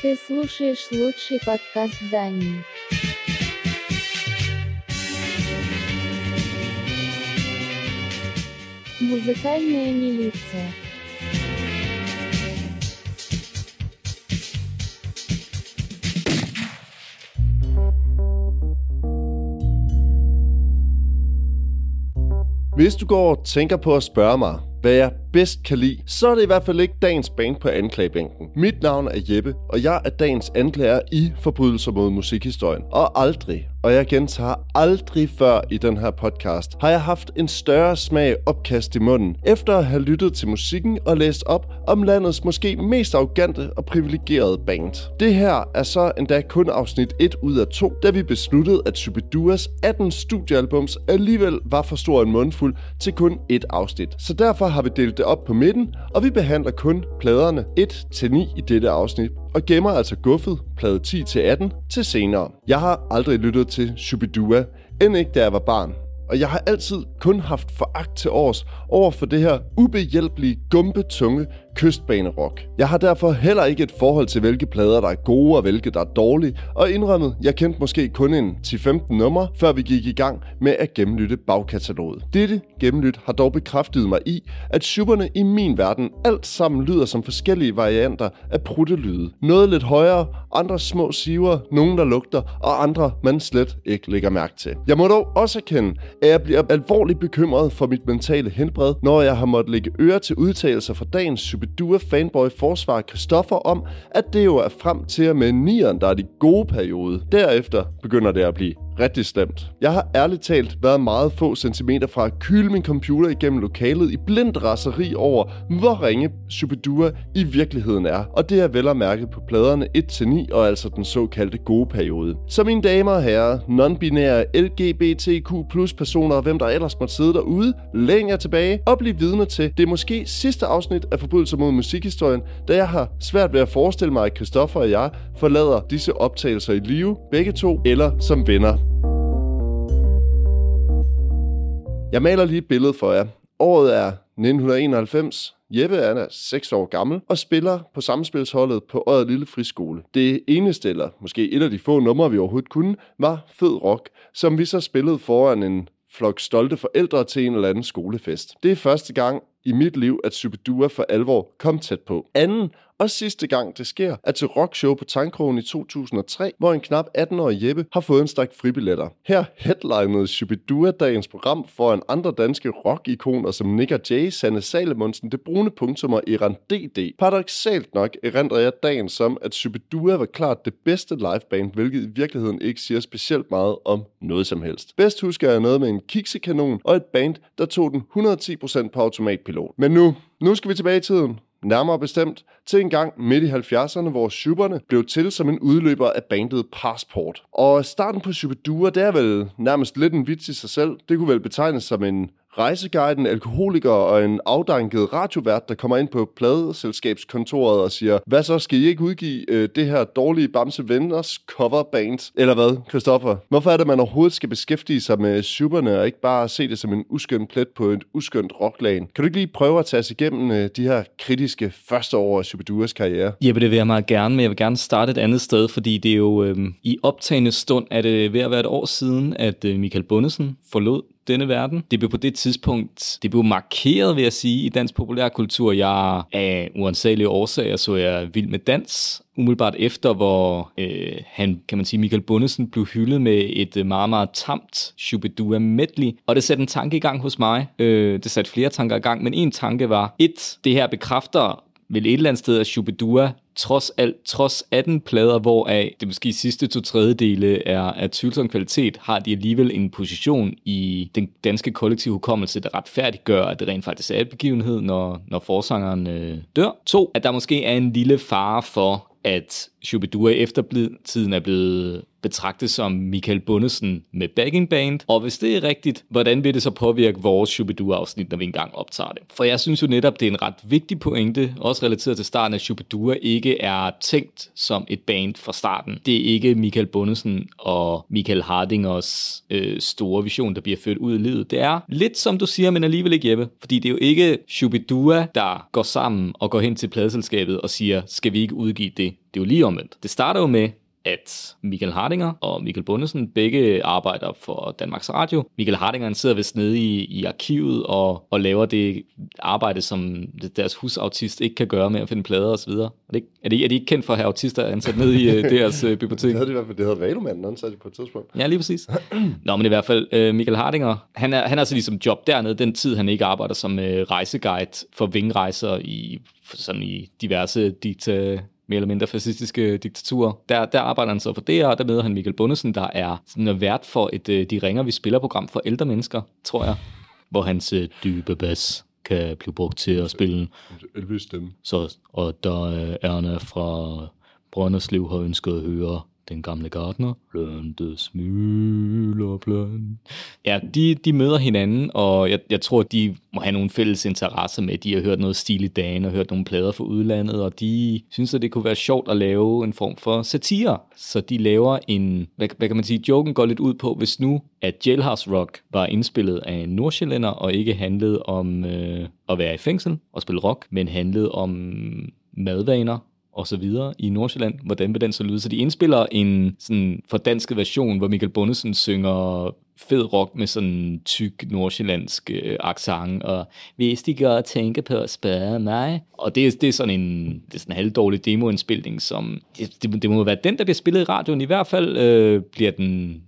Ты слушаешь лучший подкаст Дании. Музыкальная милиция. Hvis du går og tænker på at spørge mig, hvad jeg bedst kan lide, så er det i hvert fald ikke dagens band på anklagebænken. Mit navn er Jeppe, og jeg er dagens anklager i forbrydelser mod musikhistorien. Og aldrig, og jeg gentager aldrig før i den her podcast, har jeg haft en større smag opkast i munden, efter at have lyttet til musikken og læst op om landets måske mest arrogante og privilegerede band. Det her er så endda kun afsnit 1 ud af 2, da vi besluttede, at Subiduas 18 studiealbums alligevel var for stor en mundfuld til kun et afsnit. Så derfor har vi delt det op på midten, og vi behandler kun pladerne 1-9 i dette afsnit, og gemmer altså guffet, plade 10-18, til senere. Jeg har aldrig lyttet til Shubidua, end ikke da jeg var barn. Og jeg har altid kun haft foragt til års over for det her ubehjælpelige, gumpetunge kystbanerock. Jeg har derfor heller ikke et forhold til, hvilke plader, der er gode og hvilke, der er dårlige, og indrømmet, jeg kendte måske kun en 10-15 nummer, før vi gik i gang med at gennemlytte bagkataloget. Dette gennemlyt har dog bekræftet mig i, at supperne i min verden alt sammen lyder som forskellige varianter af pruttelyde. Noget lidt højere, andre små siver, nogen der lugter, og andre man slet ikke lægger mærke til. Jeg må dog også erkende, at jeg bliver alvorligt bekymret for mit mentale helbred, når jeg har måttet lægge øre til udtalelser fra dagens Shubidua fanboy forsvarer Christoffer om, at det jo er frem til og med nieren, der er de gode periode. Derefter begynder det at blive rigtig slemt. Jeg har ærligt talt været meget få centimeter fra at kyle min computer igennem lokalet i blindt raseri over, hvor ringe Superdua i virkeligheden er. Og det er vel at mærke på pladerne 1-9 og altså den såkaldte gode periode. Så mine damer og herrer, non-binære LGBTQ plus personer og hvem der ellers måtte sidde derude, læn jer tilbage og bliv vidne til det måske sidste afsnit af Forbrydelser mod musikhistorien, da jeg har svært ved at forestille mig, at Christoffer og jeg forlader disse optagelser i live, begge to, eller som venner. Jeg maler lige et billede for jer. Året er 1991. Jeppe er 6 år gammel og spiller på samspilsholdet på Øjet Lille Friskole. Det eneste, eller måske et af de få numre, vi overhovedet kunne, var Fed Rock, som vi så spillede foran en flok stolte forældre til en eller anden skolefest. Det er første gang i mit liv, at Superdua for alvor kom tæt på. Anden og sidste gang det sker, er til rockshow på Tankrogen i 2003, hvor en knap 18-årig Jeppe har fået en stak fribilletter. Her headlinede Shubidua dagens program foran andre danske rockikoner som Nick og Jay, Sanne Salomonsen, Det Brune Punktum og Iran DD. Paradoxalt nok erindrer jeg dagen som, at Shubidua var klart det bedste liveband, hvilket i virkeligheden ikke siger specielt meget om noget som helst. Bedst husker jeg noget med en kiksekanon og et band, der tog den 110% på automatpilot. Men nu, nu skal vi tilbage i tiden. Nærmere bestemt til en gang midt i 70'erne, hvor Superne blev til som en udløber af bandet Passport. Og starten på Superdua, det er vel nærmest lidt en vits i sig selv. Det kunne vel betegnes som en rejseguiden, alkoholiker og en afdanket radiovært, der kommer ind på pladeselskabskontoret og siger, hvad så, skal I ikke udgive øh, det her dårlige Bamse Venners coverband? Eller hvad, Christoffer? Hvorfor er det, man overhovedet skal beskæftige sig med superne og ikke bare se det som en uskøn plet på et uskønt rocklag? Kan du ikke lige prøve at tage os igennem øh, de her kritiske første år af Superduas karriere? Jeppe, det vil jeg meget gerne, men jeg vil gerne starte et andet sted, fordi det er jo øh, i optagende stund, er det ved at være et år siden, at øh, Michael Bundesen forlod denne verden. Det blev på det tidspunkt, det blev markeret, vil jeg sige, i dansk populærkultur. Jeg af uansagelige årsager så jeg Vild med Dans, umiddelbart efter, hvor øh, han, kan man sige, Michael Bundesen blev hyldet med et øh, meget, meget tamt Shubidua medley. Og det satte en tanke i gang hos mig. Øh, det satte flere tanker i gang, men en tanke var, et, det her bekræfter vel et eller andet sted, at Shubidua trods alt, trods 18 plader, hvoraf det måske sidste to tredjedele er af tvivlsom kvalitet, har de alligevel en position i den danske kollektive hukommelse, der retfærdiggør, at det rent faktisk er et begivenhed, når, når forsangeren øh, dør. To, at der måske er en lille fare for, at Shubidua efter tiden er blevet betragtes som Michael Bundesen med backing band? Og hvis det er rigtigt, hvordan vil det så påvirke vores Shubidua-afsnit, når vi engang optager det? For jeg synes jo netop, det er en ret vigtig pointe, også relateret til starten, at Shubidua ikke er tænkt som et band fra starten. Det er ikke Michael Bundesen og Michael Hardingers øh, store vision, der bliver ført ud i livet. Det er lidt som du siger, men alligevel ikke Jeppe. Fordi det er jo ikke Shubidua, der går sammen og går hen til pladeselskabet og siger, skal vi ikke udgive det? Det er jo lige omvendt. Det starter jo med, at Michael Hardinger og Michael Bundesen begge arbejder for Danmarks Radio. Michael Hardinger sidder vist nede i, i arkivet og, og laver det arbejde, som deres husautist ikke kan gøre med at finde plader osv. Er, det, er, de, er de ikke kendt for at have autister ansat nede i uh, deres uh, bibliotek? Det havde de i hvert fald, det havde Valomanden ansat på et tidspunkt. Ja, lige præcis. Nå, men i hvert fald, uh, Michael Hardinger, han er, han er altså ligesom job dernede, den tid han ikke arbejder som rejseguide for vingrejser i, sådan i diverse dikta, mere eller mindre fascistiske diktaturer. Der, der arbejder han så for det, og der møder han Michael Bundesen, der er sådan vært for et øh, De Ringer, vi spiller program for ældre mennesker, tror jeg, hvor hans øh, dybe bas kan blive brugt til at spille. Elvis stemme. Så, og der er Erna fra Brønderslev har ønsket at høre den gamle gardner. Blønte smuler. Ja, de, de møder hinanden, og jeg, jeg tror, de må have nogle fælles interesser med. De har hørt noget stil i dagen og hørt nogle plader fra udlandet, og de synes, at det kunne være sjovt at lave en form for satire. Så de laver en, hvad, hvad kan man sige, joken går lidt ud på, hvis nu at Jailhouse Rock var indspillet af en nordsjællænder, og ikke handlede om øh, at være i fængsel og spille rock, men handlede om madvaner og så videre i Nordsjælland. Hvordan vil den så lyde? Så de indspiller en sådan fordansket version, hvor Michael Bundesen synger fed rock med sådan tyk nordsjællandsk øh, accent, og hvis de gør tænke på at spørge mig. Og det er, det er sådan en, det er sådan en halvdårlig demoindspilning, som det, det, det må være den, der bliver spillet i radioen. I hvert fald øh, bliver den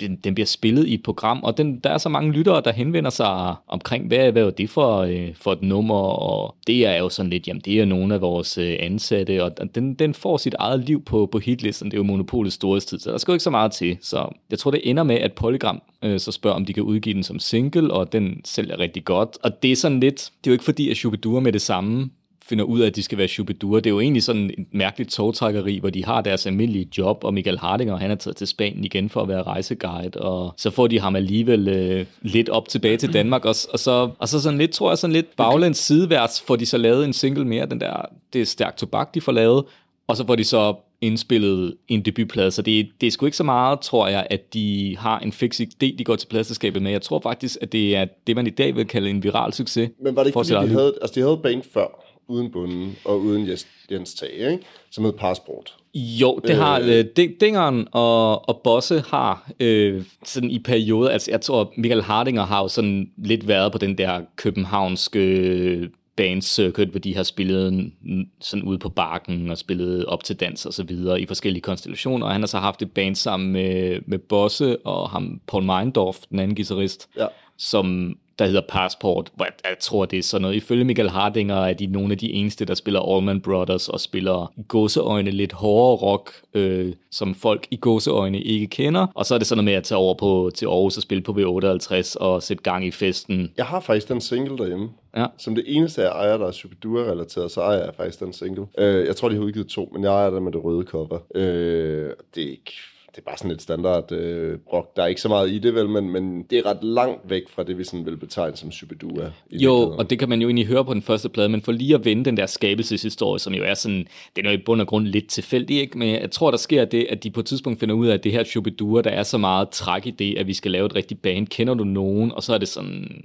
den, den bliver spillet i et program, og den, der er så mange lyttere, der henvender sig omkring, hvad, hvad er det for, øh, for et nummer, og det er jo sådan lidt, jamen det er nogle af vores øh, ansatte, og den, den får sit eget liv på, på hitlisten, det er jo monopolets storhedstid, så der skal jo ikke så meget til, så jeg tror, det ender med, at Polygram øh, så spørger, om de kan udgive den som single, og den sælger rigtig godt, og det er sådan lidt, det er jo ikke fordi, at Shubidua med det samme finder ud af, at de skal være Shubidua. Det er jo egentlig sådan et mærkeligt togtrækkeri, hvor de har deres almindelige job, og Michael Hardinger, han er taget til Spanien igen for at være rejseguide, og så får de ham alligevel øh, lidt op tilbage til Danmark, og, og, så, og så sådan lidt, tror jeg, sådan lidt baglæns sideværs, får de så lavet en single mere, den der, det er stærkt tobak, de får lavet, og så får de så indspillet en debutplade, så det, det er sgu ikke så meget, tror jeg, at de har en fix idé, de går til pladselskabet med. Jeg tror faktisk, at det er det, man i dag vil kalde en viral succes. Men var det ikke, fordi de havde, altså de havde band før, uden bunden og uden Jens, Jens Tage, ikke? som hed Passport. Jo, det har øh, Dingeren og, og Bosse har øh, sådan i perioder, altså jeg tror Michael Hardinger har jo sådan lidt været på den der københavnske bandcircuit, hvor de har spillet sådan ude på barken og spillet op til dans og så videre i forskellige konstellationer, og han har så haft et band sammen med, med Bosse og ham Paul Meindorf, den anden guitarist, ja. som der hedder Passport, hvor jeg, jeg tror, det er sådan noget. Ifølge Michael Hardinger er de nogle af de eneste, der spiller Allman Brothers og spiller i gåseøjne lidt hårdere rock, øh, som folk i gåseøjne ikke kender. Og så er det sådan noget med at tage over på, til Aarhus og spille på V58 og sætte gang i festen. Jeg har faktisk den single derhjemme. Ja. Som det eneste, jeg ejer, der er Shubidua-relateret, så ejer jeg faktisk den single. Øh, jeg tror, de har udgivet to, men jeg ejer den med det røde cover. Øh, det er ikke det er bare sådan et standard øh, rock. Der er ikke så meget i det, vel, men, men det er ret langt væk fra det, vi sådan vil betegne som Shubidua. Jo, og det kan man jo egentlig høre på den første plade, men for lige at vende den der skabelseshistorie, som jo er sådan, det er jo i bund og grund lidt tilfældigt, ikke? men jeg tror, der sker det, at de på et tidspunkt finder ud af, at det her Shubidua, der er så meget træk i det, at vi skal lave et rigtigt band. Kender du nogen? Og så er det sådan,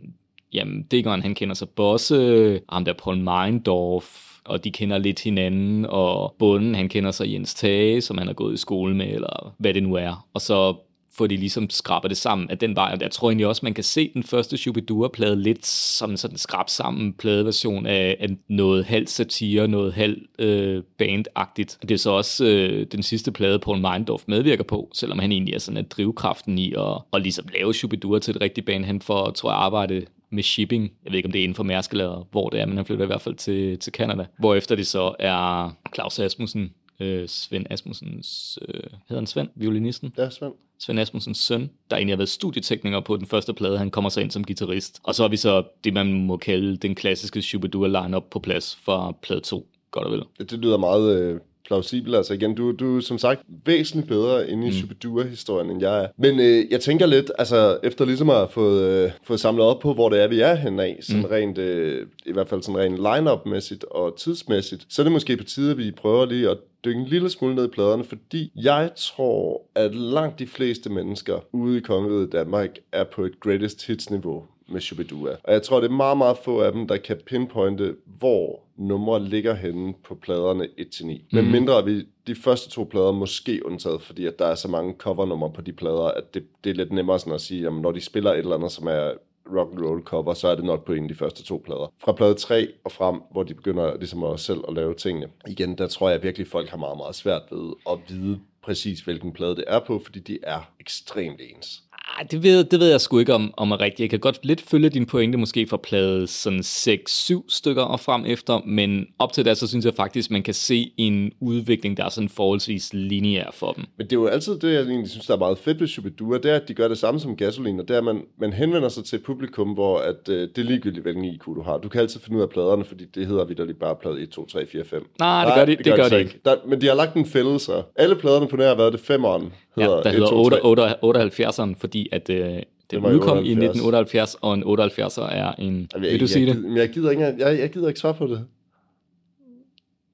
jamen, Diggeren, han kender sig Bosse, ham der Paul Meindorf, og de kender lidt hinanden, og bunden, han kender sig Jens Tage, som han har gået i skole med, eller hvad det nu er. Og så får de ligesom skraber det sammen af den vej. Og jeg tror egentlig også, man kan se den første Shubidua-plade lidt som sådan en skrab sammen pladeversion af, af noget halvt satire, noget halvt øh, bandagtigt. Det er så også øh, den sidste plade, Paul Meindorf medvirker på, selvom han egentlig er sådan en drivkraften i at, at ligesom lave Shubidua til et rigtigt band. Han får, tror jeg, arbejde med shipping. Jeg ved ikke, om det er inden for Mærsk eller hvor det er, men han flytter i hvert fald til, til Canada. Hvorefter det så er Claus Asmussen, øh, Svend Asmussens, øh, hedder han Svend, violinisten? Ja, Svend. Svend Asmussens søn, der egentlig har været studietekniker på den første plade. Han kommer så ind som guitarist. Og så har vi så det, man må kalde den klassiske Shubidua line-up på plads fra plade 2. Godt og vel. Det, det lyder meget øh, plausibel. Altså igen, du, du er som sagt væsentligt bedre inde i mm. Shubidua-historien, end jeg er. Men øh, jeg tænker lidt, altså efter ligesom at have fået, øh, fået samlet op på, hvor det er, vi er henne af, sådan mm. rent, øh, i hvert fald sådan rent line-up-mæssigt og tidsmæssigt, så er det måske på tide, at vi prøver lige at dykke en lille smule ned i pladerne, fordi jeg tror, at langt de fleste mennesker ude i kongeriget Danmark er på et greatest hits-niveau med Shubidua. Og jeg tror, det er meget, meget få af dem, der kan pinpointe, hvor numre ligger henne på pladerne 1-9. Mm. Men mindre vi de første to plader måske undtaget, fordi at der er så mange covernumre på de plader, at det, det er lidt nemmere sådan at sige, jamen, når de spiller et eller andet, som er rock and roll cover, så er det nok på en af de første to plader. Fra plade 3 og frem, hvor de begynder ligesom at selv at lave tingene. Igen, der tror jeg virkelig, at folk har meget, meget svært ved at vide præcis, hvilken plade det er på, fordi de er ekstremt ens. Ej, det ved, det ved jeg sgu ikke om, om er rigtigt. Jeg kan godt lidt følge din pointe måske fra plade sådan 6-7 stykker og frem efter, men op til det, så synes jeg faktisk, man kan se en udvikling, der er sådan forholdsvis lineær for dem. Men det er jo altid det, jeg egentlig synes, der er meget fedt ved Shubidua, det er, at de gør det samme som Gasoline, og det er, at man, man henvender sig til et publikum, hvor at, øh, det er ligegyldigt, hvilken IQ du har. Du kan altid finde ud af pladerne, fordi det hedder vidderligt bare plade 1, 2, 3, 4, 5. Nej, det gør de, det, det gør de ikke. Der, men de har lagt en fælde, så alle pladerne på nær har været det femeren. Ja, der 1, hedder 78'eren, fordi at øh, det, det udkom i 1978, og en 78'er er en... Jeg, vil du sige jeg, det? Men jeg gider, ikke, jeg, jeg gider ikke svare på det.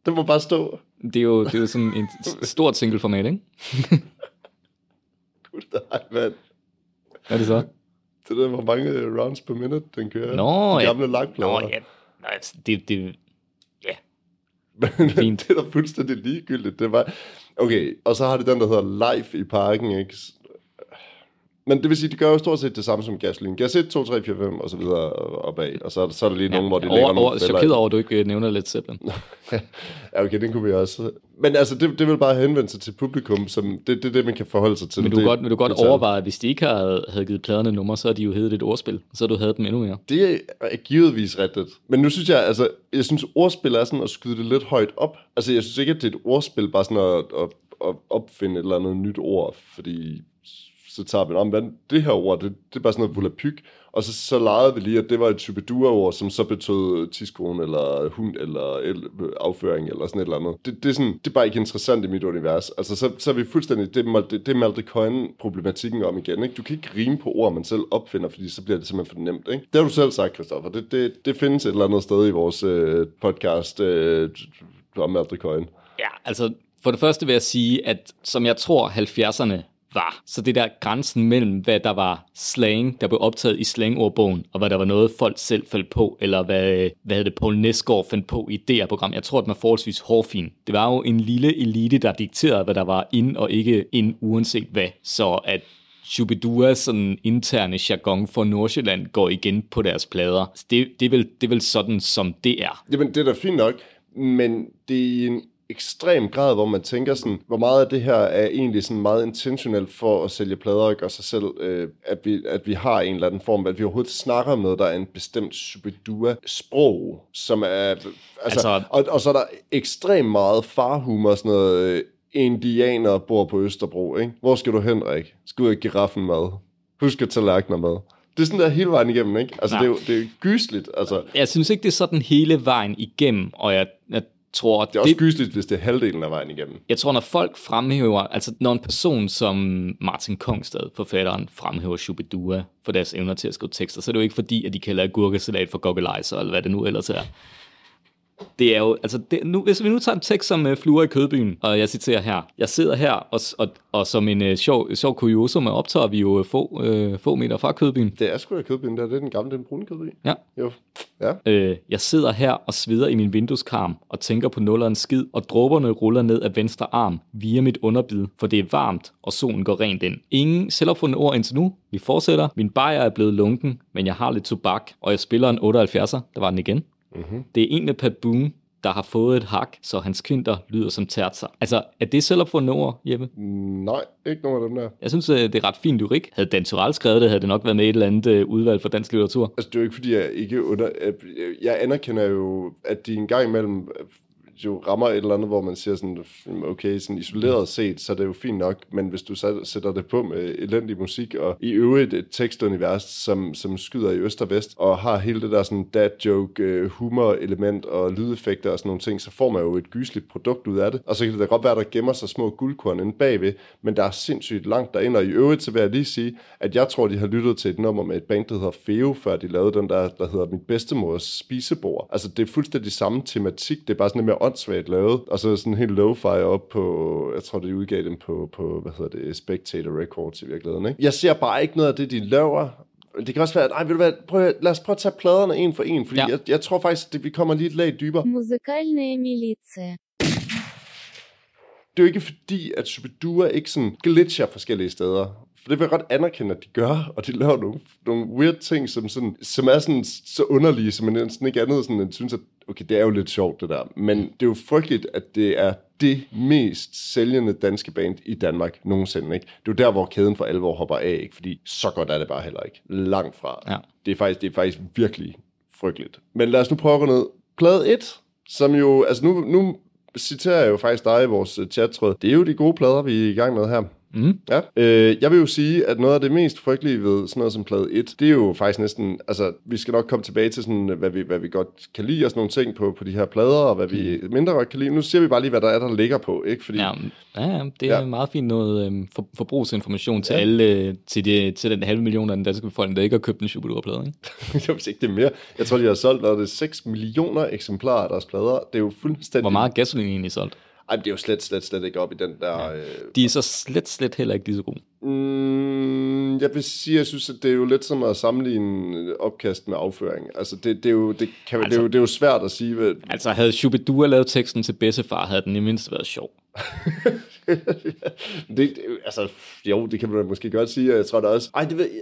Det må bare stå. Det er jo, det er jo sådan et stort single format, ikke? Gud, nej, mand. Hvad er det så? Det der, hvor mange rounds per minute, den kører. Nå, De gamle ja. Nå, ja. Nej, altså, det, det. Men Fint. det er da fuldstændig ligegyldigt. Det var... Okay, og så har det den, der hedder Life i parken, ikke? Men det vil sige, de gør jo stort set det samme som gasoline. Gas 1, 2, 3, 4, 5 og så videre opad. Og så er så er der lige ja, nogen, hvor de over, lægger over, nogle fælder. chokeret over, at du ikke øh, nævner lidt Zeppelin. ja, okay, den kunne vi også. Men altså, det, det vil bare henvende sig til publikum, som det, det er det, man kan forholde sig til. Men du det, kan godt, men du godt det, overveje, at hvis de ikke havde, havde givet pladerne nummer, så havde de jo heddet et ordspil. Så havde du havde dem endnu mere. Det er givetvis rigtigt. Men nu synes jeg, altså, jeg synes, ordspil er sådan at skyde det lidt højt op. Altså, jeg synes ikke, at det er et ordspil, bare sådan at, at, at opfinde et eller andet nyt ord, fordi så tager vi, om hvad det her ord, det, det er bare sådan noget volapyk, og så, så legede vi lige, at det var et typedua-ord, som så betød tidskone, eller hund, eller el, afføring, eller sådan et eller andet. Det, det, er sådan, det er bare ikke interessant i mit univers. Altså, så, så er vi fuldstændig, det, det, det Malte problematikken om igen, ikke? Du kan ikke rime på ord, man selv opfinder, fordi så bliver det simpelthen for nemt, ikke? Det har du selv sagt, Christoffer. Det, det, det findes et eller andet sted i vores øh, podcast øh, om Malte Coyne. Ja, altså for det første vil jeg sige, at som jeg tror 70'erne var. Så det der grænsen mellem, hvad der var slang, der blev optaget i slangordbogen, og hvad der var noget, folk selv faldt på, eller hvad, hvad havde det Paul Nesgaard fandt på i det her program. Jeg tror, at man var forholdsvis hårfin. Det var jo en lille elite, der dikterede, hvad der var ind og ikke ind, uanset hvad. Så at Shubiduas sådan interne jargon for Nordsjælland går igen på deres plader. Det, det, er vel, det er vel sådan, som det er. Jamen, det er da fint nok, men det er en ekstrem grad, hvor man tænker sådan, hvor meget af det her er egentlig sådan meget intentionelt for at sælge plader og gøre sig selv, øh, at, vi, at vi har en eller anden form, at vi overhovedet snakker om noget, der er en bestemt Shubidua-sprog, som er, altså, altså og, og så er der ekstremt meget farhumor, sådan noget, øh, indianer bor på Østerbro, ikke? Hvor skal du hen, Rik? Skal du ikke giraffen mad? Husk at tallerkener med. Det er sådan der hele vejen igennem, ikke? Altså, det er jo det er gysligt, altså. Jeg synes ikke, det er sådan hele vejen igennem, og jeg, jeg tror... Det er også gysligt, hvis det er halvdelen af vejen igennem. Jeg tror, når folk fremhæver... Altså, når en person som Martin Kongstad, forfatteren, fremhæver Shubidua for deres evner til at skrive tekster, så er det jo ikke fordi, at de kalder gurkesalat for goggelizer, eller hvad det nu ellers er. Det er jo, altså, det, nu, hvis vi nu tager en tekst som uh, Fluer i Kødbyen, og jeg citerer her. Jeg sidder her, og, og, og som en uh, sjov, sjov kuriosum optager vi jo uh, få, uh, få meter fra Kødbyen. Det er sgu da Kødbyen, der. det er den gamle, den brune Kødby. Ja. Jo. Ja. Øh, jeg sidder her og sveder i min vindueskarm og tænker på nullerens skid, og dråberne ruller ned af venstre arm via mit underbid, for det er varmt, og solen går rent ind. Ingen selvopfundne ord indtil nu. Vi fortsætter. Min bajer er blevet lunken, men jeg har lidt tobak, og jeg spiller en 78'er. Der var den igen. Mm-hmm. Det er en med Pat Boone, der har fået et hak, så hans kinder lyder som tertser. Altså, er det selv at få ord, Jeppe? Nej, ikke nogen af dem der. Jeg synes, øh, det er ret fint lyrik. Havde Dan Turell skrevet det, havde det nok været med et eller andet øh, udvalg for dansk litteratur. Altså, det er jo ikke, fordi jeg ikke under... Jeg anerkender jo, at de en gang imellem jo rammer et eller andet, hvor man siger sådan, okay, sådan isoleret set, så er det jo fint nok, men hvis du sætter det på med elendig musik, og i øvrigt et tekstunivers, som, som skyder i øst og vest, og har hele det der sådan dad joke, øh, humor element og lydeffekter og sådan nogle ting, så får man jo et gysligt produkt ud af det. Og så kan det da godt være, der gemmer sig små guldkorn inde bagved, men der er sindssygt langt derind, og i øvrigt så vil jeg lige sige, at jeg tror, de har lyttet til et nummer med et band, der hedder Feo, før de lavede den der, der hedder Mit bedstemors spisebord. Altså det er fuldstændig samme tematik, det er bare sådan lidt mere åndssvagt lavet, og så sådan helt low fi op på, jeg tror, det udgav dem på, på hvad hedder det, Spectator Records i virkeligheden, ikke? Jeg ser bare ikke noget af det, de laver, det kan også være, at, ej, vil du hvad, prøv, lad os prøve at tage pladerne en for en, fordi ja. jeg, jeg tror faktisk, at vi kommer lige et lag dybere. Musikalne militia. Det er jo ikke fordi, at Superdua ikke sådan glitcher forskellige steder, for det vil jeg godt anerkende, at de gør, og de laver nogle, nogle weird ting, som, sådan, som er sådan, så underlige, som man næsten ikke andet sådan, at synes, at okay, det er jo lidt sjovt det der. Men det er jo frygteligt, at det er det mest sælgende danske band i Danmark nogensinde. Ikke? Det er jo der, hvor kæden for alvor hopper af, ikke? fordi så godt er det bare heller ikke. Langt fra. Ja. Det, er faktisk, det er faktisk virkelig frygteligt. Men lad os nu prøve at gå ned. Plade 1, som jo, altså nu, nu citerer jeg jo faktisk dig i vores øh, chattråd. Det er jo de gode plader, vi er i gang med her. Mm. Ja. Øh, jeg vil jo sige, at noget af det mest frygtelige ved sådan noget som plade 1, det er jo faktisk næsten, altså vi skal nok komme tilbage til sådan, hvad vi, hvad vi godt kan lide og sådan nogle ting på, på de her plader, og hvad vi mindre godt kan lide. Nu siger vi bare lige, hvad der er, der ligger på, ikke? Fordi, Ja, ja, det er Ja. meget fint noget øhm, for, forbrugsinformation til Ja. alle, øh, til, det, til den halve million af den danske befolkning, der ikke har købt en Shubidua-plade, ikke? jeg ved ikke, det er mere. Jeg tror, de har solgt, hvad det 6 millioner eksemplarer af deres plader. Det er jo fuldstændig... Hvor meget gasolin egentlig solgt? Ej, det er jo slet, slet, slet ikke op i den der... Øh, De er så slet, slet heller ikke lige så gode. Mm, jeg vil sige, jeg synes, at det er jo lidt som at sammenligne opkast med afføring. Altså, det, det, er, jo, det, kan, altså, det, er, jo, det er jo svært at sige. Hvad, Altså, havde Shubidua lavet teksten til Bedstefar, havde den i mindst været sjov. det, det, altså, jo, det kan man måske godt sige, og jeg tror da også... Ej, det ved jeg...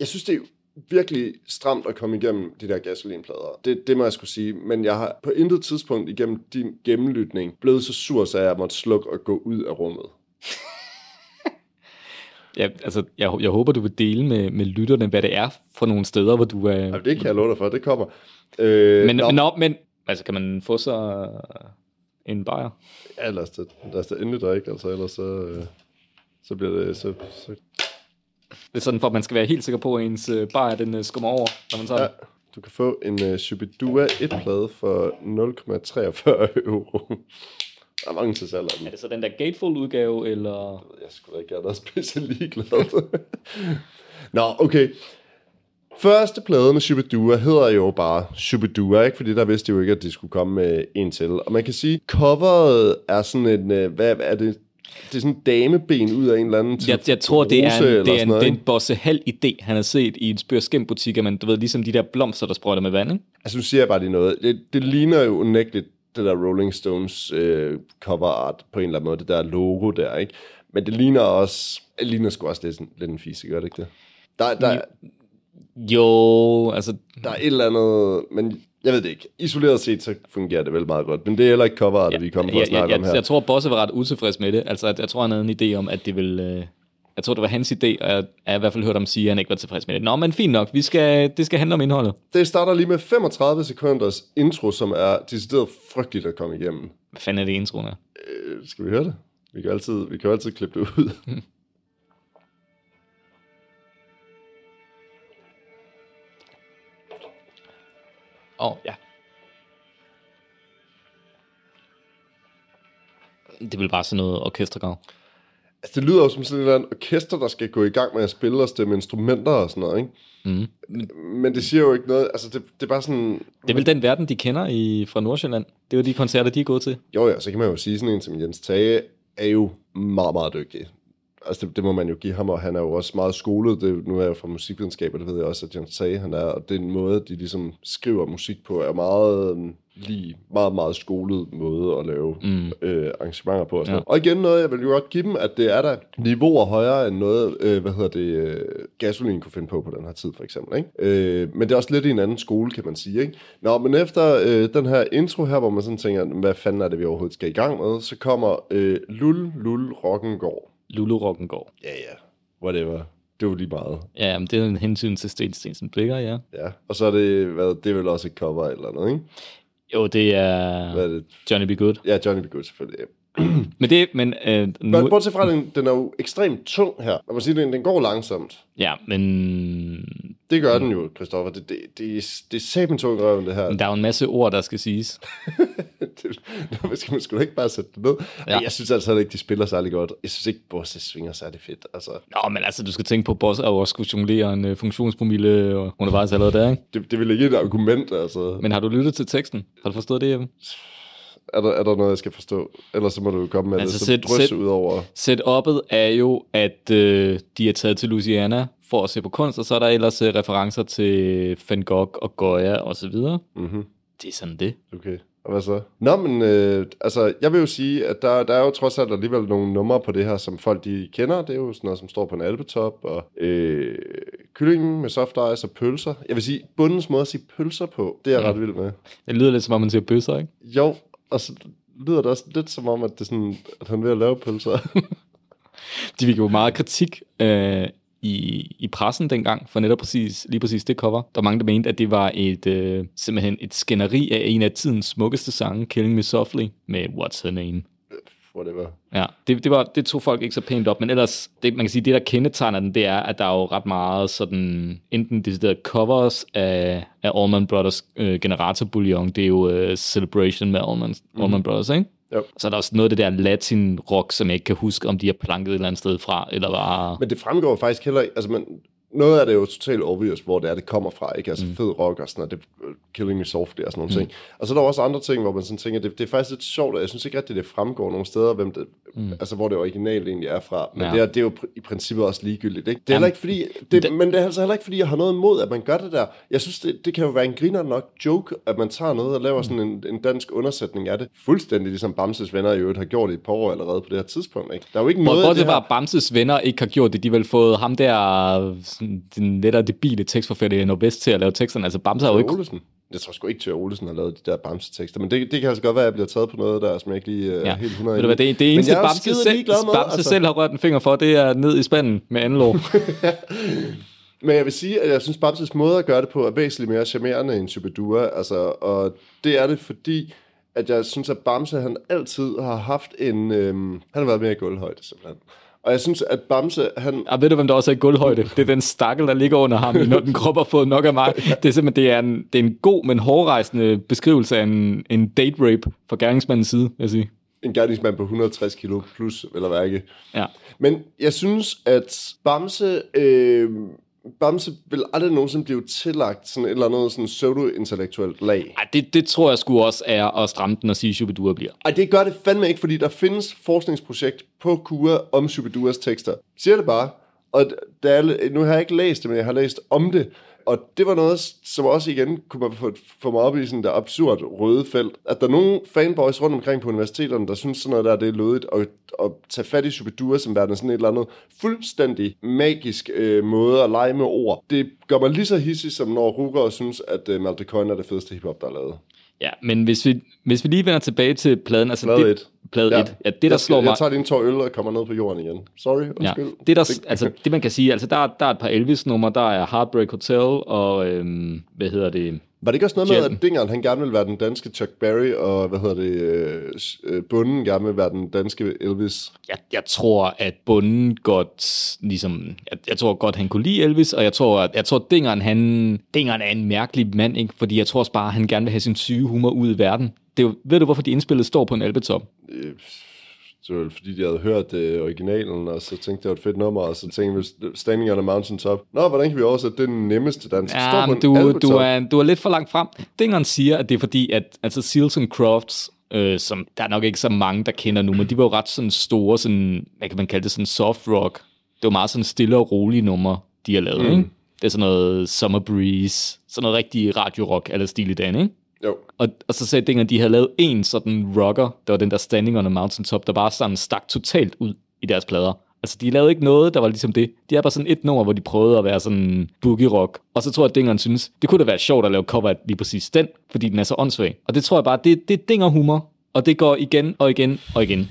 Jeg synes, det er virkelig stramt at komme igennem de der gasolinplader. Det, det må jeg skulle sige. Men jeg har på intet tidspunkt igennem din gennemlytning blevet så sur, så jeg måtte slukke og gå ud af rummet. Ja, altså, jeg, jeg håber, du vil dele med, med lytterne, hvad det er for nogle steder, hvor du er... Ej, det kan jeg love dig for, det kommer. Øh, men, nå, men, nå, men, altså, kan man få sig en bajer? Ja, lad os da, lad os da endelig drikke, altså ellers så, øh, så bliver det... Så, så, Det er sådan, for at man skal være helt sikker på, at ens øh, bajer, den øh, skummer over, når man tager ja, du kan få en uh, Shubidua 1-plade for 0,43 euro. Der er mange til salg af. Er det så den der Gatefold-udgave, eller... Jeg skulle da ikke have været specielt ligeglad. Nå, okay. Første plade med Shubidua hedder jo bare Shubidua, ikke? Fordi der vidste de jo ikke, at de skulle komme med en til. Og man kan sige, coveret er sådan en, hvad er det? Det er sådan en dameben ud af en eller anden Jeg, jeg tror, det er en, det er en, noget, det er ikke? en bosse halv idé, han har set i en spørskæmbutik, at man, du ved, ligesom de der blomster, der sprøjter med vand, ikke? Altså, nu siger jeg bare lige noget. Det, det ligner jo unægteligt det der Rolling Stones øh, cover art på en eller anden måde, det der logo der, ikke? Men det ligner også, det ligner sgu også lidt, lidt en fise, gør det ikke det? Der, der, Jo, altså, der er et eller andet, men jeg ved det ikke. Isoleret set, så fungerer det vel meget godt, men det er heller ikke cover art, vi kommer på at jeg, snakke jeg, om her. jeg, tror, Bosse var ret utilfreds med det. Altså, at jeg tror, han havde en idé om, at det ville... Øh, jeg tror, det var hans idé, og jeg, har i hvert fald hørt ham sige, at han ikke var tilfreds med det. Nå, men fint nok. Vi skal, det skal handle om indholdet. Det starter lige med 35 sekunders intro, som er decideret frygteligt at komme igennem. Hvad fanden er det introen er? Øh, skal vi høre det? Vi kan altid, vi kan altid klippe det ud. oh, ja. Det vel bare sådan noget orkestergrav. Altså, det lyder jo som sådan et orkester, der skal gå i gang med at spille og stemme instrumenter og sådan noget, ikke? Mm. Men det siger jo ikke noget, altså det, det er bare sådan... Det er vel den verden, de kender i, fra Nordsjælland. Det er jo de koncerter, de er gået til. Jo ja, så kan man jo sige, sådan en som Jens Tage er jo meget, meget dygtig. Altså det, det må man jo give ham, og han er jo også meget skolet. Det, nu er jeg fra musikvidenskab, og det ved jeg også, at Jens Tage han er. Og den måde, de ligesom skriver musik på, er meget øhm, lige, meget, meget skolet måde at lave mm. øh, arrangementer på. Og, sådan ja. og igen noget, jeg vil jo godt give dem, at det er der niveauer højere end noget, øh, hvad hedder det, øh, gasolin kunne finde på på den her tid, for eksempel. Ikke? Øh, men det er også lidt i en anden skole, kan man sige. Ikke? Nå, men efter øh, den her intro her, hvor man sådan tænker, hvad fanden er det, vi overhovedet skal i gang med, så kommer øh, Lul Lul Rockengård. Lulu Rockengård. Ja, ja. Whatever. Det var lige meget. Ja, men det er en hensyn til Sten Stensen Blikker, ja. Ja. Og så er det, hvad, det er vel også et cover eller noget, ikke? Jo, det er Hvad er det? Johnny B. Good. Ja, Johnny B. Good selvfølgelig. Men det, men, øh, nu, bortset fra, den, den er jo ekstremt tung her. Man må sige, den, den går langsomt. ja, men Det gør den jo, Christoffer. Det, det, det, det er satme tung røven, det her. men der er jo en masse ord, der skal siges. det, Nå, skal man da ikke bare sætte det ned. Ja. Jeg synes altså ikke, de spiller særlig godt. Jeg synes ikke, Bosse svinger særlig fedt. Altså, Nå, men altså, du skal tænke på, at Boss er jo også skulle jonglere en uh, funktionspromille og undervejs allerede der, ikke? det, det vil ikke et argument, altså. Men har du lyttet til teksten? Har du forstået det, Jeppe? Er der, er der noget, jeg skal forstå? Ellers så må du komme med Altså, det. Så sæt- drøs sæt- ud over... Setup'et er jo, at øh, de er taget til Louisiana for at se på kunst, og så er der ellers øh, referencer til Van Gogh og Goya og så videre. Mm-hmm. Det er sådan det. Okay. Og hvad så? Nå, men øh, altså, jeg vil jo sige, at der, der er jo trods alt alligevel nogle numre på det her, som folk de kender. Det er jo sådan noget, som står på en albetop, og øh, kyllingen med soft ice og pølser. Jeg vil sige, bundens måde at sige pølser på, det er jeg Ja. ret vild med. Det lyder lidt som om, man siger bøsser, ikke? Jo, og så lyder det også lidt som om, at, det er sådan, at han er ved at lave pølser. De fik jo meget kritik øh, i, i pressen dengang, for netop præcis, lige præcis det cover. Der var mange, der mente, at det var et øh, simpelthen et skænderi af en af tidens smukkeste sange, Killing Me Softly, med What's Her Name. Whatever. Ja, det, det, var, det tog folk ikke så pænt op, men ellers, det, man kan sige, det der kendetegner den, det er, at der er jo ret meget sådan, enten deciderede covers af, af Allman Brothers øh, generatorbouillon, det er jo øh, Celebration med Allman, mm. Allman Brothers, ikke? Jo. Så er der også noget af det der latin rock, som jeg ikke kan huske, om de har planket et eller andet sted fra, eller bare... Men det fremgår faktisk heller ikke, altså man, noget af det er jo totalt obvious, hvor det er, det kommer fra, ikke? Altså mm. fed rock og sådan noget, det Killing Me Softly og sådan nogle mm. ting. Og så er der også andre ting, hvor man sådan tænker, det, det er faktisk lidt sjovt, og jeg synes ikke rigtigt, det fremgår nogle steder, hvem det, mm. altså hvor det originalt egentlig er fra. Men Ja. det, er, det er jo pr- i princippet også ligegyldigt, ikke? Det er Jamen, ikke fordi, det, det- men det er altså heller ikke fordi, jeg har noget imod, at man gør det der. Jeg synes, det, det kan jo være en griner nok joke, at man tager noget og laver sådan en, en dansk undersætning af det. Fuldstændig ligesom Bamses venner i øvrigt har gjort i et par år allerede på det her tidspunkt, ikke? Der er jo ikke noget Bortset det her... at Bamses venner ikke har gjort det, de har vel fået ham der, sådan, den lettere debile tekstforfatter i Nordvest til at lave teksterne. Altså Bamse har jo ikke... Olesen. Jeg tror sgu ikke, Tør Olesen har lavet de der bamse-tekster, men det, det kan altså godt være, at jeg bliver taget på noget der, som jeg ikke lige uh, ja. Ja. er helt 100 Ved du hvad, det, det eneste, er Bamse, selv, med, Bamse altså. selv har rørt en finger for, det er ned i spanden med anlov. Men jeg vil sige, at jeg synes, Bamses måde at gøre det på er væsentligt mere charmerende end Shubidua. Altså, og det er det, fordi at jeg synes, at Bamse han altid har haft en... Øhm, han har været mere i gulvhøjde, simpelthen. Og jeg synes, at Bamse, han... Og ved du, hvem der også er i gulvhøjde? Det er den stakkel, der ligger under ham, når den krop har fået nok af mig. Det er simpelthen det er en, det er en god, men hårdrejsende beskrivelse af en, en date rape fra gerningsmandens side, vil jeg sige. en gerningsmand på 160 kilo plus, eller hvad ikke. Ja. Men jeg synes, at Bamse, øh, Bamse vil aldrig nogensinde blive tillagt sådan et eller andet sådan pseudo-intellektuelt lag. Ej, det, det tror jeg sgu også er at stramme den og sige, at Shubidua bliver. Ej, det gør det fandme ikke, fordi der findes forskningsprojekt på KUA om Shubiduas tekster. Siger det bare. Og der er, nu har jeg ikke læst det, men jeg har læst om det. Og det var noget, som også igen kunne man få, få mig op i sådan der absurd røde felt. At der er nogle fanboys rundt omkring på universiteterne, der synes sådan noget der, det er lødigt. Og, og tage fat i Shubidua som værende sådan et eller andet fuldstændig magisk øh, måde at lege med ord. Det gør mig lige så hissig, som når Ruger synes, at øh, Malte Coyne er det fedeste hiphop, der er lavet. Ja, men hvis vi, hvis vi lige vender tilbage til pladen, altså Plade det, et. Plade Ja. 1. Ja, det der jeg, slår mig... Jeg tager en tår øl og kommer ned på jorden igen. Sorry, Ja, undskyld. det, der, altså, det man kan sige, altså der, er- der er et par Elvis-numre, der er Heartbreak Hotel, og øhm, hvad hedder det? Var det ikke også noget med, Jetten. at Dingeren, han gerne ville være den danske Chuck Berry, og hvad hedder det, øh, øh, Bunden gerne vil være den danske Elvis? Jeg, jeg tror, at bunden godt, ligesom, jeg, jeg tror godt, han kunne lide Elvis, og jeg tror, at jeg tror, Dingeren, han, Dingeren er en mærkelig mand, ikke? fordi jeg tror også bare, at han gerne vil have sin syge humor ud i verden. Det er jo, ved du, hvorfor de indspillede står på en albetop? Øh, det var fordi de havde hørt øh, originalen, og så tænkte jeg, det var et fedt nummer, og så tænkte jeg, Standing on a Mountain Top. Nå, hvordan kan vi oversætte det den nemmeste dansk? Det står Ja, på du, albetop. du, er, du er lidt for langt frem. Dingeren siger, at det er fordi, at altså Seals and Crofts, øh, som der er nok ikke så mange, der kender nu, men de var jo ret sådan store, sådan, hvad kan man kalde det, sådan soft rock. Det var meget sådan stille og rolige numre, de har lavet, mm. ikke? Det er sådan noget Summer Breeze, sådan noget rigtig radio-rock, eller stil i dag, ikke? Jo. Og, og så sagde Dinger, at de havde lavet en sådan rocker, der var den der Standing on a Mountain Top, der bare sådan stak totalt ud i deres plader. Altså, de lavede ikke noget, der var ligesom det. De havde bare sådan et nummer, hvor de prøvede at være sådan boogie rock. Og så tror jeg, at Dingeren synes, det kunne da være sjovt at lave cover af lige præcis den, fordi den er så åndssvag. Og det tror jeg bare, det, det er Dinger humor, og det går igen og igen og igen.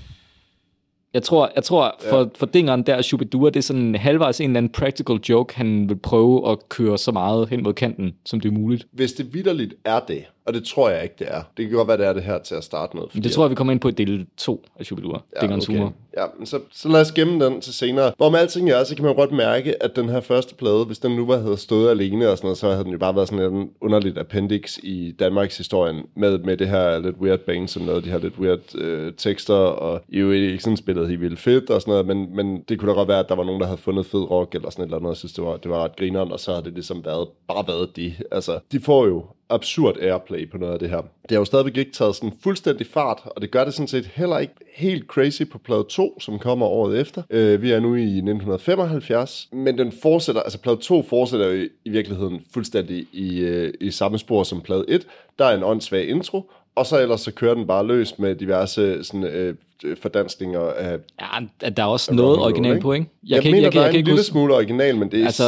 Jeg tror, jeg tror for, ja. for Dingeren der, Shubidua, det er sådan halvvejs en eller anden practical joke, han vil prøve at køre så meget hen mod kanten, som det er muligt. Hvis det vidderligt er det, Og det tror jeg ikke, det er. Det kan godt være, det er det her til at starte med. Men det tror jeg, vi kommer ind på i del 2 af Shubidua. Ja, Dingerens okay. humor. Ja, men så, så lad os gemme den til senere. Hvor med alting er, så kan man godt mærke, at den her første plade, hvis den nu var havde stået alene og sådan noget, så havde den jo bare været sådan en underligt appendix i Danmarks historien med, med det her lidt weird bang, som noget, de her lidt weird øh, tekster, og I jo ikke sådan spillet helt vildt fedt og sådan noget, men, men det kunne da godt være, at der var nogen, der havde fundet fed rock eller sådan et eller andet, og synes, det var, det var ret grineren, og så havde det ligesom været, bare været de. Altså, de får jo absurd airplay på noget af det her. Det har jo stadigvæk ikke taget sådan fuldstændig fart, og det gør det sådan set heller ikke helt crazy på plade 2, som kommer året efter. Øh, vi er nu i 1975, men den fortsætter, altså plade 2 fortsætter jo i, i virkeligheden fuldstændig i, øh, i samme spor som plade 1. Der er en åndssvag intro, og så ellers så kører den bare løs med diverse sådan, øh, fordansninger af... Ja, der er også noget and roll, original ikke? på, ikke? Jeg, jeg mener, jeg, der er jeg en kan ikke lille huske, smule original, men det er, Altså,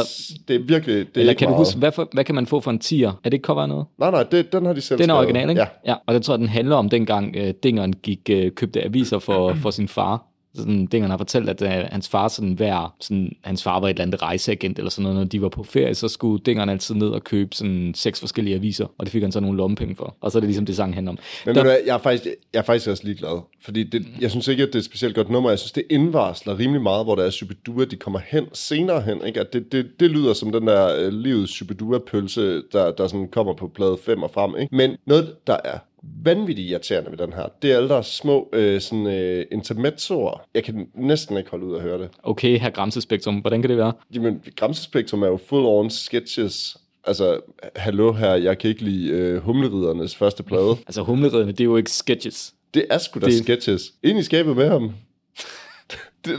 det er virkelig... Det er eller ikke kan du meget. huske, hvad, for, hvad kan man få for en tier? Er det ikke cover af noget? Nej, nej, det, den har de selv Den er original, ikke? Ja. ja. Og det tror jeg, den handler om dengang øh, Dingeren gik, øh, købte aviser for, for sin far. Sådan, Dingeren har fortalt, at øh, hans far sådan hver, sådan, hans far var et eller andet rejseagent eller sådan noget, når de var på ferie, så skulle Dingeren altid ned og købe sådan seks forskellige aviser, og det fik han så nogle lommepenge for. Og så er det ligesom det sang handler om. Men Der- hvad, jeg er, faktisk, jeg er faktisk også ligeglad. Fordi det, jeg synes ikke, at det er et specielt godt nummer. Jeg synes, det indvarsler rimelig meget, hvor der er Superdua, de kommer hen senere hen. Ikke? At det, det, det lyder som den der uh, livets Superdua-pølse, der, der sådan kommer på plade 5 og frem. Ikke? Men noget, der er vanvittigt irriterende ved den her, det er alle der små øh, sådan, øh, intermezzoer. Jeg kan næsten ikke holde ud at høre det. Okay, her Gramsespektrum, hvordan kan det være? Jamen, Gramsespektrum er jo full-on sketches. Altså, hallo her, jeg kan ikke lide øh, Humleridernes første plade. Altså humleriderne, det er jo ikke sketches. Det er sgu da Det- sketches. Ind i skabet med ham. det,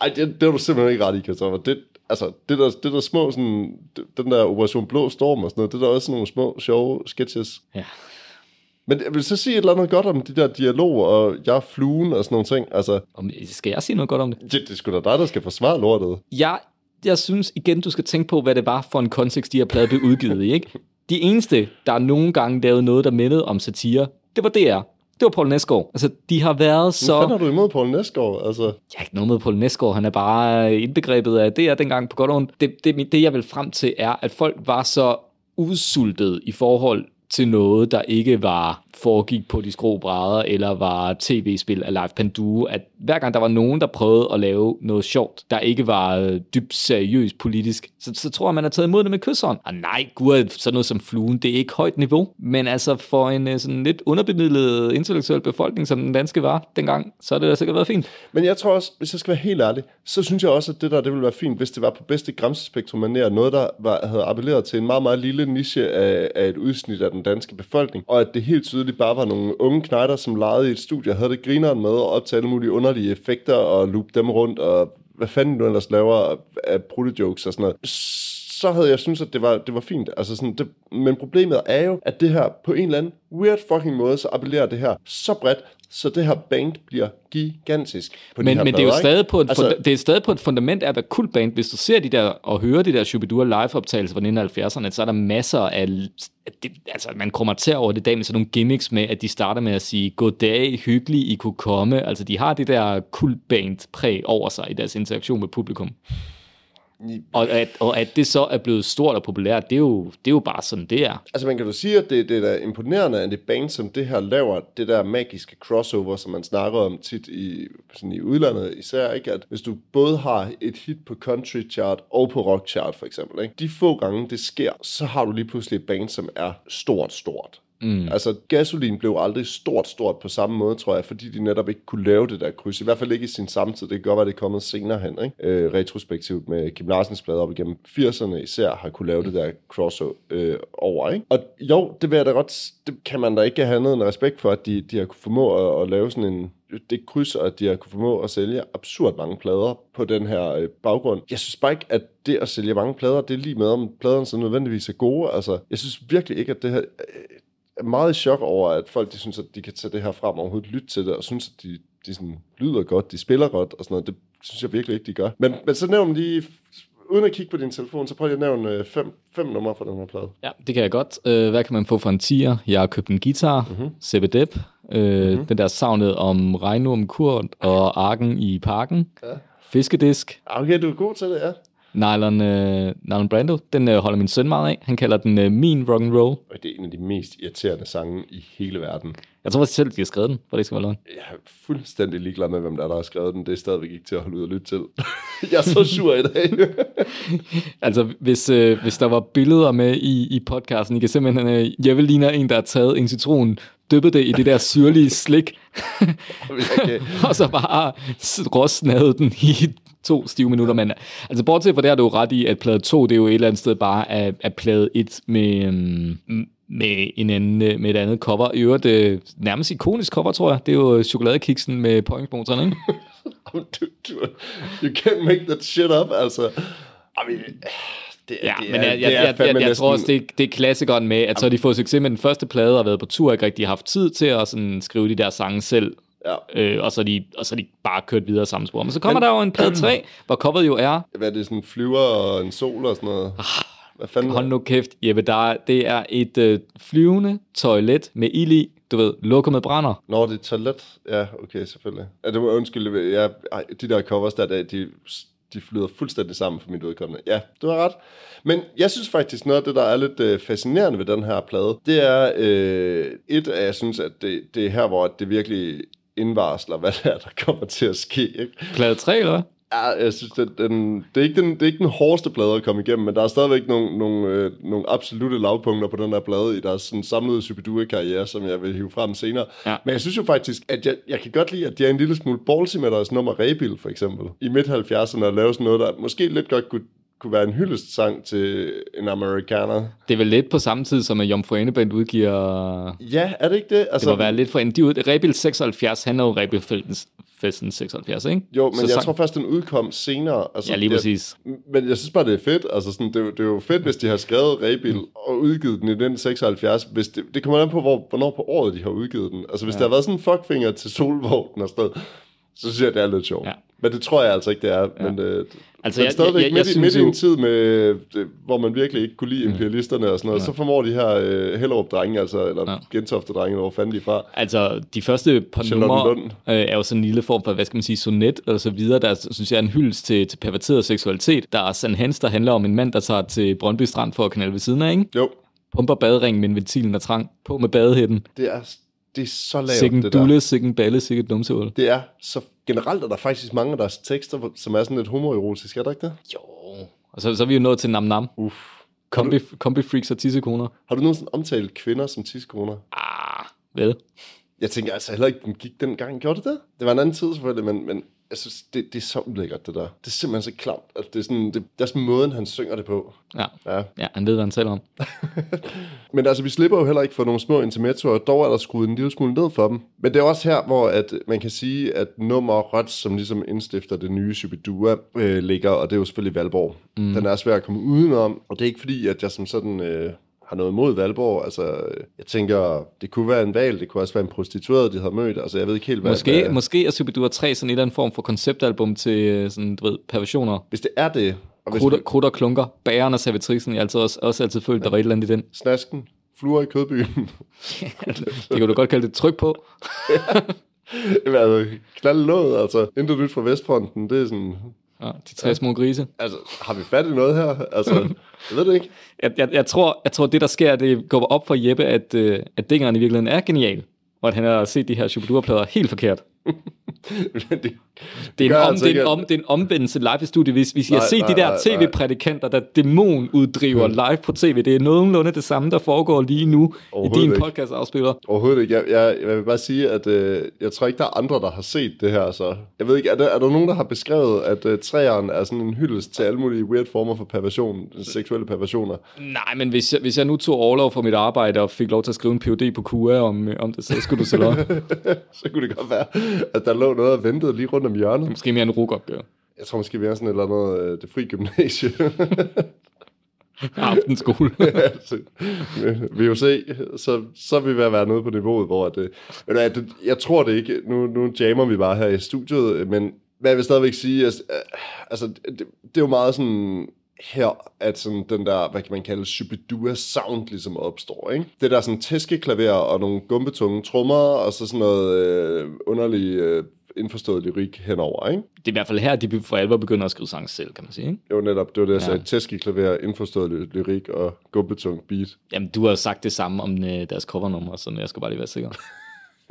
ej, det, det er du simpelthen ikke ret i, Christoffer. Det, altså, det der, det der små, sådan, den der Operation Blå Storm og sådan noget, det er der også nogle små, sjove sketches. Ja. Men jeg vil så sige et eller andet godt om de der dialoger, og jeg er fluen og sådan nogle ting. Altså, Om, skal jeg sige noget godt om det? det, det er sgu da dig, der skal forsvare lortet. Jeg, jeg synes igen, du skal tænke på, hvad det var for en kontekst, de her plade blev udgivet i, ikke? De eneste, der nogle gange lavede noget, der mindede om satire, det var DR. Det var Paul Næsgaard. Altså, de har været Så... Hvad har du imod Poul Næsgaard? Altså, Jeg har ikke noget med Paul Næsgaard, han er bare indbegrebet af det er dengang på godt og ondt. Det, det, det, jeg vil frem til, er, at folk var så udsultet i forhold til noget, der ikke var foregik på de skrå brædder, eller var tv-spil af Live Pandue, at hver gang der var nogen, der prøvede at lave noget sjovt, der ikke var øh, dybt seriøst politisk, så, så tror jeg, man har taget imod det med kysshånd. Og nej, gud, sådan noget som fluen, det er ikke højt niveau, men altså for en øh, sådan lidt underbemidlet øh, intellektuel befolkning, som den danske var dengang, så har det da sikkert været fint. Men jeg tror også, hvis jeg skal være helt ærlig, så synes jeg også, at det der det ville være fint, hvis det var på bedste græmsespektrum manér, noget, der var, havde appelleret til en meget, meget lille niche af, af et udsnit af den danske befolkning, og at det helt tydeligt bare var nogle unge knejder, som legede i et studie og havde det grineren med og optage alle mulige underlige effekter og loop dem rundt og hvad fanden du ellers laver af jokes og sådan noget så havde jeg synes at det var, det var fint. Altså sådan, det, men problemet er jo, at det her på en eller anden weird fucking måde, så appellerer det her så bredt, så det her band bliver gigantisk på de Men, her men det er jo plader, stadig på et, Altså- det er stadig på et fundament af at være kult band. Hvis du ser de der og hører de der Shubidua live-optagelser fra 1970'erne, så er der masser af... Det, altså, man kommer til over det dag med sådan nogle gimmicks med, at de starter med at sige, goddag, hyggelig, I kunne komme. Altså, de har det der kult band præg over sig i deres interaktion med publikum. Og at, og at det så er blevet stort og populært, det er jo, det er jo bare sådan, det er. Altså man kan jo sige, at det, det er da imponerende, at det band, som det her laver, det der magiske crossover, som man snakker om tit i, sådan i udlandet især, ikke? at hvis du både har et hit på country chart og på rock chart for eksempel, ikke? de få gange det sker, så har du lige pludselig et band, som er stort, stort. Mm. Altså, Gasolin blev aldrig stort, stort på samme måde, tror jeg, fordi de netop ikke kunne lave det der kryds. I hvert fald ikke i sin samtid. Det kan godt være, det er kommet senere hen, ikke? Øh, retrospektivt med Kim Larsens plader op igennem 80'erne især, har kunne lave det der crossover øh, over, ikke? Og jo, det vil jeg da godt, det kan man da ikke have andet end respekt for, at de, de har kunne formå at, at lave sådan en, det kryds, og at de har kunne formå at sælge absurd mange plader på den her øh, baggrund. Jeg synes bare ikke, at det at sælge mange plader, det er lige med, om pladerne så nødvendigvis er gode. Altså, jeg synes virkelig ikke, at det her... Øh, er meget i chok over, at folk de synes, at de kan tage det her frem og overhovedet lytte til det, og synes, at de, de sådan lyder godt, de spiller godt og sådan noget. Det synes jeg virkelig ikke, de gør. Men, men så nævn lige, uden at kigge på din telefon, så prøv lige at nævne øh, fem, fem numre fra den her plade. Ja, det kan jeg godt. Øh, hvad kan man få for en tier? Jeg har købt en guitar, mm-hmm. Sebbe Depp, øh, mm-hmm. den der savnet om Regnorm Kurt og Arken i parken, ja. Fiskedisk, Ah, Okay, du er god til det, ja. Nylon, øh, Nylon Brando, den øh, holder min søn meget af. Han kalder den øh, Mean Rock and Roll. Og det er en af de mest irriterende sange i hele verden. Jeg tror faktisk selv, de har skrevet den, for det skal være løgn. Jeg er fuldstændig ligeglad med, hvem der, er, der har skrevet den. Det er stadigvæk ikke til at holde ud og lytte til. jeg er så sur i dag. Altså, hvis, øh, hvis der var billeder med i, i podcasten, I kan simpelthen, øh, jeg vil ligne en, der har taget en citron, dyppet det i det der syrlige slik, og så bare råsnadet den i to stive minutter. Men altså, bortset fra det har du ret i, at plade 2, det er jo et eller andet sted bare af, af plade 1 med, øhm, med, en anden, øh, med et andet cover. I øvrigt, øh, nærmest ikonisk cover, tror jeg. Det er jo chokoladekiksen med pointmotoren, ikke? du, du, you can't make that shit up, altså. I mean, det, Ja, det men er, jeg, det jeg, jeg, jeg, jeg næsten- tror også, det, er- det er klassikeren med, at så har de fået succes med den første plade og været på tur, ikke rigtig haft tid til at sådan skrive de der sange selv. Ja. Øh, og, så de, og så de bare kørt videre samme spor. Men så kommer men, der jo en plade 3, hvor coveret jo er, Hvad er det, sådan en flyver og en sol og sådan noget? Hvad fanden? hold nu kæft, Jeppe, der, er- det er et øh, flyvende toilet med ild i, du ved, lukket med brænder. Nå, det er toilet. Ja, okay, selvfølgelig. Ja, det var undskyld. Ja, ej, de der covers der, der de, de flyder fuldstændig sammen for mit udkommende. Ja, du har ret. Men jeg synes faktisk, noget af det, der er lidt øh, fascinerende ved den her plade, det er øh, et af, jeg synes, at det, det er her, hvor det virkelig indvarsler, hvad det er, der kommer til at ske. Ikke? Plade 3, eller? Ja, jeg synes, det, den, det, er ikke den, det er ikke den hårdeste plade at komme igennem, men der er stadigvæk nogle, nogle, øh, nogle absolute lavpunkter på den der plade i deres sådan, samlede Superdue-karriere, som jeg vil hive frem senere. Ja. Men jeg synes jo faktisk, at jeg, jeg kan godt lide, at de er en lille smule ballsy med deres nummer Rebil, for eksempel. I midt-70'erne at lave sådan noget, der måske lidt godt kunne, kunne være en hyldestsang til en amerikaner. Det er vel lidt på samme tid, som at Jomfru Aneband udgiver... Ja, er det ikke det? Altså, Det må være lidt for en... De, ud- Rebil 76, han er jo Rebil Festen 76, ikke? Jo, men Så jeg sang- tror først, den udkom senere. Altså, Ja, lige jeg- præcis. Men jeg synes bare, det er fedt. Altså, sådan, det, er jo- det er jo fedt, hvis de har skrevet Rebil og udgivet den i 1976. Hvis det, det kommer an på, hvor, hvornår på året de har udgivet den. Altså, hvis ja. der har været sådan en fuckfinger til Solvognen og sådan så synes jeg, det er lidt sjovt. Ja. Men det tror jeg altså ikke, det er. Ja. Men, øh, Altså, men jeg- stadigvæk jeg- jeg- jeg midt, i- midt i en tid, med, det, hvor man virkelig ikke kunne lide imperialisterne og sådan noget, ja. så formår de her øh, Hellerup-drenge, altså, eller Ja. Gentofte-drenge, hvor fanden de fra. Altså, de første par numre øh, er jo sådan en lille form for, hvad skal man sige, sonet og så videre, der synes jeg er en hyldest til, til perverteret seksualitet. Der er San Hans, der handler om en mand, der tager til Brøndby Strand for at knalde ved siden af, ikke? Jo, Pumper baderingen, men ventilen er trang. På med badehætten. det er, det er så lavt, Sikken det der. dulle, sikken balle, sikken. Det er så generelt er der faktisk mange af deres tekster, som er sådan lidt homoerotiske, er der ikke det? Jo. Og så, så er vi jo nået til Nam Nam. Uff. Kombi, kombi freaks og tissekoner. Har du nogensinde omtalt kvinder som tidskoner? Ah, vel? Jeg tænker altså heller ikke, den gik dengang. Gjorde det det? Det var en anden tid selvfølgelig, men, men jeg synes, det, det er så ulækkert, det der. Det er simpelthen så klamt. Altså, det, er sådan, det, det er sådan måden, han synger det på. Ja. Ja. ja, han ved, hvad han taler om. Men altså, vi slipper jo heller ikke for nogle små intermezzoer, dog er der skruet en lille smule ned for dem. Men det er også her, hvor at man kan sige, at nummer rødt, som ligesom indstifter det nye Shubidua, øh, ligger, og det er jo selvfølgelig Valborg. Mm. Den er svær at komme udenom, og det er ikke fordi, at jeg som sådan... Øh, har noget imod Valborg. Altså, jeg tænker, det kunne være en valg, det kunne også være en prostitueret, de havde mødt. Altså, jeg ved ikke helt, hvad... Måske, hvad, måske er Superdure 3 sådan en eller anden form for konceptalbum til øh, sådan, du ved, perversioner. Hvis det er det, og hvis Krutter, krutter klunker, bæren og servitrisen. Jeg har altid også, også altid følt, der var et eller andet i den. snasken, fluer i kødbyen, Det kan du godt kalde det tryk på. altså, knalde låget, altså, intet nyt fra Vestfronten, det er sådan, Ja, de tre små grise. altså, har vi fat i noget her? Altså, jeg ved det ikke. Jeg, jeg, jeg, tror, jeg tror, det der sker, det går op for Jeppe, at, øh, at dingeren i virkeligheden er genial. Og at han har set de her Superdure-plader helt forkert. det, Det er, gør en, om, altså det, er en, om, det er en omvendelse live i studiet. Hvis, hvis I har Nej, set nej, de der nej, nej. tv-prædikanter, der dæmonuddriver live på tv, det er nogenlunde det samme, der foregår lige nu i din ikke. podcast-afspiller. Overhovedet ikke. Jeg, jeg, jeg vil bare sige, at øh, jeg tror ikke, der er andre, der har set det her. Så jeg ved ikke, er der, er der nogen, der har beskrevet, at øh, træeren er sådan en hyldest til alle mulige weird former for perversion, seksuelle perversioner? Nej, men hvis jeg, hvis jeg nu tog overlov fra mit arbejde og fik lov til at skrive en PhD på QA om, om det, så skulle du selv op. så kunne det godt være, at der lå noget og ventede lige rundt om hjørnet. Måske mere en rugopgave. Jeg tror måske, er sådan et eller andet øh, det fri gymnasie. Aftenskole. altså, vi vil se, så, så er vi ved at være nede på niveauet, hvor det, du hvad, det, jeg tror det ikke, nu, nu jammer vi bare her i studiet, men hvad jeg vil stadigvæk sige, altså, altså det, det er jo meget sådan her, at sådan den der, hvad kan man kalde, Shubidua sound ligesom opstår, ikke? Det der sådan tæskeklaver og nogle gumbetunge trommer, og så sådan noget øh, underlig øh, indforstået lyrik henover, ikke? Det er i hvert fald her, de for alvor begynder at skrive sange selv, kan man sige. Ikke? Var netop, det var det, jeg Ja. sagde, tæsk klaver, indforstået ly- lyrik og gumbetung beat. Jamen, du har jo sagt det samme om øh, deres covernummer, så jeg skal bare lige være sikker.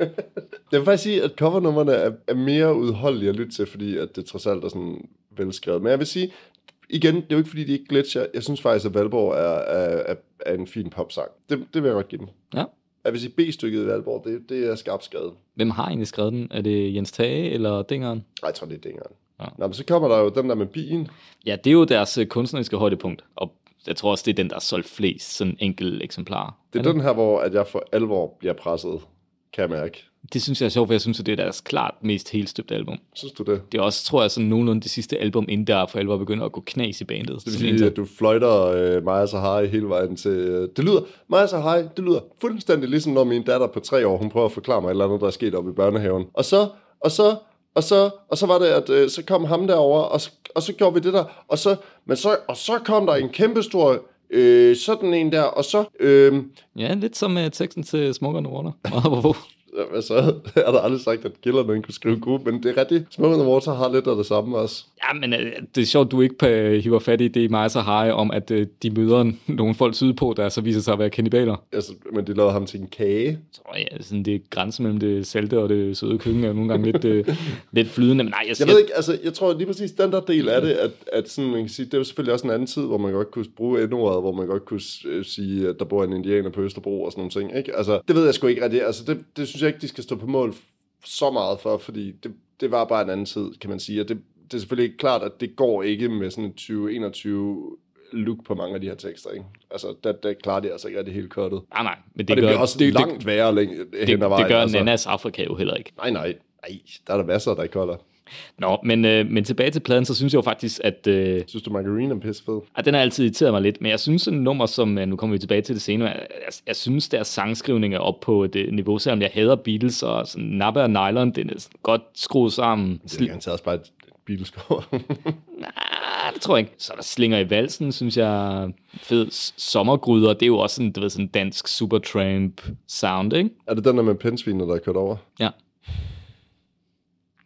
Jeg vil faktisk sige, at covernummerne er, er mere udholdelige at lytte til, fordi at det trods alt er sådan velskrevet. Men jeg vil sige, igen, det er jo ikke fordi, de ikke glitcher. Jeg synes faktisk, at Valborg er, er, er, er en fin popsang. Det, det vil jeg godt give dem. Ja. Jeg vil sige, B-stykket i Valborg, det, det er skarpt skrevet. Hvem har egentlig skrevet den? Er det Jens Tage eller Dingeren? Ej, jeg tror, det er dingeren. Ja. Nå, men så kommer der jo den der med bien. Ja, det er jo deres øh, kunstneriske højdepunkt, og jeg tror også, det er den, der er solgt flest sådan enkelte eksemplarer. Det er den her, hvor at jeg for alvor bliver presset, kan jeg mærke. Det synes jeg er sjovt, for jeg synes, at det er deres klart mest helstøbte album. Synes du det? Det er også, tror jeg, sådan nogenlunde det sidste album, inden der for alvor begynder at gå knas i bandet. Det vil sige, at du fløjter øh, Maja Sahari hele vejen til... Øh, det lyder, Maja Sahari, det lyder fuldstændig ligesom, når min datter på tre år, hun prøver at forklare mig et eller andet, der er sket oppe i børnehaven. Og så, og så, og så, og så var det, at øh, så kom ham derover og så, og så gjorde vi det der, og så, men så, og så kom der en kæmpestor øh, sådan en der, og så, øh, Ja, lidt som uh, teksten til the Water. Apropos. altså, jeg har da aldrig sagt, at Gillerne kunne skrive god, men det er rigtigt. Smoke on the Water har lidt af det samme også. ja, men uh, det er sjovt, du ikke uh, hiver fat i det mig så har om, at uh, de møder nogle folk sydpå, der så viser sig at være kannibaler. Altså, men de lavede ham til en kage. Så ja, sådan det grænse mellem det salte og det søde køkken er nogle gange lidt, lidt flydende. Men nej, jeg, Jeg ved ikke, altså, jeg tror lige præcis, den der del af det, at, at sådan, man kan sige, det er jo selvfølgelig også en anden tid, hvor man godt kunne bruge endordet, hvor man godt kunne øh, sige, at der bor en indianer på Østerbro og sådan nogle ting, ikke? Altså, det ved jeg sgu ikke rigtigt, altså, det, det synes jeg ikke, de skal stå på mål så meget for, fordi det, det var bare en anden tid, kan man sige, og det, det er selvfølgelig ikke klart, at det går ikke med sådan en 2021 look på mange af de her tekster, ikke? Altså, der, der klarer de altså ikke rigtig helt kottet. Nej, nej, men Det og det gør, bliver også det, langt det, værre læng- det, hen ad vejen. det gør altså. Nanas Afrika jo heller ikke. Nej, nej, nej, der er der masser, der ikke holder. Nå, men, øh, men tilbage til pladen, så synes jeg jo faktisk, at, øh, Synes du, Margarine er pissefed? at den har altid irriteret mig lidt, men jeg synes, en nummer, som, øh, nu kommer vi tilbage til det senere, jeg, jeg, jeg synes, deres sangskrivning er op på et øh, niveau, selvom jeg hader Beatles, og sådan Nabba og Nylon, den er godt skruet sammen. Det er garanteret også bare et Beatles-cover. Nej, det tror jeg ikke. Så er der Slinger i valsen, synes jeg fed. Sommergryder, det er jo også sådan, du ved, sådan dansk supertramp sound, ikke? er det den der med pensviner, der er kørt over? Ja.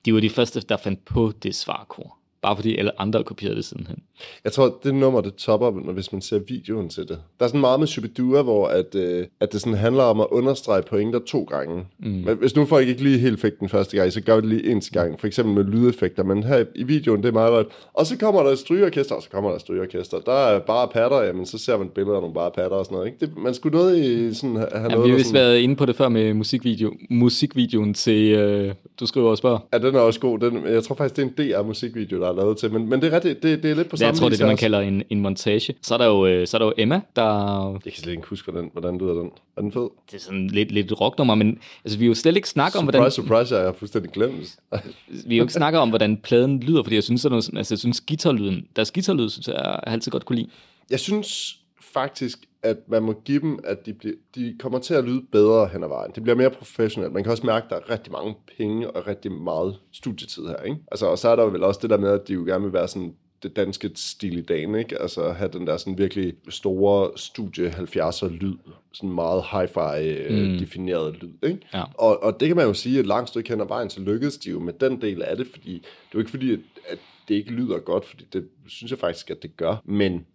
De var de første, der fandt på det svarkor. Bare fordi alle andre kopierede det sidenhen. Jeg tror, det nummer, det topper, når- hvis man ser videoen til det. Der er sådan meget med Shubidua, hvor at, øh, at det sådan handler om at understrege pointer to gange. Mm. Men hvis nu folk ikke lige helt fik den første gang, så gør vi det lige en gang. For eksempel med lydeffekter. Men her i videoen, det er meget godt. Og så kommer der et strygeorkester, og så kommer der et strygeorkester. Der er bare patter, jamen så ser man billeder af nogle bare patter og sådan noget. Ikke? Det, man skulle noget i sådan, have Ja, noget, vi har vist sådan, været inde på det før med musikvideo, musikvideoen til, øh, du skriver og spørger. Ja, den er også god. Den, jeg tror faktisk, det er en DR-musikvideo, der er lavet til. Men, men det er rigtigt, det, det er lidt på samme jeg tror, det er det, man kalder en, en montage. Så er, der jo, øh, så er der jo Emma, der... Jeg kan slet ikke huske, hvordan, hvordan lyder den. Er den fed? Det er sådan lidt, lidt rocknummer, men altså, vi har jo slet ikke snakket om, hvordan, Surprise, surprise, jeg har fuldstændig glemt. vi har jo ikke snakket om, hvordan pladen lyder, fordi jeg synes, at altså, jeg synes guitarlyden, deres guitarlyd, synes jeg, jeg altid godt kunne lide. Jeg synes faktisk, at man må give dem, at de, bliver, de kommer til at lyde bedre hen ad vejen. Det bliver mere professionelt. Man kan også mærke, at der er rigtig mange penge og rigtig meget studietid her. Ikke? Altså, og så er der vel også det der med, at de jo gerne vil være sådan det danske stil i dagen, ikke? Altså have den der sådan virkelig store studie 70'er lyd, sådan meget hi-fi mm. defineret lyd, ikke? Ja. Og, og det kan man jo sige, at langt stykke hen ad vejen, så lykkedes de jo med den del af det, fordi det er jo ikke fordi, at, at det ikke lyder godt, fordi det synes jeg faktisk, at det gør. Men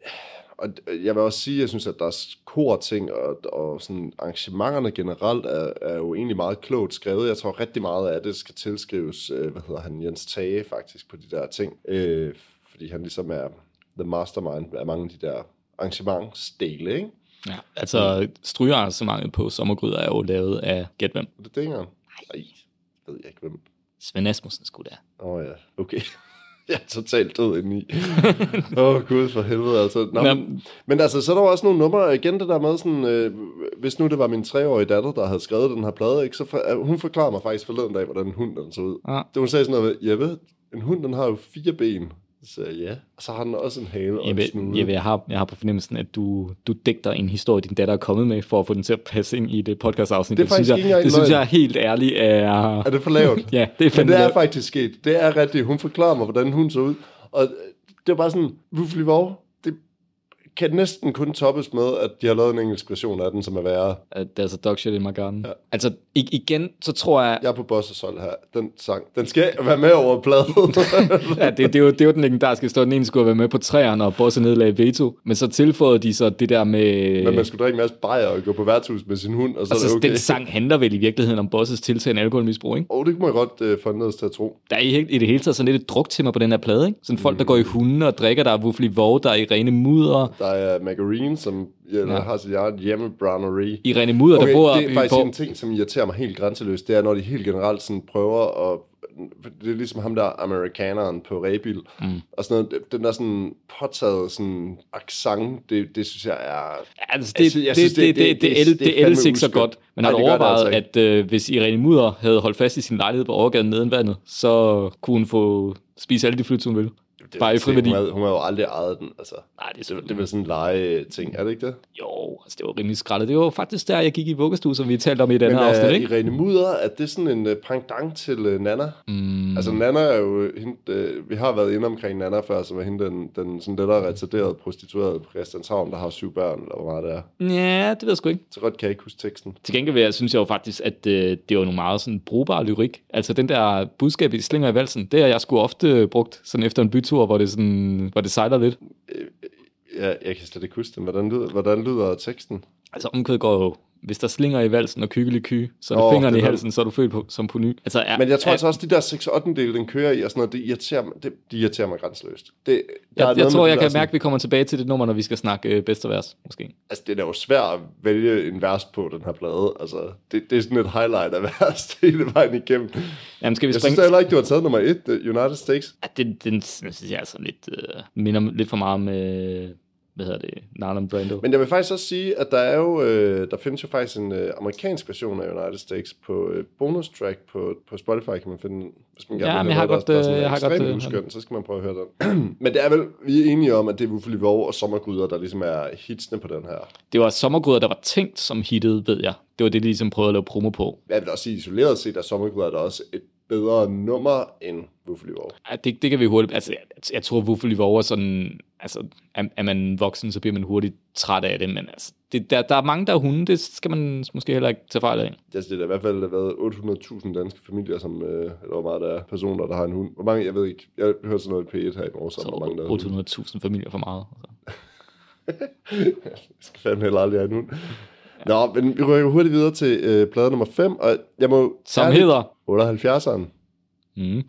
og jeg vil også sige, at jeg synes, at der er kor-ting, og, og sådan arrangementerne generelt er, er jo egentlig meget klogt skrevet. Jeg tror rigtig meget af det skal tilskrives, øh, hvad hedder han, Jens Tage faktisk, på de der ting. Øh, fordi han ligesom er the mastermind af mange af de der arrangementsdele, ikke? Ja. Altså, strygearrangementet på Sommergryder er jo lavet af, gæt hvem? Er det Dingeren? Nej, ved jeg ikke hvem. Svend Asmussen skulle der. Åh oh, ja, okay. Jeg er totalt død indeni. Åh, oh, gud for helvede, altså. Nå, men, men altså, så er der jo også nogle numre, igen det der med sådan, øh, hvis nu det var min treårige datter, der havde skrevet den her plade, ikke, så for, øh, hun forklarer mig faktisk forleden dag, hvordan en hund den så ud. Ja. Det hun sagde sådan noget med, Jeppe, en hund den har jo fire ben. Så ja. Og så har den også en hale og Jeg, en ved, jeg, ved, jeg, har, jeg har på fornemmelsen, at du, du digter en historie, din datter er kommet med, for at få den til at passe ind i det podcast-afsnit. Det er faktisk synes jeg, det synes løgn. jeg helt ærligt er... Er det for lavt? Ja, det er Men fandme det er faktisk sket. Det er rigtigt. Hun forklarer mig, hvordan hun så ud. Og det var bare sådan, Ruffly Vov, det kan næsten kun toppes med, at de har lavet en engelsk version af den, som er værre. Uh, there's a dog shit in my garden. Ja. Altså, i, igen, så tror jeg... Jeg er på Bosses hold her. Den sang, den skal være med over pladen. ja, det, det, er jo, det er jo den legendariske stå. Den ene skulle være med på træerne, og Bosse nedlagde veto. Men så tilføjede de så det der med... Men man skulle drikke en masse bajer og gå på værtshus med sin hund, og så altså, er det okay. den sang handler vel i virkeligheden om Bosses tiltagende alkoholmisbrug, ikke? Åh, oh, det kunne man godt øh, få ned til at tro. Der er i, i det hele taget sådan lidt et druktimmer på den her plade, ikke? Sådan folk, der går i hunde og drikker, der er Wuffly Vore, der er i rene mudder. Der er Margarine, som ja, Ja. har sit eget hjemmebrowneri. I rene mudder, Okay, der bor... det er faktisk en ting, som irriterer mig helt grænseløst, det er, når de helt generelt sådan prøver at... Det er ligesom ham der amerikaneren på Rebil, mm. og sådan noget, den der sådan påtaget sådan accent, det, det synes jeg er... Altså, det, jeg synes, det, det, det, det, det, det, det ikke så godt. Men Nej, har du overvejet, altså at øh, hvis Irene Mudder havde holdt fast i sin lejlighed på overgaden neden vandet, så kunne hun få spise alle de flyt, hun vil? Det, Bare i friværdi. Hun, har- hun har jo aldrig ejet den, altså. Nej, det er Det, selvfølgelig... det vel sådan en lege-ting, er det ikke det? Jo, altså det var rimelig skrællet. Det var faktisk der, jeg gik i vuggestue, som vi talte om i et andet Men afsnit, uh, ikke? Irene Mudder, er det sådan en uh, pendant til uh, Nana? Mm, Altså Nana er jo hende, uh, vi har været inde omkring Nana før, som er hende den, den sådan lettere retarderede prostituerede på Christianshavn, der har syv børn, eller hvor meget det er. ja, det ved jeg sgu ikke. Så godt kan jeg ikke huske teksten. Til gengæld vil jeg, synes jeg jo faktisk, at øh, det var nogle meget sådan brugbare lyrik. Altså den der budskab i Slinger i valsen, det har jeg sgu ofte brugt sådan efter en bytur, hvor det, sådan, hvor det sejler lidt. Jeg, jeg kan slet ikke huske den. Hvordan lyder, hvordan lyder teksten? Altså omkvædet går jo, hvis der slinger i valsen og kykkelig ky, så er det oh, fingrene det i halsen, så er du født på, som på ny. Altså, er, Men jeg tror er, altså også, de der 6 8 dele, den kører i, og sådan noget, det irriterer mig, det, de irriterer mig grænseløst. Det, der er jeg, jeg med tror, det jeg der kan sådan- mærke, at vi kommer tilbage til det nummer, når vi skal snakke øh, bedste vers, måske. Altså, det er da jo svært at vælge en vers på, den her plade. Altså, det, det er sådan et highlight af vers hele vejen igennem. Jamen, skal vi Jeg springe? synes heller ikke, du har taget nummer 1, United States. Ja, den, den synes jeg altså lidt, øh, minder lidt for meget om, øh, hvad hedder det, Marlon Brando. Men jeg vil faktisk også sige, at der er jo, øh, der findes jo faktisk en øh, amerikansk version af United States på øh, bonus track på, på Spotify, kan man finde. Hvis man gerne Ja, vil men jeg har godt, der, der er sådan øh, jeg har godt, øh, uskønt, så skal man prøve at høre den. men det er vel, vi er enige om, at det er Wuffeli Vore og Sommergryder, der ligesom er hitsene på den her. Det var sommergryder, der var tænkt som hittet, ved jeg. Det var det, de ligesom prøvede at lave promo på. Jeg vil også sige, isoleret set, at Sommergryder er der også et bedre nummer end Wuffeli Vore. Ja, det, det kan vi hurtigt... Altså, jeg, jeg tror, Wuffel er sådan... Altså, er, er man voksen, så bliver man hurtigt træt af det, men altså, det, der, der er mange, der er hunde, det skal man måske heller ikke tage fejl af. Altså, det er i hvert fald været 800.000 danske familier, som, øh, eller hvor meget der er personer, der har en hund. Hvor mange, jeg ved ikke, jeg hørte sådan noget i P1 her i morges, om, hvor mange der er hunde. Så 800.000 familier for meget. Altså. Jeg skal fandme heller aldrig have en hund. Nå, men vi rykker hurtigt videre til øh, plade nummer 5, og jeg må... Som hedder... 78'eren. Mm.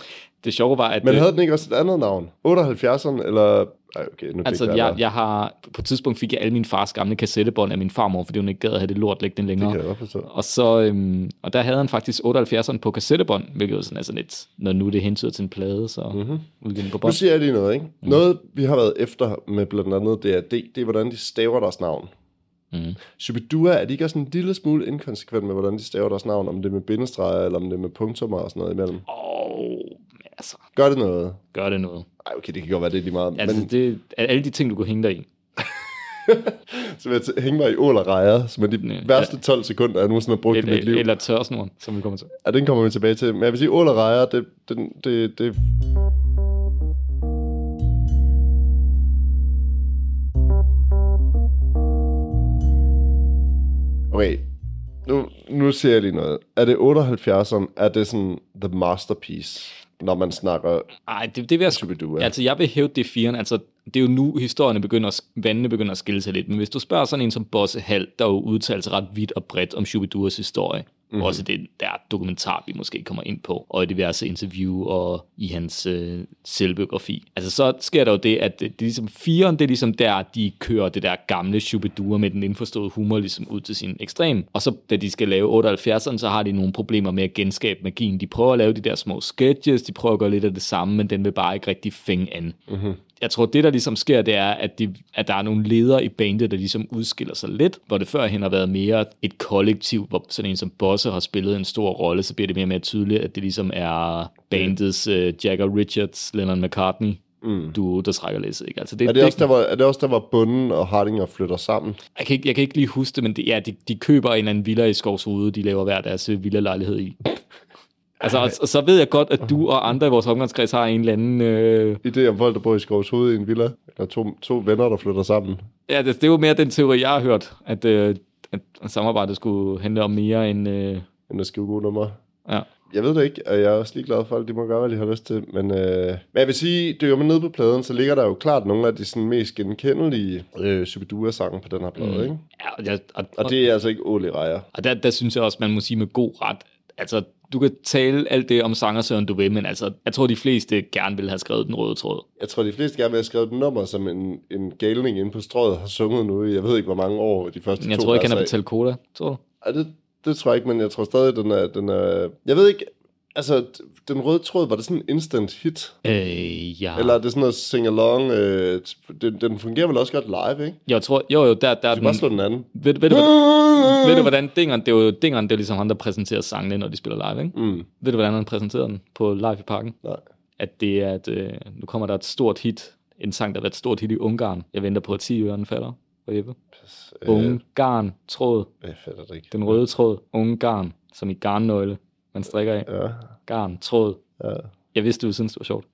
Det sjove var, at... Men øh, havde den ikke også et andet navn? 78'eren, eller... Ej, okay, nu Altså, jeg, jeg har, på et tidspunkt fik jeg alle min fars gamle kassettebånd af min farmor, fordi hun ikke gad at have det lort liggende Det længere. kan jeg forstå. Og så, øhm, og der havde han faktisk 78'eren på kassettebånd, hvilket sådan, altså lidt, når nu det hentyder til en plade, så mm-hmm. udgivet på Nu bånd. siger jeg lige noget, ikke? Mm. Noget, vi har været efter med blandt andet DRD, det er, hvordan de staver deres navn. Mm. Shubidua, er de ikke også en lille smule inkonsekvent med, hvordan de staver deres navn? Om det er med bindestreger, eller om det er med punktummer og sådan noget imellem? Og altså, Gør det noget? gør det noget. Ej, okay, det kan godt være, det er lige meget. Altså, men det er alle de ting, du kunne hænge dig i. så vil jeg hænge mig i ål og rejer, som er de Ja. værste 12 sekunder, jeg nogensinde har brugt i mit liv. Eller, eller tørsnoren, som vi kommer til. Ja, den kommer vi tilbage til. Men jeg vil sige, ål og rejer, det, det, det, det... Okay, nu, nu ser jeg lige noget. Er det 78'eren, er det sådan the masterpiece, når man snakker Ej, det, det vil jeg. Shubidua? Altså, jeg vil hæve det firen. Altså, det er jo nu, historierne begynder, at- vandene begynder at skille sig lidt. Men hvis du spørger sådan en som Bosse Hall, der jo udtaler sig ret vidt og bredt om Shubiduas historie, mm-hmm. også det der dokumentar, vi måske kommer ind på, og i diverse interview og i hans øh, selvbiografi. Altså, så sker der jo det, at det, det er ligesom firen, det er ligesom der, de kører det der gamle Shubidua med den indforståede humor ligesom ud til sin ekstrem. Og så, da de skal lave 78'eren, så har de nogle problemer med at genskabe magien. De prøver at lave de der små sketches, de prøver at gøre lidt af det samme, men den vil bare ikke rigtig fænge an. Mm-hmm. Jeg tror, det der ligesom sker, det er, at, de, at der er nogle ledere i bandet, der ligesom udskiller sig lidt, hvor det førhen har været mere et kollektiv, hvor sådan en som Bosse har spillet en stor rolle, så bliver det mere og mere tydeligt, at det ligesom er bandets uh, Jagger Richards, Lennon McCartney, mm. duo, der trækker læsset. Ikke? Altså det, Er det, også der, hvor, er det også der, hvor bunden og Hardinger flytter sammen? jeg, kan ikke, jeg kan ikke lige huske det, men det, ja, de, de køber en eller anden villa i Skovshoved, de laver hver deres øh, villa-lejlighed i. Altså, og, og så ved jeg godt, at du og andre i vores omgangskreds har en eller anden... Øh, Idé om folk, der bor i Skovs Hoved i en villa. Eller to, to venner, der flytter sammen. ja, det, det er jo mere den teori, jeg har hørt, at, øh, at samarbejdet skulle handle om mere end... Øh, End at skrive gode numre. ja. Jeg ved det ikke, og jeg er også ligeglad for folk, de må gøre, hvad de har lyst til. Men, øh, men jeg vil sige, det er jo med nede på pladen, så ligger der jo klart nogle af de sådan, mest genkendelige øh, Shubidua-sange på den her plade, mm. ikke? ja og, jeg, og, Og det er altså ikke Ole Rejer. Og der, der synes jeg også, man må sige med god ret, altså du kan tale alt det om sangersøren, du vil, men altså, jeg tror, de fleste gerne vil have skrevet den røde tråd. Jeg tror, de fleste gerne vil have skrevet et nummer, som en, en galning inde på strået har sunget nu i, jeg ved ikke, hvor mange år, de første Jeg to tror ikke, han har vers af. betalt koda, tror du? Ej, det, det tror jeg ikke, men jeg tror stadig, den er, den er... Jeg ved ikke, altså, den røde tråd, var det sådan en instant hit? Øh, ja. Eller er det sådan noget sing-along? Øh, den, den fungerer vel også godt live, ikke? Jeg tror, jo jo, der, der er kan bare slå den, den anden. ved, ved, du, hvordan, ved du, hvordan Dingeren, det er jo Dingeren, det er jo ligesom han, der præsenterer sangene, når de spiller live, ikke? Mm, Ved du, hvordan han præsenterer den på Live i Parken? nej. At det er, at øh, nu kommer der et stort hit, en sang, der har været et stort hit i Ungarn. Jeg venter på, at 10 øren falder på Jeppe. Øh, Ungarn, tråd, jeg fatter det ikke. den røde tråd, Ungarn, som i garnnøgle, man strikker af. Ja, Garn, tråd. ja. Jeg vidste, du synes, det var sjovt.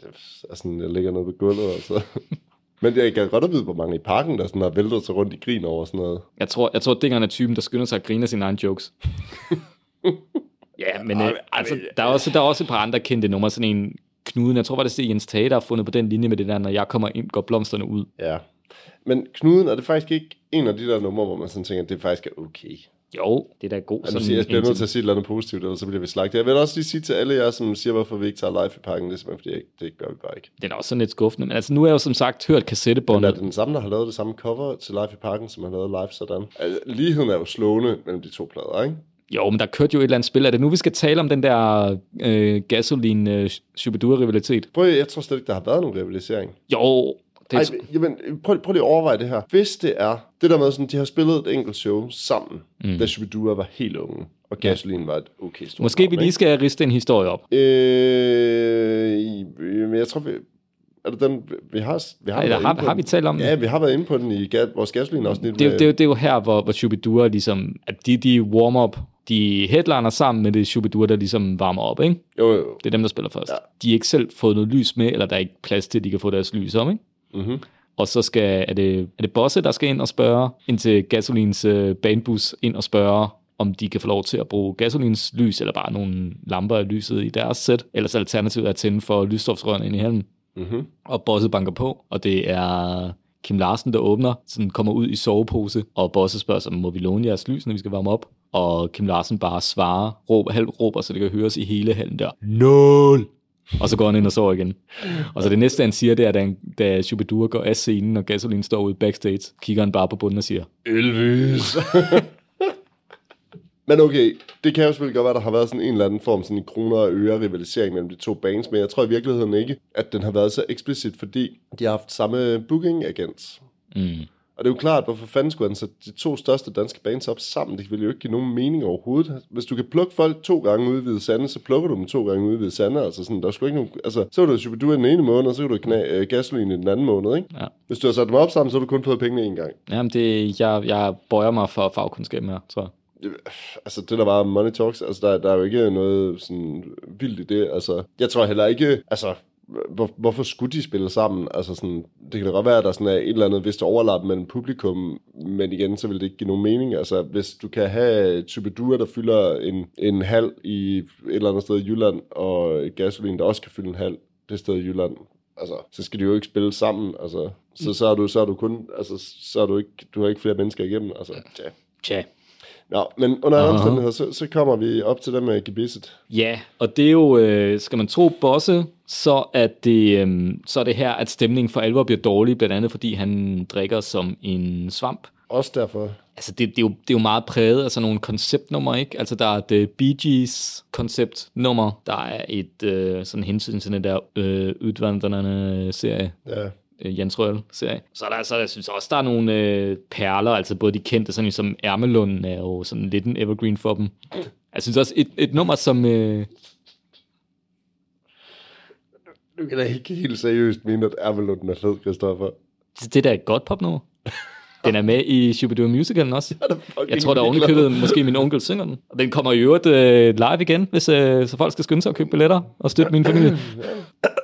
Det sådan, jeg ligger nede på gulvet, altså. Men jeg kan godt at vide, hvor mange i parken, der sådan har væltet sig rundt i grin over sådan noget. Jeg tror, jeg tror Dingeren er typen, der skynder sig at grine af sine egne jokes. ja, men øh, altså, der, er også, der er også et par andre kendte numre. Sådan en Knuden, jeg tror bare, det er Jens Tage, der har fundet på den linje med det der, når jeg kommer ind, går blomsterne ud. Ja. Men Knuden, er det faktisk ikke en af de der numre, hvor man sådan tænker, at det faktisk er okay? Jo, det er da god. Altså, siger, jeg bliver nødt til at sige et eller andet positivt, ellers så bliver vi slagtet. Jeg vil også lige sige til alle jer, som siger, hvorfor vi ikke tager live i parken, det er simpelthen, fordi jeg, det gør vi bare ikke. Den er også sådan lidt skuffende. Men altså, nu er jeg jo som sagt hørt Men er kassettebåndet. det den samme, der har lavet det samme cover til Live i Parken, som har lavet live sådan? Altså, ligheden er jo slående mellem de to plader, ikke? Jo, men der kørte jo et eller andet spil. Er det nu, vi skal tale om den der øh, gasoline øh, rivalitet Prøv, jeg tror slet ikke, der har været nogen rivalisering. Jo, det Ej, er, jamen, prøv, prøv lige at overveje det her. Hvis det er det der med, sådan, de har spillet et enkelt show sammen, mm. da Shubidua var helt unge, og Gasoline var et okay stort måske vi navn, lige skal riste en historie op. Øh, men jeg tror, vi, er det den, vi har, vi har, været har, har vi talt om? Ja, vi har været inde på den i vores gasoline også lidt. det, er jo- det, er jo- det er jo her, hvor, hvor Shubidua ligesom, at de, de warm-up, de headliner sammen med det Shubidua, der ligesom varmer op, ikke? Jo, jo. Det er dem, der spiller først. Ja. De har ikke selv fået noget lys med, eller der er ikke plads til, at de kan få deres lys om, ikke? Mm-hmm. Og så skal, er det, er det Bosse, der skal ind og spørge, ind til Gasolins øh, banebus, ind og spørge, om de kan få lov til at bruge Gasolins lys, eller bare nogle lamper af lyset i deres sæt. Ellers alternativet er at tænde for lysstofsrørene ind i hallen. Mm-hmm. Og Bosse banker på, og det er Kim Larsen, der åbner, sådan kommer ud i sovepose, og Bosse spørger sig, må vi låne jeres lys, når vi skal varme op? Og Kim Larsen bare svarer, råber, halv råber, så det kan høres i hele hallen der. Nul! Og så går han ind og sover igen. Og så det næste, han siger, det er, da, han- da Shubidua går af scenen, og Gasolin står ude backstage, kigger han bare på bunden og siger, Elvis. Men okay, det kan jo selvfølgelig godt være, at der har været sådan en eller anden form sådan en kroner og øre rivalisering mellem de to bands, men jeg tror i virkeligheden ikke, at den har været så eksplicit, fordi de har haft samme booking agents. mm, Og det er jo klart, hvorfor fanden skulle han sætte de to største danske bands op sammen? Det vil jo ikke give nogen mening overhovedet. Hvis du kan plukke folk to gange ude Hvide Sande, så plukker du dem to gange ude Hvide Sande. Altså sådan, der er sgu ikke nogen, altså, så var du Shubidua den ene måned, og så kan du knæ, øh, gasoline i den anden måned, ikke? ja. Hvis du har sat dem op sammen, så har du kun fået pengene en gang. Jamen, det, jeg, jeg bøjer mig for fagkundskab her, tror jeg. altså det der var money talks, altså der, der er jo ikke noget sådan vildt i det, altså jeg tror heller ikke, altså hvor, hvorfor skulle de spille sammen, altså sådan, det kan da godt være, at der sådan er et eller andet vist overlap mellem publikum, men igen, så vil det ikke give nogen mening, altså hvis du kan have Tubidua, der fylder en, en halv i et eller andet sted i Jylland, og Gasolin, der også kan fylde en halv det sted i Jylland, altså, så skal de jo ikke spille sammen, altså, så, så er du, så er du kun, altså, så er du ikke, du har ikke flere mennesker igennem, altså, ja. Tja. Nå, men under alle omstændigheder, så, så kommer vi op til det med gebisset. Ja, og det er jo, øh, skal man tro Bosse, så er, det, øh, så er det her, at stemningen for alvor bliver dårlig, blandt andet fordi han drikker som en svamp. Også derfor. Altså, det, det, er, jo, det er jo meget præget af sådan nogle konceptnummer, ikke? Altså, der er et Bee Gees konceptnummer, der er et øh, sådan hensyn til den der øh, udvandrende serie, Ja. øh, Jens Røhl serie. Så er der, så jeg synes også, der er nogle øh, perler, altså både de kendte, sådan som Ærmelund er jo sådan lidt en evergreen for dem. Jeg synes også, et, et nummer som... Øh, Du kan da ikke helt seriøst mene, at Ermelunden er fed, Christoffer. det er da et godt popnummer. Den er med i Shubidoo Musicalen også. er Jeg tror, der er ovenikøbet, måske min onkel synger den. Og den kommer i øvrigt øh, live igen, hvis øh, så folk skal skynde sig at købe billetter og støtte min familie.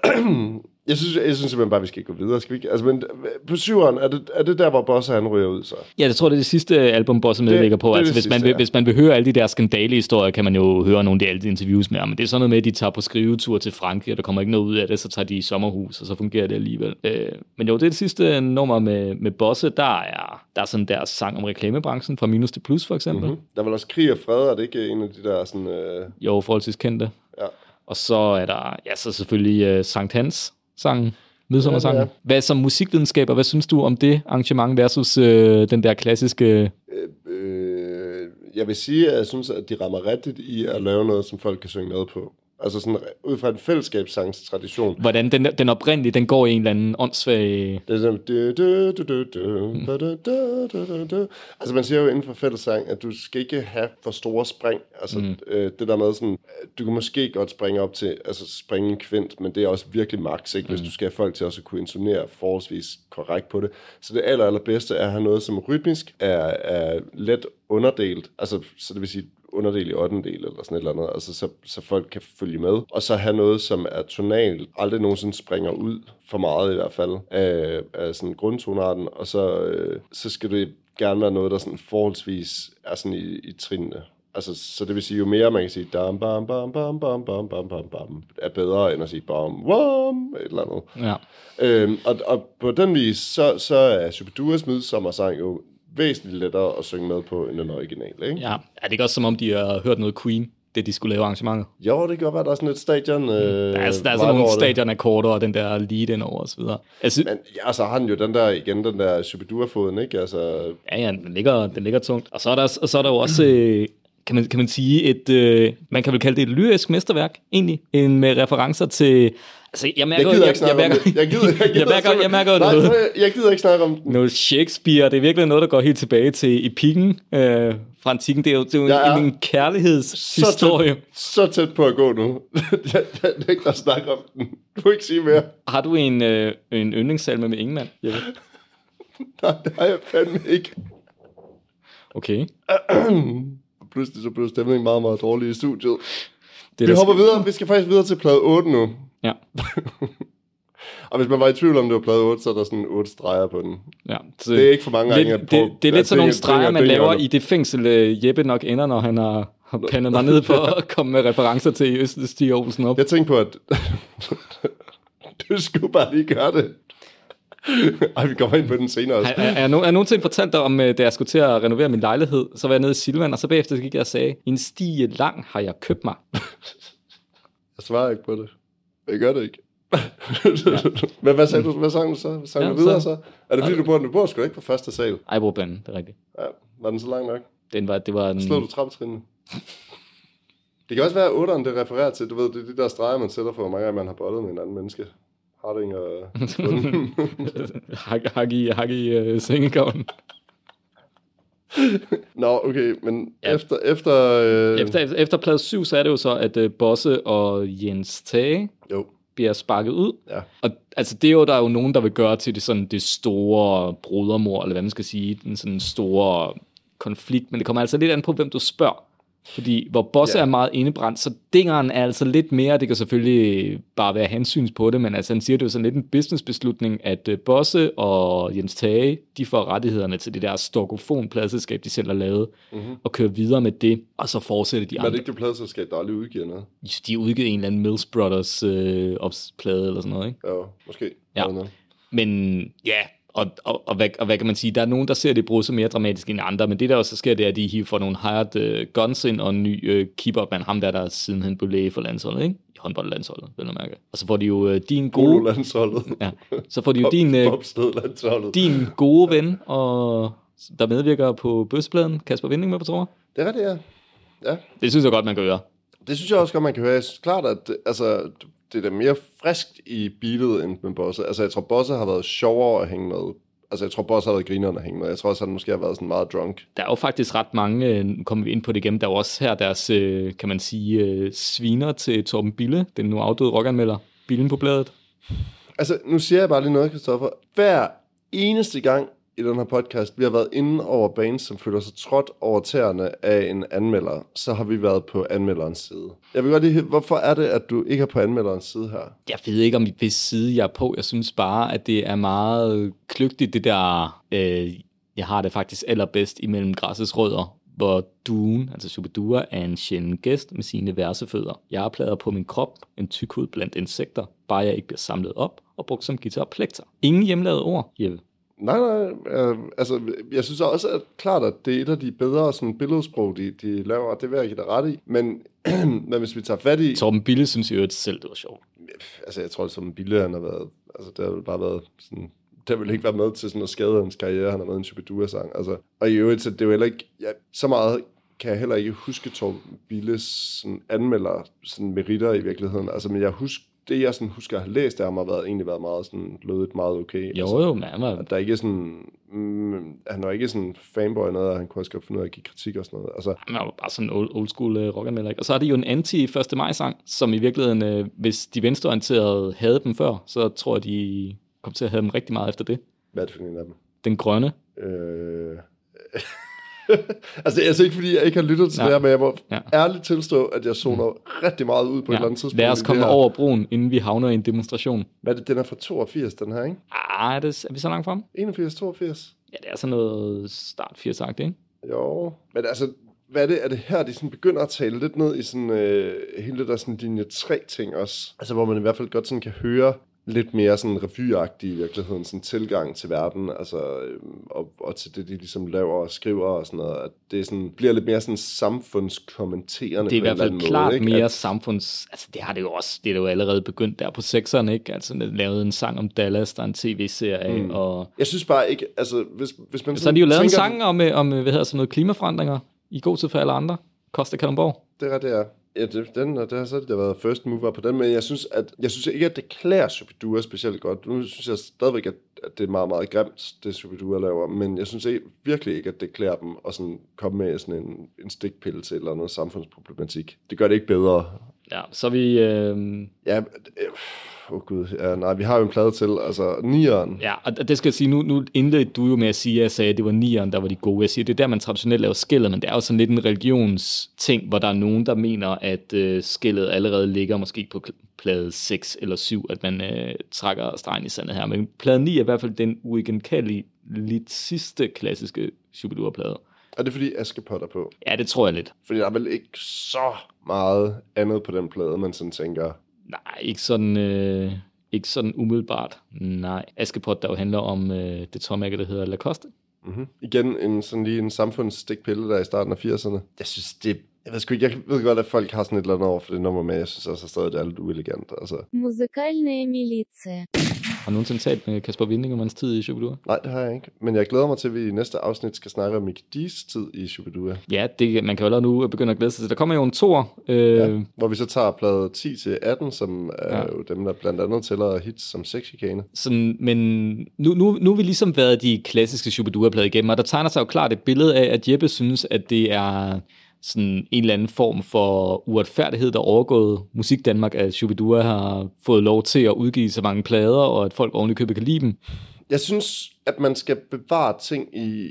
Jeg synes, jeg synes simpelthen bare, vi skal gå videre. Skal vi ikke? Altså, men på syveren, er det, er det der, hvor Bosse han ryger ud så? Ja, jeg tror, det er det sidste album, Bosse medvirker på. det er Altså, det hvis, man sidste, vil, ja. hvis man vil høre alle de der skandalehistorier, kan man jo høre nogle af de alle interviews med ham. Men det er sådan noget med, at de tager på skrivetur til Frankrig, og der kommer ikke noget ud af det, så tager de i sommerhus, og så fungerer det alligevel. Øh, men jo, det er det sidste nummer med, med Bosse. Der er, der er sådan deres sang om reklamebranchen, fra minus til plus for eksempel. Mm. Mm-hmm. Der er vel også krig og fred, er det ikke en af de der sådan... Øh, Jo, forholdsvis kendte. ja. Og så er der, ja, så selvfølgelig uh, Sankt Hans sangen, midsommersangen. Ja, Ja. Hvad som musikvidenskaber, hvad synes du om det arrangement versus øh, den der klassiske... øh, jeg vil sige, at jeg synes, at de rammer rigtigt i at lave noget, som folk kan synge med på. Altså sådan ud fra en fællesskabssangstradition. Hvordan den, den oprindelige, den går i en eller anden åndssvag... Det er sådan, du, du, du, du, du, Mm. du, du, du, du, du, du. Altså man siger jo inden for fællessang, at du skal ikke have for store spring. Altså mm. øh, det der med sådan, øh, du kan måske godt springe op til, altså springe en kvint, men det er også virkelig max, ikke? Hvis Mm. du skal have folk til også at kunne intonere forholdsvis korrekt på det. Så det aller, allerbedste er at have noget, som rytmisk er, er let underdelt. Altså, så det vil sige, underdel i 8. del eller sådan et eller andet, altså så, så folk kan følge med. Og så have noget, som er tonalt, aldrig nogensinde springer ud for meget i hvert fald, af, af sådan grundtonarten, og så, øh, så skal det gerne være noget, der sådan forholdsvis er sådan i, i trinene. Altså, så det vil sige, jo mere man kan sige, dam, bam, bam, bam, bam, bam, bam, bam, bam, er bedre end at sige, bam, wam, et eller andet. Ja. Øhm, og, og på den vis, så, så er Superduas midsommersang jo væsentligt lettere at synge med på, end den originale, ikke? ja. Er det ikke også som om, de har hørt noget Queen, det de skulle lave arrangementet? Jo, det kan godt være, der er sådan et stadion. Øh, Der er, der er sådan vibe nogle stadionakkorder og den der lead ind over og så videre. Altså, Men ja, så har han jo den der, igen, den der Shubidua-foden, ikke? Altså, Ja, ja, den ligger, den ligger tungt. Og så er der, og så er der jo også, øh, kan man, kan man sige, et, øh, man kan vel kalde det et lyrisk mesterværk, egentlig, en med referencer til, altså jeg jeg mærker, gider jeg, ikke snakke jeg, det. Jeg gider, jeg gider, jeg mærker, jeg mærker Nej, noget, jeg gider ikke snakke om den. noget Shakespeare, det er virkelig noget, der går helt tilbage til epikken øh, fra antikken. Det er jo, det er jo Jeg er en, en Så kærlighedshistorie. tæt, så tæt på at gå nu. jeg, jeg nægter at snakke om den. Du må ikke sige mere. Har du en, øh, en yndlingssalme med Ingemann? Jeppe? Nej, det har jeg fandme ikke. Okay. Pludselig så blev stemningen meget, meget dårlig i studiet. Det Vi der- hopper videre. Vi skal faktisk videre til plade 8 nu. Ja, Og hvis man var i tvivl om, det var plade 8, så er der sådan 8 streger på den. ja. Så Det er ikke for mange gange, det, prøve- det er lidt sådan nogle streger, man laver i det fængsel, øh, Jeppe nok ender, når han har, har pandet mig ned på at komme med referencer til Øst Stig Olsen op. Jeg tænkte på, at du skulle bare lige gøre det. Ej, vi kommer ind på den senere. Har, er, er, jeg no- er jeg nogensinde fortalt dig om, øh, da jeg skulle til at renovere min lejlighed, så var jeg nede i Silvan, og så bagefter gik jeg og sagde, en stige lang har jeg købt mig. Jeg svarer ikke på det. Jeg gør det ikke. Men hvad sagde du? Hvad sang du så? Hvad sang Ja, du videre så- så? Er det fordi, du bor, du bor sgu ikke på første sal? Ej, hvor banden, det er rigtigt. Ja, var den så lang nok? Den var, det var en... Slå du trappetrinene? Det kan også være, at 8'eren det refererer til, du ved, det er de der streger, man sætter for, hvor mange gange man har bollet med en anden menneske. Harding og Bunden. hak, hak i, hak i uh. Nå, okay, men Ja. efter... Efter, øh, Efter, efter plade 7, så er det jo så, at uh, Bosse og Jens Tage Jo, bliver sparket ud. ja. Og altså, det er jo, der er jo nogen, der vil gøre til det, sådan, det store brodermor, eller hvad man skal sige, den sådan store konflikt, men det kommer altså lidt an på, hvem du spørger. Fordi hvor Bosse Ja. er meget indebrændt, så dingeren er altså lidt mere, det kan selvfølgelig bare være hans syns på det, men altså han siger, det er jo sådan lidt en businessbeslutning, at uh, Bosse og Jens Tage, de får rettighederne til det der Storkofon-pladselskab, de selv har lavet, mm-hmm. og kører videre med det, og så fortsætter de Men andre. det ikke det pladeselskab, der aldrig udgiver noget? De har udgivet en eller anden Mills Brothers øh, plade eller sådan noget, ikke? Ja, måske. Ja. Men ja, og, og, og, hvad, og hvad kan man sige, der er nogen, der ser det bruge sig mere dramatisk end andre, men det der også sker, det er, at de hiver for nogle hired uh, guns ind, og en ny uh, keeper-man, ham der, der siden han blev læge for landsholdet, ikke? I håndboldlandsholdet, vil jeg mærke. Og så får de jo uh, din gode, Polo-landsholdet. ja, så får de jo din, uh, din gode ven, og der medvirker på bøssepladen, Kasper Vinding med på tror Det er det, ja. Ja, Det synes jeg godt, man kan gøre. det synes jeg også godt, man kan høre. Jeg synes klart, at altså, det er da mere friskt i beatet end med Bosse. Altså, jeg tror, Bosse har været sjovere at hænge med. Altså, jeg tror, Bosse har været grineren at hænge med. Jeg tror også, han måske har været sådan meget drunk. Der er jo faktisk ret mange, øh, nu kommer vi ind på det igen, der er jo også her deres, øh, kan man sige, øh, sviner til Torben Bille, den nu afdøde rockanmelder, Billen på bladet. Altså, nu siger jeg bare lige noget, Kristoffer. Hver eneste gang, i den her podcast, vi har været inde over bands, som føler sig trådt over tæerne af en anmelder, så har vi været på anmelderens side. Jeg vil godt lige, hvorfor er det, at du ikke er på anmelderens side her? Jeg ved ikke, om hvis side jeg er på. Jeg synes bare, at det er meget kløgtigt, det der... Øh, jeg har det faktisk allerbedst imellem græssets rødder, hvor duen, altså Superdua, er en sjælden gæst med sine værsefødder. Jeg har plader på min krop, en tyk hud blandt insekter, bare jeg ikke bliver samlet op og brugt som guitar plekter. Ingen hjemlavede ord, Jeppe. Nej, nej, øh, altså, jeg synes også at klart, at det er et af de bedre sådan, billedsprog, de, de laver, det vil jeg dig ret i, men, men hvis vi tager fat i... Torben Bille synes jo selv, det var sjovt. Altså, jeg tror, at som Bille, han har været, altså, det har bare været sådan, det vel ikke været med til sådan at skade hans karriere, han har været en Superdua-sang, altså, og i øvrigt, så det er jo heller ikke, ja, så meget kan jeg heller ikke huske Torben Billes sådan, anmelder sådan meritter i virkeligheden, altså, men jeg husker, det jeg sådan husker at have læst af ham har været, egentlig været meget sådan, lødet meget okay. Jo, altså, jo, men han var... der ikke er sådan, mm, han var ikke sådan fanboy noget, og han kunne også godt finde ud af at give kritik og sådan noget. Altså, Han var bare sådan old, old school uh, rockanmelder. ikke? Og så er det jo en anti 1. maj sang, som i virkeligheden, uh, hvis de venstreorienterede havde dem før, så tror jeg, de kom til at have dem rigtig meget efter det. hvad er det for en af dem? Den grønne. Øh... altså, det er altså ikke, fordi jeg ikke har lyttet til Nej. det her, men jeg må Ja. ærligt tilstå, at jeg zoner mm. rigtig meget ud på ja. et eller andet tidspunkt. Lad os komme over broen, inden vi havner i en demonstration. Hvad er det? Den er fra 82, den her, ikke? Ah, er, det, er vi så langt frem? 81, 82? Ja, det er sådan noget start 80 ikke? Jo, men altså, hvad er det? Er det her, de sådan begynder at tale lidt ned i sådan, øh, hele det der sådan linje 3-ting også? Altså, hvor man i hvert fald godt sådan kan høre lidt mere sådan revyagtig i virkeligheden, sådan tilgang til verden, altså, øh, og, og til det, de ligesom laver og skriver og sådan noget, at det sådan, bliver lidt mere sådan samfundskommenterende Det er i en hvert fald klart måde, ikke? mere At, samfunds... Altså, det har det jo også. Det er jo allerede begyndt der på sekseren, ikke? Altså, lavet en sang om Dallas, der er en tv-serie, mm. og jeg synes bare ikke, altså, hvis, hvis man så har de jo lavet en tænker- sang om, øh, om øh, hvad hedder sådan noget, klimaforandringer i god tid for alle andre. Costa Kalundborg. Det er det er. Ja, det, den, og der, så har det været first mover på den, men jeg synes, at, jeg synes ikke, at det klæder Superdua specielt godt. Nu synes jeg stadigvæk, at, at det er meget, meget grimt, det Superdua laver, men jeg synes ikke, virkelig ikke, at det klæder dem at sådan komme med sådan en, en stikpille til eller andet samfundsproblematik. Det gør det ikke bedre. Ja, så vi... Øh, Ja, øh, oh gud, ja, nej, vi har jo en plade til, altså nieren. ja, og det skal jeg sige, nu, nu indledte du jo med at sige, at jeg sagde, at det var nieren, der var de gode. Jeg siger, det er der, man traditionelt laver skillet, men det er jo sådan lidt en religionsting, hvor der er nogen, der mener, at øh, skillet allerede ligger måske på plade 6 eller 7, at man øh, trækker stregen i sandet her. Men plade 9 er i hvert fald den uigenkaldelige lidt sidste klassiske Shubidua-plade. Og det er fordi Askepot er på. Ja, det tror jeg lidt. Fordi der er vel ikke så meget andet på den plade, man sådan tænker, Nej, ikke sådan, øh, ikke sådan umiddelbart. Nej. Askepot, der jo handler om øh, det tårmærke, der hedder Lacoste. Mm-hmm. Igen en, sådan lige en samfundsstikpille der i starten af 80'erne. Jeg synes, det... Jeg ved, sgu ikke, jeg ved godt, at folk har sådan et eller andet over for det nummer, men jeg synes også at stadig, det er lidt uelegant. Altså, Музыкальная милиция. Har du nogensinde talt med Kasper Winding om hans tid i Shubidua? nej, det har jeg ikke. Men jeg glæder mig til, at vi i næste afsnit skal snakke om Mickey D's tid i Shubidua. Ja, det, man kan jo allerede nu begynde at glæde sig til. Der kommer jo en tor. Øh, ja. Hvor vi så tager plade 10 til 18, som er ja. jo dem, der blandt andet tæller hits som sexchikane. sådan, men nu, nu, nu har vi ligesom været de klassiske Shubidua-plader igennem, og der tegner sig jo klart et billede af, at Jeppe synes, at det er sådan en eller anden form for uretfærdighed, der overgået musik Danmark, at Shubidua har fået lov til at udgive så mange plader, og at folk ordentligt køber kan lide dem. Jeg synes, at man skal bevare ting i-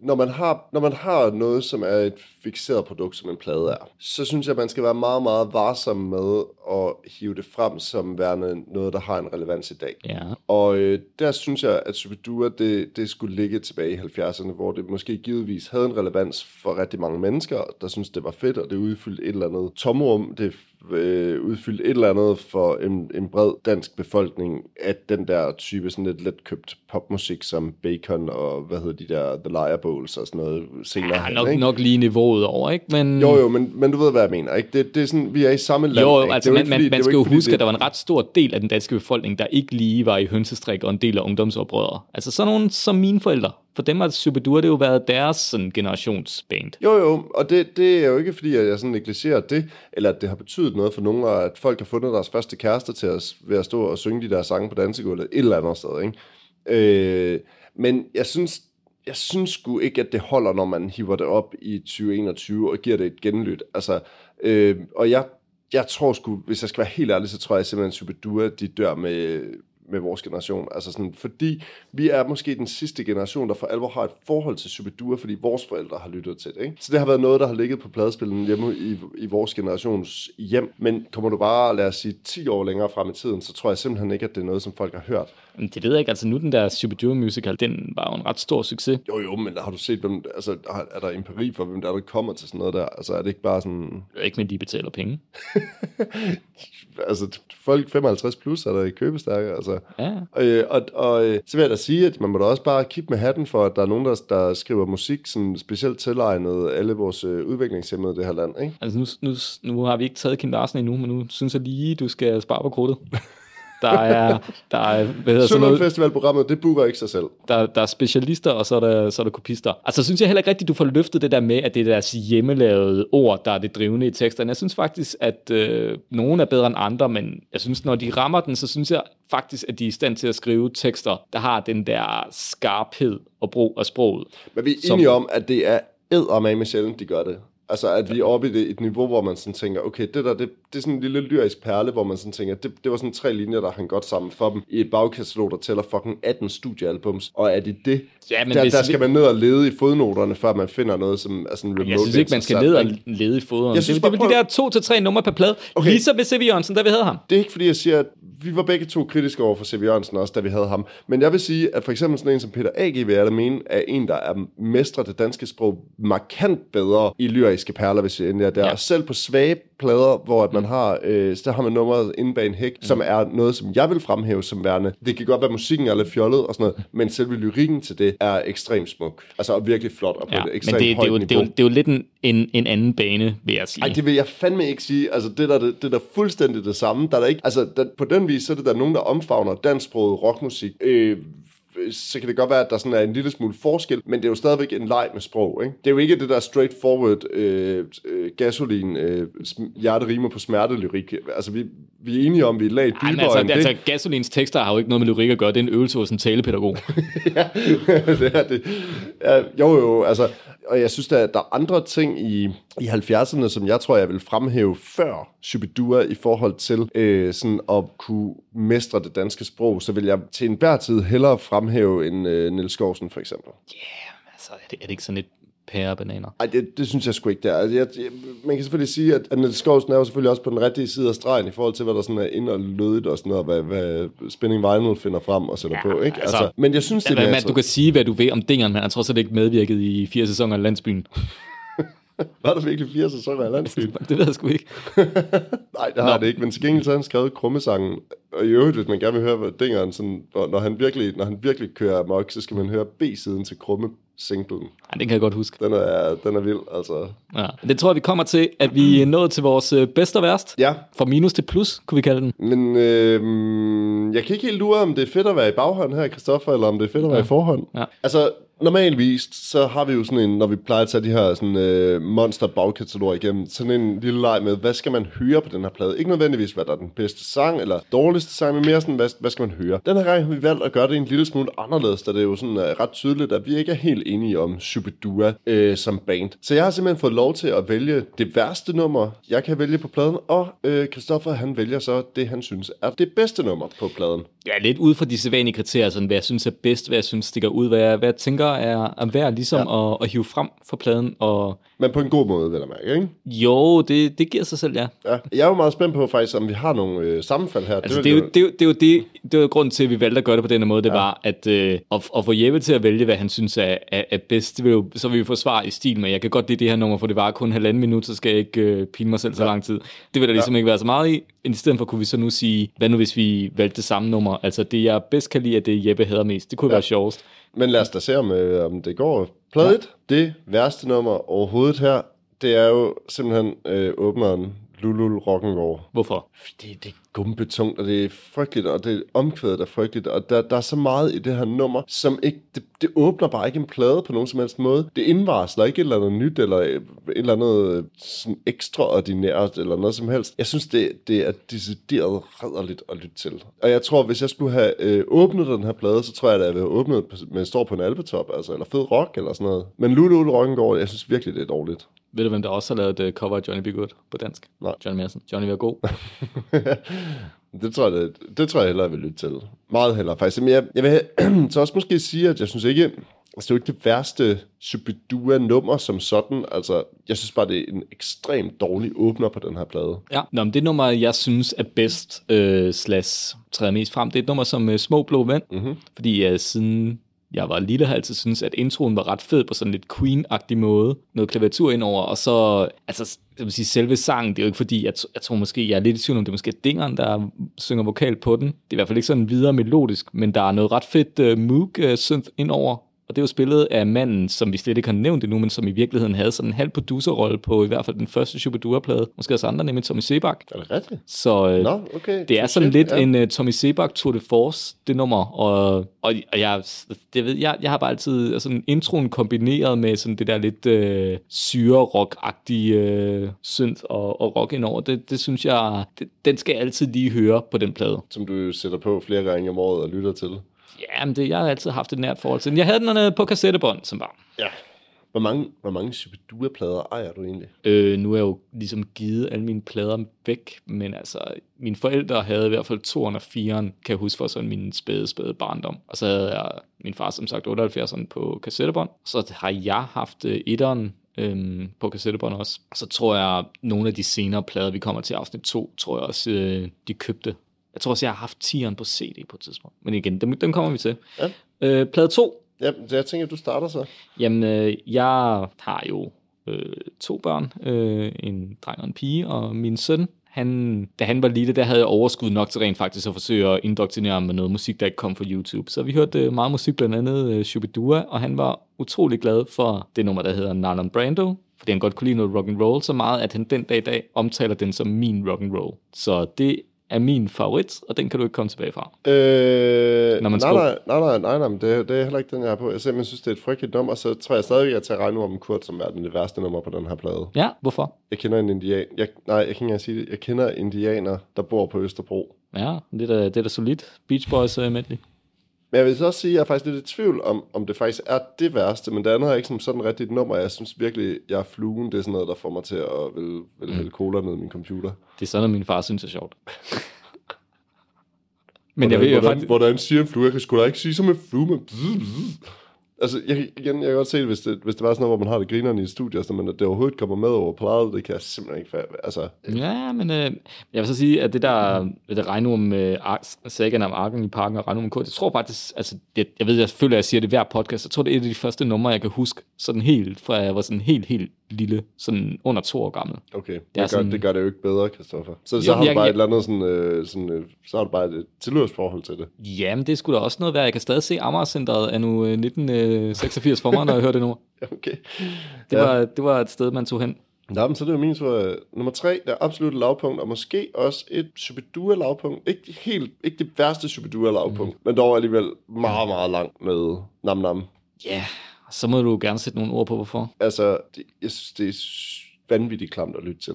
Når man, har, når man har noget, som er et fixeret produkt, som en plade er, så synes jeg, at man skal være meget, meget varsom med at hive det frem som værende noget, der har en relevans i dag. Ja. Og øh, der synes jeg, at Superdua, det, det skulle ligge tilbage i 70'erne, hvor det måske givetvis havde en relevans for rigtig mange mennesker, der synes det var fedt, og det udfyldte et eller andet tomrum, det øh, udfyldte et eller andet for en, en bred dansk befolkning, at den der type sådan lidt letkøbt popmusik, som Bacon og hvad hedder de der, The Liar Bowls og sådan noget senere. Ja, hen, nok, ikke? nok lige niveauet over, ikke? Men, Jo, jo, men, men du ved, hvad jeg mener, ikke? Det, det er sådan, vi er i samme land, Jo, altså Det er man, man, fordi- man er skal jo huske, det- at der var en ret stor del af den danske befolkning, der ikke lige var i hønsestrik og en del af ungdomsoprøret. Altså sådan nogen som mine forældre. For dem har Superdure det jo været deres sådan, generationsband. Jo, jo, og det, det er jo ikke fordi, at jeg sådan negligerer det, eller at det har betydet noget for nogen, og at folk har fundet deres første kæreste til os ved at stå og synge de der sange på dansegulvet et eller andet sted, ikke? Øh, men jeg synes, jeg synes sgu ikke, at det holder, når man hiver det op i 2021 og giver det et genlyt. Altså, øh, og jeg, jeg tror sgu, hvis jeg skal være helt ærlig, så tror jeg simpelthen, at Superdua, de dør med, med vores generation. Altså sådan, fordi vi er måske den sidste generation, der for alvor har et forhold til Superdua, fordi vores forældre har lyttet til det. Ikke? Så det har været noget, der har ligget på pladespillen hjemme i, i vores generations hjem. Men kommer du bare, lad os sige, 10 år længere frem i tiden, så tror jeg simpelthen ikke, at det er noget, som folk har hørt. Men det ved jeg ikke, altså nu den der Shubidua musical, den var jo en ret stor succes. Jo, jo, men har du set, hvem, altså, er der empiri for, hvem der, er, der kommer til sådan noget der? Altså, er det ikke bare sådan... Ikke med, de betaler penge. Altså, folk 55 plus er der i købestærke, altså. Ja. Øh, og, og øh, så vil jeg da sige, at man må da også bare kigge med hatten for, at der er nogen, der, der skriver musik, sådan specielt tilegnet alle vores øh, udviklingshemmede i det her land, ikke? Altså nu, nu, nu har vi ikke taget Kim Larsen endnu, men nu synes jeg lige, du skal spare på krudtet. Der er, der er, hvad hedder sådan noget, Festivalprogrammet, det booker ikke sig selv. der, der er specialister, og så er der, så er der kopister. Altså, synes jeg heller ikke rigtigt, du får løftet det der med, at det er deres hjemmelavede ord, der er det drivende i teksterne. Jeg synes faktisk, at øh, nogen er bedre end andre, men jeg synes, når de rammer den, så synes jeg faktisk, at de er i stand til at skrive tekster, der har den der skarphed og brug af sproget. Men vi er Som- enige om, at det er eddermame sjældent, de gør det. Altså, at vi er oppe i det, et niveau, hvor man sådan tænker, okay, det der, det, det er sådan en lille lyrisk perle, hvor man sådan tænker, det, det var sådan tre linjer, der hang godt sammen for dem i et bagkatalog, der tæller fucking 18 studiealbums. Og er det det? Ja, men der, der vi- skal man ned og lede i fodnoterne, før man finder noget, som er sådan remote Jeg synes ikke, man skal ned og lede i foderen. Jeg synes det, det er bare, vel de prøv- der to til tre numre per plade. Okay. Ligesom med C.V. Jørgensen, da vi havde ham. Det er ikke fordi, jeg siger, at vi var begge to kritiske over for C.V. Jørgensen også, da vi havde ham. Men jeg vil sige, at for eksempel sådan en som Peter A.G. vil jeg da mene, er en, der er mestre det danske sprog markant bedre i lyriske perler, hvis jeg endelig er der. Ja. Selv på svage plader, hvor at man har, øh, så har man nummeret inde bag en hæk, mm. som er noget, som jeg vil fremhæve som værende. Det kan godt være, at musikken er lidt fjollet og sådan noget, men selve lyrikken til det er ekstremt smuk. Altså og virkelig flot og på Ja, et men ekstremt det, det, er højt jo, niveau. det, er jo, det er jo lidt en, en, en anden bane, vil jeg sige. Ej, det vil jeg fandme ikke sige. Altså, det der, det, det der fuldstændig det samme. Der er der ikke, altså, der, på den vis, så er det der nogen, der omfavner dansksproget rockmusik. Øh, så kan det godt være, at der sådan er en lille smule forskel, men det er jo stadigvæk en leg med sprog, ikke? Det er jo ikke det der straightforward øh, øh, gasolin, øh, hjerterimer hjerte rimer på smertelyrik. Altså, vi, vi er enige om, vi er lag Ej, men dybere altså, end det. altså, Gasolins tekster har jo ikke noget med lyrik at gøre. Det er en øvelse hos en talepædagog. ja, det er det. Ja, jo, jo, altså, og jeg synes, at der er andre ting i, i 70'erne, som jeg tror, jeg vil fremhæve før Shubidua i forhold til øh, sådan at kunne mestre det danske sprog, så vil jeg til enhver tid hellere fremhæve en øh, Niels Skovsen, for eksempel. altså, er det, er det ikke sådan et pære og bananer? Ej, det, det synes jeg sgu ikke, det er. Altså, jeg, jeg, man kan selvfølgelig sige, at, at Niels Skovsen er jo selvfølgelig også på den rigtige side af stregen i forhold til, hvad der sådan er ind og lødigt og sådan noget, hvad, hvad Spinning Vinyl finder frem og sætter Ja, på, ikke? Altså, altså, men jeg synes, det er men, du kan sige, hvad du vil om Dingeren, men han har trods alt ikke medvirket i fire sæsoner af Landsbyen. Var der virkelig fire sæsoner af landsbyen? det ved jeg sgu ikke. Nej, det har Nå. det ikke, men til gengæld så har han skrevet krummesangen. Og i øvrigt, hvis man gerne vil høre, hvad Dingeren, sådan, hvor- når, han virkelig, når han virkelig kører amok, så skal man høre B-siden til krumme singlen. Ja, det kan jeg godt huske. Den er, den er vild, altså. Ja. Det tror jeg, vi kommer til, at vi er nået til vores øh, bedste og værst. Ja, Fra minus til plus, kunne vi kalde den. men øh, jeg kan ikke helt lure, om det er fedt at være i baghånd her, Christoffer, eller om det er fedt at være i forhånd. Ja. Altså, normalvis, så har vi jo sådan en, når vi plejer at tage de her sådan, øh, monster bagkataloger igennem, sådan en lille leg med, hvad skal man høre på den her plade? Ikke nødvendigvis, hvad der er den bedste sang, eller dårligste sang, men mere sådan, hvad, hvad skal man høre? Den her gang har vi valgt at gøre det en lille smule anderledes, da det er jo sådan øh, ret tydeligt, at vi ikke er helt enige om Shubidua øh, som band. Så jeg har simpelthen fået lov til at vælge det værste nummer, jeg kan vælge på pladen, og øh, Christoffer, han vælger så det, han synes er det bedste nummer på pladen. Ja, lidt ud fra de sædvanlige kriterier, sådan, hvad jeg synes er bedst, hvad jeg synes stikker ud, hvad jeg, hvad jeg tænker er, er værd ligesom ja. at, at hive frem for pladen. Og Men på en god måde, vil jeg mærke, ikke? jo, det, det giver sig selv, ja. Ja. Jeg er jo meget spændt på faktisk, om vi har nogle øh, sammenfald her. Altså, det, er jo, det, er jo, det er jo det, det var grunden til, at vi valgte at gøre det på denne måde, det ja. var at, øh, at, at få Jeppe til at vælge, hvad han synes er, er, er bedst. Det vil jo, så vil vi få svar i stil med, jeg kan godt lide det her nummer, for det var kun halvanden minut, så skal jeg ikke øh, pine mig selv så lang tid. Det vil der ligesom ja. ikke være så meget i. I stedet for kunne vi så nu sige, hvad nu hvis vi valgte det samme nummer? Altså det, jeg bedst kan lide, er det, Jeppe hader mest. Det kunne ja. være sjovest. Men lad os da se, om, øh, om det går. Plade ja. Det værste nummer overhovedet her, det er jo simpelthen øh, åbneren Lulul Rock'n'Roll. Hvorfor? Fordi det er gumbetungt, og det er frygteligt, og det er omkvædet er frygteligt, og der, der er så meget i det her nummer, som ikke, det, det åbner bare ikke en plade på nogen som helst måde. Det indvarsler ikke et eller andet nyt, eller et eller andet øh, sådan ekstraordinært, eller noget som helst. Jeg synes, det, det er decideret rædderligt at lytte til. Og jeg tror, hvis jeg skulle have øh, åbnet den her plade, så tror jeg, at jeg ville have åbnet med står på en albetop, altså, eller fed rock, eller sådan noget. Men Lulul Rock'n'Roll, jeg synes virkelig, det er dårligt. Ved du, hvem der også har lavet et cover af Johnny B. Good på dansk? Nej. Johnny Madsen. Johnny, vær god. Det tror jeg, det, det tror jeg hellere, jeg vil lytte til. Meget hellere, faktisk. Men jeg, jeg vil så også måske sige, at jeg synes ikke, altså det er jo ikke det værste Shubidua-nummer som sådan. Altså, jeg synes bare, det er en ekstremt dårlig åbner på den her plade. Ja, Nå, men det nummer, jeg synes er bedst, øh, slash træder mest frem, det er et nummer som øh, Små Blå Vand. Mm-hmm. Fordi øh, siden jeg var lille, har altid synes at introen var ret fed på sådan lidt Queen-agtig måde. Noget klaviatur indover, og så, altså, jeg vil sige, selve sangen, det er jo ikke fordi, jeg, jeg tror måske, jeg er lidt i tvivl om, det er måske Dingeren, der synger vokal på den. Det er i hvert fald ikke sådan videre melodisk, men der er noget ret fedt øh, uh, Moog-synth øh, indover, og det er jo spillet af manden, som vi slet ikke har nævnt endnu, men som i virkeligheden havde sådan en halv producerrolle på i hvert fald den første Shubidua-plade. Måske også andre, nemlig Tommy Sebak. Er det rigtigt? Så øh, Nå, okay. det er sådan lidt ja. en uh, Tommy Sebak Tour de Force, det nummer. Og, og, og jeg, det ved, jeg, jeg har bare altid altså, en introen kombineret med sådan det der lidt øh, syre-rock-agtige øh, synth og, og rock indover. Det, det synes jeg, det, den skal jeg altid lige høre på den plade. Som du sætter på flere gange om året og lytter til. Ja, men det, jeg har altid haft et nært forhold til den. Jeg havde den øh, på kassettebånd som barn. Ja. Hvor mange, hvor mange Shubidua-plader ejer du egentlig? Øh, nu er jeg jo ligesom givet alle mine plader væk, men altså, mine forældre havde i hvert fald toeren og firen, kan jeg huske for sådan min spæde, spæde barndom. Og så havde jeg min far som sagt 78'eren på kassettebånd. Så har jeg haft øh, etteren øhm, på kassettebånd også. Så tror jeg, nogle af de senere plader, vi kommer til afsnit 2, tror jeg også, øh, de købte. Jeg tror også, jeg har haft tieren på CD på et tidspunkt. Men igen, dem, dem kommer vi til. Ja. Øh, plade 2, Ja, så jeg tænker, at du starter så. Jamen, øh, jeg har jo øh, to børn, øh, en dreng og en pige, og min søn, han, da han var lille, der havde jeg overskud nok til rent faktisk at forsøge at indoktrinere ham med noget musik, der ikke kom fra YouTube. Så vi hørte øh, meget musik, blandt andet øh, Shubidua, og han var utrolig glad for det nummer, der hedder Marlon Brando, fordi han godt kunne lide noget rock and roll så meget, at han den dag i dag omtaler den som min rock and roll. Så det er min favorit, og den kan du ikke komme tilbage fra. Øh, Når man nej, nej, nej, nej, nej, nej, men det, det er heller ikke den, jeg har på. Jeg simpelthen synes, det er et frygteligt nummer, så tror jeg stadig, at jeg tager regne om Kurt som værende det værste nummer på den her plade. Ja, hvorfor? Jeg kender en indian... Jeg, nej, jeg kan ikke engang sige det. Jeg kender indianer, der bor på Østerbro. Ja, det er da, det er da solidt. Beach Boys uh, medley. Men jeg vil så også sige, at jeg er faktisk lidt i tvivl om, om det faktisk er det værste, men det andet er ikke som sådan rigtigt et nummer. Jeg synes virkelig, jeg er fluen. Det er sådan noget, der får mig til at vil, vil Mm. hælde cola ned i min computer. Det er sådan, at min far synes er sjovt. Men jeg hvordan, ved jo hvordan, faktisk... hvordan siger en flue? Jeg kan sgu da ikke sige som en flue, men... Altså, jeg, igen, jeg kan godt se det, hvis det, hvis det var sådan noget, hvor man har det grinerne i studiet, altså, men at det overhovedet kommer med over plejet, det kan jeg simpelthen ikke... fa- Altså, øh. Ja, men øh, jeg vil så sige, at det der det regner med øh, sagen om Arken i parken og regner om K, det tror faktisk, altså, det, jeg ved, jeg føler, at jeg siger det hver podcast, jeg tror, det er et af de første numre, jeg kan huske, sådan helt, fra jeg var sådan helt, helt lille, sådan under to år gammel. okay, det, er gør, sådan- det gør det jo ikke bedre, Christoffer. Så, så har du jeg- bare jeg- et eller andet sådan... Øh, sådan øh, så har du bare et tilhørsforhold til det. Jamen, det skulle da også noget være. Jeg kan stadig se Amager-centret af nu øh, 1986 for mig, når jeg hører det nu. Okay. Det, Ja. var, det var et sted, man tog hen. Nå, men så er det jo min tur. Nummer tre, der er absolut lavpunkt, og måske også et Shubidua-lavpunkt. Ikke, helt, ikke det værste Shubidua-lavpunkt, mm. men dog alligevel meget, meget langt med Nam Nam. Ja, yeah. Så må du gerne sætte nogle ord på, hvorfor. Altså, det, jeg synes, det er vanvittigt klamt at lytte til.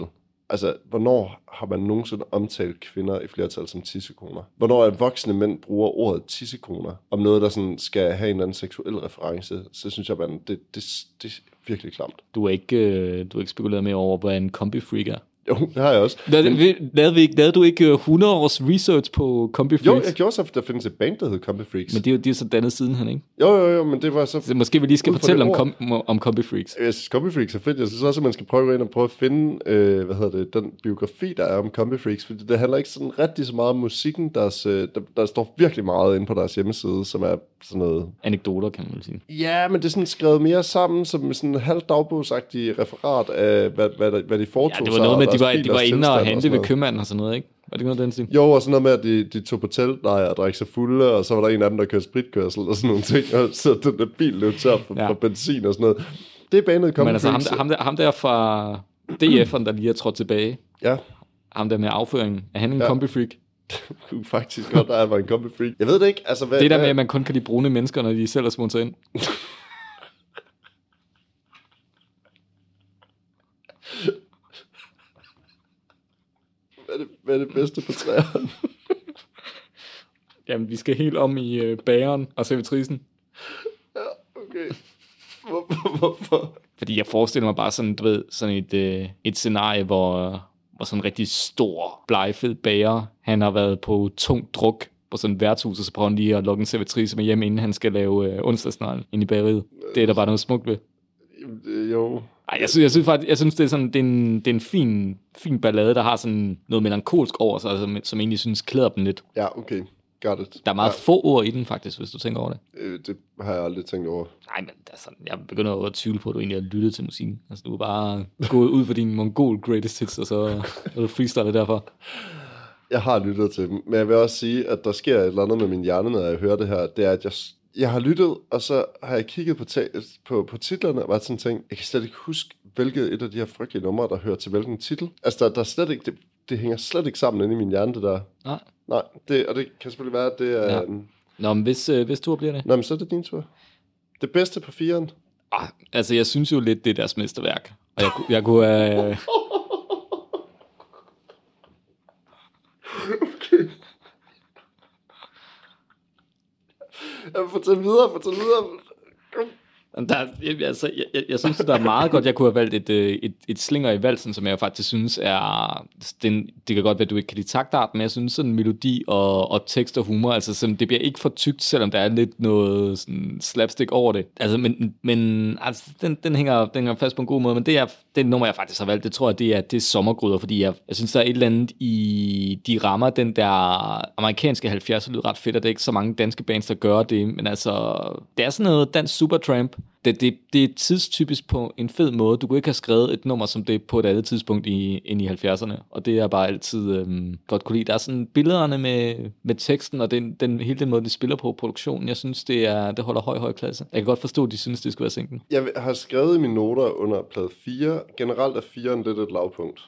Altså, hvornår har man nogensinde omtalt kvinder i flertal som tissekoner? Hvornår er voksne mænd bruger ordet tissekoner om noget, der sådan skal have en eller anden seksuel reference? Så synes jeg, man, det, det, det er virkelig klamt. Du er ikke, øh, du er ikke spekuleret mere over, hvad en kombi-freak er. Jo, det har jeg også. Lavede, lavede, vi ikke, lavede du ikke øh, 100 års research på Combi Jo, Freaks? jeg gjorde så, at der findes et band, der hedder Combi Freaks. Men de, er jo- de er så dannet siden han, ikke? Jo, jo, jo, men det var så... Så måske vi lige skal fortælle det om, kom, om Combi Freaks. Jeg synes, Combi Freaks er fedt. Jeg synes også, at man skal prøve ind og prøve at finde, øh, hvad hedder det, den biografi, der er om Combi Freaks. Fordi det handler ikke sådan rigtig så meget om musikken. Deres, øh, der, der står virkelig meget inde på deres hjemmeside, som er sådan noget... Anekdoter, kan man sige. Ja, men det er sådan skrevet mere sammen som sådan en halv dagbogsagtig referat af, hvad, hvad, der- hvad de foretog Ja, det var noget og med, de var, de var inde og hente ved noget. købmanden og sådan noget, ikke? Var det noget den stil? Jo, og sådan noget med, at de, de tog på teltlejr og drak sig fulde, og så var der en af dem, der kørte spritkørsel og sådan nogle ting, og så den der bil løb tør for, Ja. for benzin og sådan noget. Det er banet Combi Men altså ham, ham, der, ham der fra DF'eren, der lige er trådt tilbage, Ja, ham der med afføringen, er han en Ja. ja. Combi Freak? kunne faktisk godt, der var en Combi Freak. Jeg ved det ikke, altså hvad... Det der med, at man kun kan lide brune mennesker, når de selv er smundet ind. Hvad er det, er bedste på træerne? Jamen, vi skal helt om i øh, bageren og servitrisen. okay. Hvorfor? Hvorfor? Fordi jeg forestiller mig bare sådan, du ved, sådan et, øh, et scenarie, hvor, var sådan en rigtig stor, blegfed bager. Han har været på tung druk på sådan et værtshus, og så prøver han lige at lukke en servitrice med hjem, inden han skal lave øh, onsdagsnegl ind i bageriet. Det er der bare noget smukt ved. Øh, Jo. Ej, jeg synes, jeg synes faktisk, jeg synes, det er sådan, det er en, det er en fin, fin ballade, der har sådan noget melankolsk over sig, som, som egentlig synes klæder dem lidt. Ja, okay. Got it. Der er meget ja. få ord i den faktisk, hvis du tænker over det. Øh, det har jeg aldrig tænkt over. Nej, men altså, jeg begynder jo at tvivle på, at du egentlig har lyttet til musikken. Altså, du er bare gået ud for din mongol greatest hits, og så er du freestylet derfor. Jeg har lyttet til dem, men jeg vil også sige, at der sker et eller andet med min hjerne, når jeg hører det her. Det er, at jeg, jeg har lyttet, og så har jeg kigget på, ta- på, på titlerne, og været sådan tænkt, jeg kan slet ikke huske, hvilket et af de her frygtelige numre, der hører til hvilken titel. Altså, der, der er slet ikke, det, det hænger slet ikke sammen inde i min hjerne, det der. Nej. Nej, det, og det kan selvfølgelig være, at det er... Ja. Nå, men hvis, øh, hvis tur bliver det? Nå, men så er det din tur. Det bedste på firen. Ah, altså, jeg synes jo lidt, det er deres mesterværk. Og jeg, jeg kunne. Øh, Ja, fortæl videre, fortæl videre. Der, jeg, altså, jeg, jeg, jeg synes, der er meget godt, jeg kunne have valgt et, øh, et, et slinger i valsen, som jeg faktisk synes er... Den, det kan godt være, at du ikke kan lide taktart, men jeg synes sådan melodi og, og tekst og humor, altså sådan, det bliver ikke for tykt, selvom der er lidt noget sådan, slapstick over det. Altså, men, men altså, den, den, hænger, den hænger fast på en god måde, men det er det nummer, jeg faktisk har valgt, det tror jeg, det er, det er sommergryder, fordi jeg, jeg synes, der er et eller andet i... De rammer den der amerikanske 70'er lyd ret fedt, og det er ikke så mange danske bands, der gør det, men altså, det er sådan noget dansk supertramp, det, det, det er tidstypisk på en fed måde. Du kunne ikke have skrevet et nummer som det på et andet tidspunkt i, ind i 70'erne, og det er bare altid øhm, godt kunne lide. Der er sådan billederne med, med teksten, og den, den, hele den måde, de spiller på produktionen. Jeg synes, det, er, det holder høj, høj klasse. Jeg kan godt forstå, at de synes, det skulle være sinken. Jeg har skrevet i mine noter under plade 4. Generelt er 4 lidt et lavpunkt.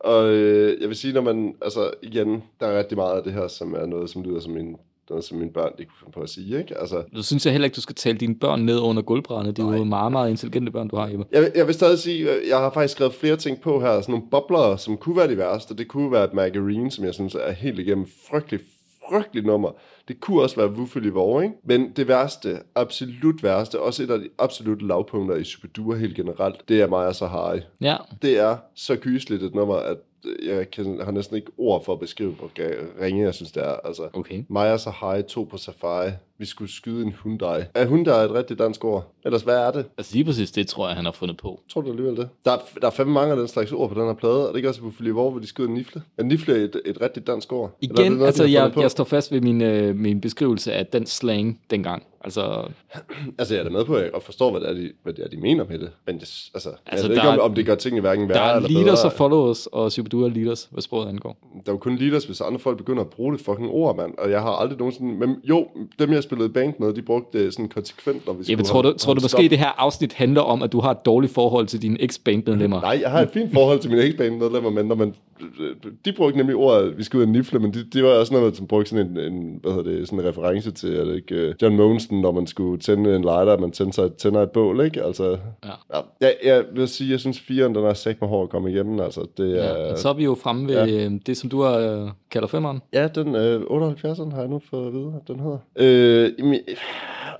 Og øh, jeg vil sige, når man, altså igen, der er rigtig meget af det her, som er noget, som lyder som en noget, som mine børn de kunne finde på at sige, ikke? Altså, Nu synes jeg heller ikke, du skal tale dine børn ned under gulvbræddet. Det er jo meget, meget intelligente børn, du har, Jeppe. jeg, jeg vil stadig sige, øh, jeg har faktisk skrevet flere ting på her, sådan nogle bobler, som kunne være de værste. Det kunne være et Margarine, som jeg synes er helt igennem frygtelig, frygtelig nummer. Det kunne også være Wuffel i Vore, ikke? Men det værste, absolut værste, også et af de absolut lavpunkter i Superdure helt generelt, det er Maja Sahari. Ja, Det er så gysligt et nummer, at jeg kan, har næsten ikke ord for at beskrive, hvor ringe jeg synes, det er. Altså, okay. Maja Sahai, to på Safari. Vi skulle skyde en Hyundai. Er Hyundai et rigtigt dansk ord? Ellers, hvad er det? Altså lige præcis det, tror jeg, han har fundet på. Tror du alligevel det? Der er, der er fandme mange af den slags ord på den her plade, og det er ikke også på Hvor, hvor de skyder en nifle. Er nifle et, et rigtigt dansk ord? Eller er det Igen, noget, altså jeg, jeg står fast ved min, øh, min beskrivelse af den slang dengang. Altså, Altså, jeg er da med på, at jeg forstår, hvad det er, de, hvad det er, de mener med det. Men det, altså, altså jeg ved ikke, der om, er- om det gør tingene hverken der værre er eller leaders bedre. og followers, og Superdure er leaders, hvad sproget angår. Der er jo kun leaders, hvis andre folk begynder at bruge det fucking ord, mand. Og jeg har aldrig nogensinde... Men jo, dem jeg spillede band med, de brugte det sådan konsekvent, når vi skulle tror du, tror du måske, det her afsnit handler om, at du har et dårligt forhold til dine eks-bandmedlemmer? Nej, jeg har et fint forhold til mine eks medlemmer, men når man, de brugte nemlig ordet, vi skulle ud og nifle, men det, det var også noget, som brugte sådan en, en, hvad hedder det, sådan en reference til, er det ikke, øh, John Monsen, når man skulle tænde en lighter, man tænder, sig, tænder et bål, ikke? Altså, Ja. ja. Jeg, vil sige, jeg synes, firen, den er sæt med hård at komme igennem, altså, det er... Ja, så er vi jo fremme ved ja. det, som du har øh, kalder femmeren. Ja, den øh, 78'eren har jeg nu fået at vide, at den hedder. Øh, jamen,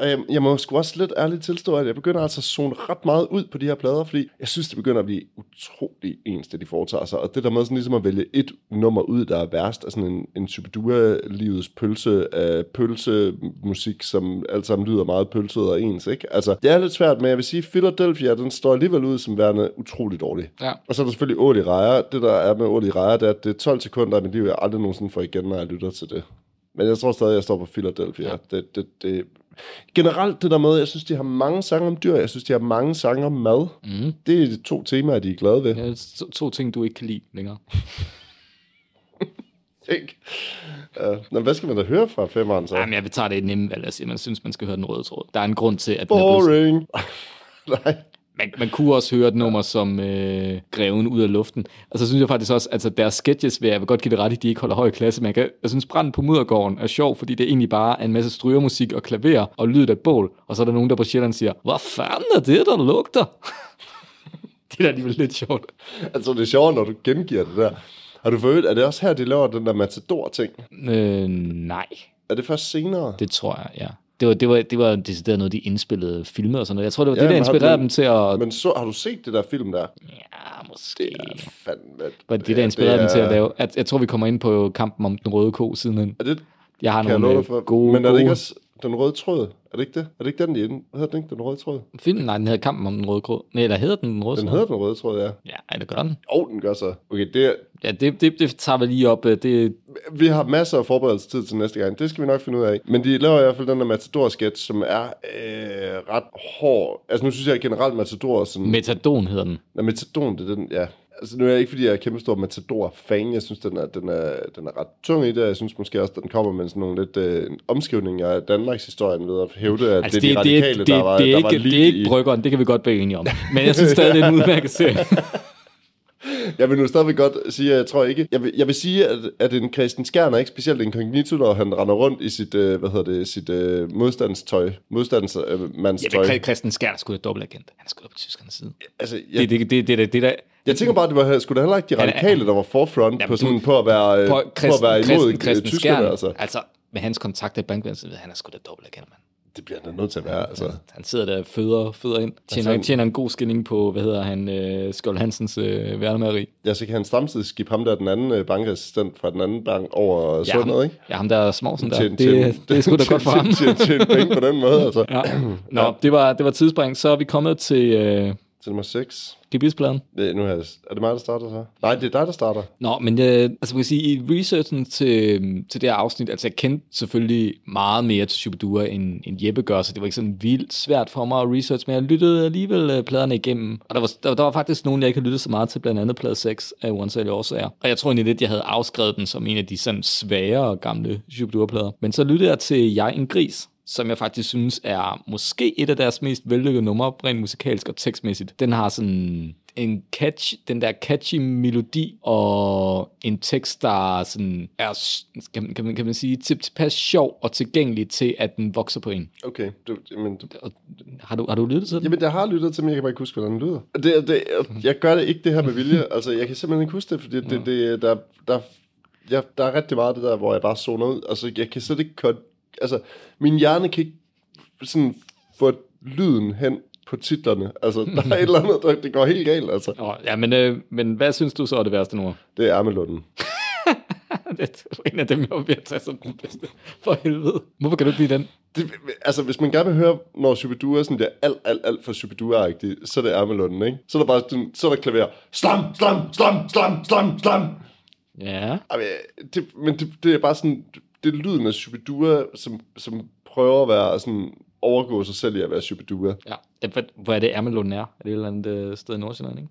jeg, jeg må sgu også lidt ærligt tilstå, at jeg begynder altså at zone ret meget ud på de her plader, fordi jeg synes, det begynder at blive utrolig ens, det de foretager sig. Og det der med sådan ligesom at vælge et nummer ud, der er værst, er sådan en, en Superdura-livets pølse af pølsemusik, som alt sammen lyder meget pølset og ens, ikke? Altså, det er lidt svært, men jeg vil sige, Philadelphia, den står alligevel ud som værende utrolig dårlig. Ja. Og så er der selvfølgelig Ål i Rejer. Det, der er med Ål i Rejer, det er, at det er 12 sekunder af mit liv, jeg aldrig nogensinde får igen, når jeg lytter til det. Men jeg tror stadig, jeg står på Philadelphia. Ja. Det, det, det, generelt det der med, jeg synes, de har mange sange om dyr, jeg synes, de har mange sange om mad. Mm. Det er de to temaer, de er glade ved. Ja. To, to ting, du ikke kan lide længere. Ikke? Uh, men hvad skal man da høre fra femmeren så? Jamen, jeg vil tage det i nemme valg. Jeg siger, man synes, man skal høre den røde tråd. Der er en grund til, at den er. Boring. Nej. Man, man kunne også høre et nummer som øh, Greven ud af luften. Og så synes jeg faktisk også, altså deres sketches, vil jeg vil godt give det ret i, de ikke holder høj klasse. Men jeg, kan, jeg synes, Branden på Muddergården er sjov, fordi det egentlig bare er en masse strygermusik og klaver og lyd af bål. Og så er der nogen, der på Sjælland siger, hvad fanden er det, der lugter? det er da alligevel lidt sjovt. Altså, det er sjovt, når du gengiver det der. Har du fået er det også her, de laver den der Matador-ting? Øh, nej, Er det først senere? det tror jeg, ja. Det var, det var, det var decideret noget, de indspillede filmer og sådan noget. Jeg tror, det var Ja, det, der inspirerede du- dem til at... Men så, har du set det der film der? Ja, måske. Det er fandme... var det, der inspirerede dem til at lave... At, jeg tror, vi kommer ind på kampen om den røde ko sidenhen. Er det, Jeg har kan jeg nogle love øh, gode, men er det ikke også den røde tråd? Er det ikke det? Er det ikke den, de er inde? Hedder den ikke, den røde tråd? film. Nej, den hedder kampen om den røde ko. Nej, der hedder den den røde Den tråd. hedder den røde tråd, ja. Ja, ej, det gør den. Og den gør så. Okay, det er, Ja, det, det, det tager vi lige op. øh, Det, vi har masser af forberedelsestid til næste gang. Det skal vi nok finde ud af. Men de laver i hvert fald den der Matador-sketch, som er øh, ret hård. Altså nu synes jeg generelt Matador er sådan... Metadon hedder den. Nå, Metadon, det er den, ja. Altså nu er jeg ikke, fordi jeg er kæmpe stor Matador-fan. Jeg synes, den er, den, er, den er ret tung i det. Jeg synes måske også, den kommer med sådan nogle lidt øh, omskrivninger af Danmarks historien ved at hævde, at Altså, det er de radikale, det, der var, det, er der var det er ikke i. bryggeren, det kan vi godt blive enige om. Men jeg synes stadig, det er en udmærket serie. Jeg vil nu stadigvæk godt sige, at jeg tror ikke... Jeg vil, jeg vil sige, at, at en Christian Skjern er ikke specielt inkognito, når han render rundt i sit, øh, hvad hedder det, sit øh, modstandstøj. Modstandsmandstøj. Ja, men Christian Skjær er sgu da dobbeltagent. Han er sgu på tyskernes side. altså, jeg, Det, det, det, det, det, det. Jeg tænker bare, det var skulle da heller ikke de Han radikale, der var forefront Jamen, på, sådan, på, at være, øh, På på at være imod Christian, øh, tyskerne. Altså. altså med hans kontakter i bankvæsenet, han er sgu da dobbeltagent, mand. Det bliver han da nødt til at være. Altså. Han sidder der og føder, føder ind. Tjener, han- tjener en god skinning på, hvad hedder han, øh, Skjold Hansens øh, værnemageri. Ja, så kan han samtidig skibbe ham der, den anden øh, bankassistent fra den anden bank over ja, sådan noget, ikke? Ja, ham der smovsen der. Tjene- det, tjene- det er sgu da godt for ham. Tjene, tjene penge på den måde, altså. Ja. Nå, det var, det var tidsspring. Så er vi kommet til øh, Til nummer 6. gebispladen. Det, nu er, jeg, er det mig, der starter så? Nej, det er dig, der starter. Nå, men øh, altså man kan sige, i researchen til, til det her afsnit, altså jeg kendte selvfølgelig meget mere til Shubidua, end, end Jeppe gør, så det var ikke sådan vildt svært for mig at research, men jeg lyttede alligevel øh, pladerne igennem, og der var, der, der var faktisk nogen, jeg ikke havde lyttet så meget til, blandt andet plade 6 af uansagelige årsager. Og jeg tror egentlig lidt, jeg havde afskrevet den som en af de sådan sværere gamle Shubidua-plader. Men så lyttede jeg til Jeg en gris, som jeg faktisk synes er måske et af deres mest vellykkede numre, rent musikalsk og tekstmæssigt. Den har sådan en catch, den der catchy melodi og en tekst, der sådan er, kan, man- kan, man, kan man sige, tilpas sjov og tilgængelig til, at den vokser på en. Okay. Du, jamen, du, Og, har, du, har du lyttet til den? jamen, jeg har lyttet til, men jeg kan bare ikke huske, hvordan den lyder. Det, det, jeg gør det ikke det her med vilje. Altså, jeg kan simpelthen ikke huske det, fordi det, det, der, der, jeg, der er rigtig meget af det der, hvor jeg bare zoner ud. Altså, jeg kan slet ikke... Altså, min hjerne kan ikke sådan få lyden hen på titlerne. Altså, der er et eller andet, der, det går helt galt, altså. Nå, ja, men, øh, men hvad synes du så er det værste nummer? Det er Ærmelunden. det er en af dem, jeg var ved at tage som den bedste. For helvede. Hvorfor kan du ikke lide den? Det, altså, hvis man gerne vil høre, når Shubidua sådan bliver alt, alt, alt for Shubidua-agtig, så er det Ærmelunden, ikke? Så er der bare sådan, så er der klaver. Slam, slam, slam, slam, slam, slam. Ja. Ej, men, det, men det, det er bare sådan, det er lyden af Shubidua, som, som prøver at være sådan, overgå sig selv i at være Shubidua. ja. Hvor, er det Ermelund er? Er det et eller andet øh, sted i Nordsjælland, ikke?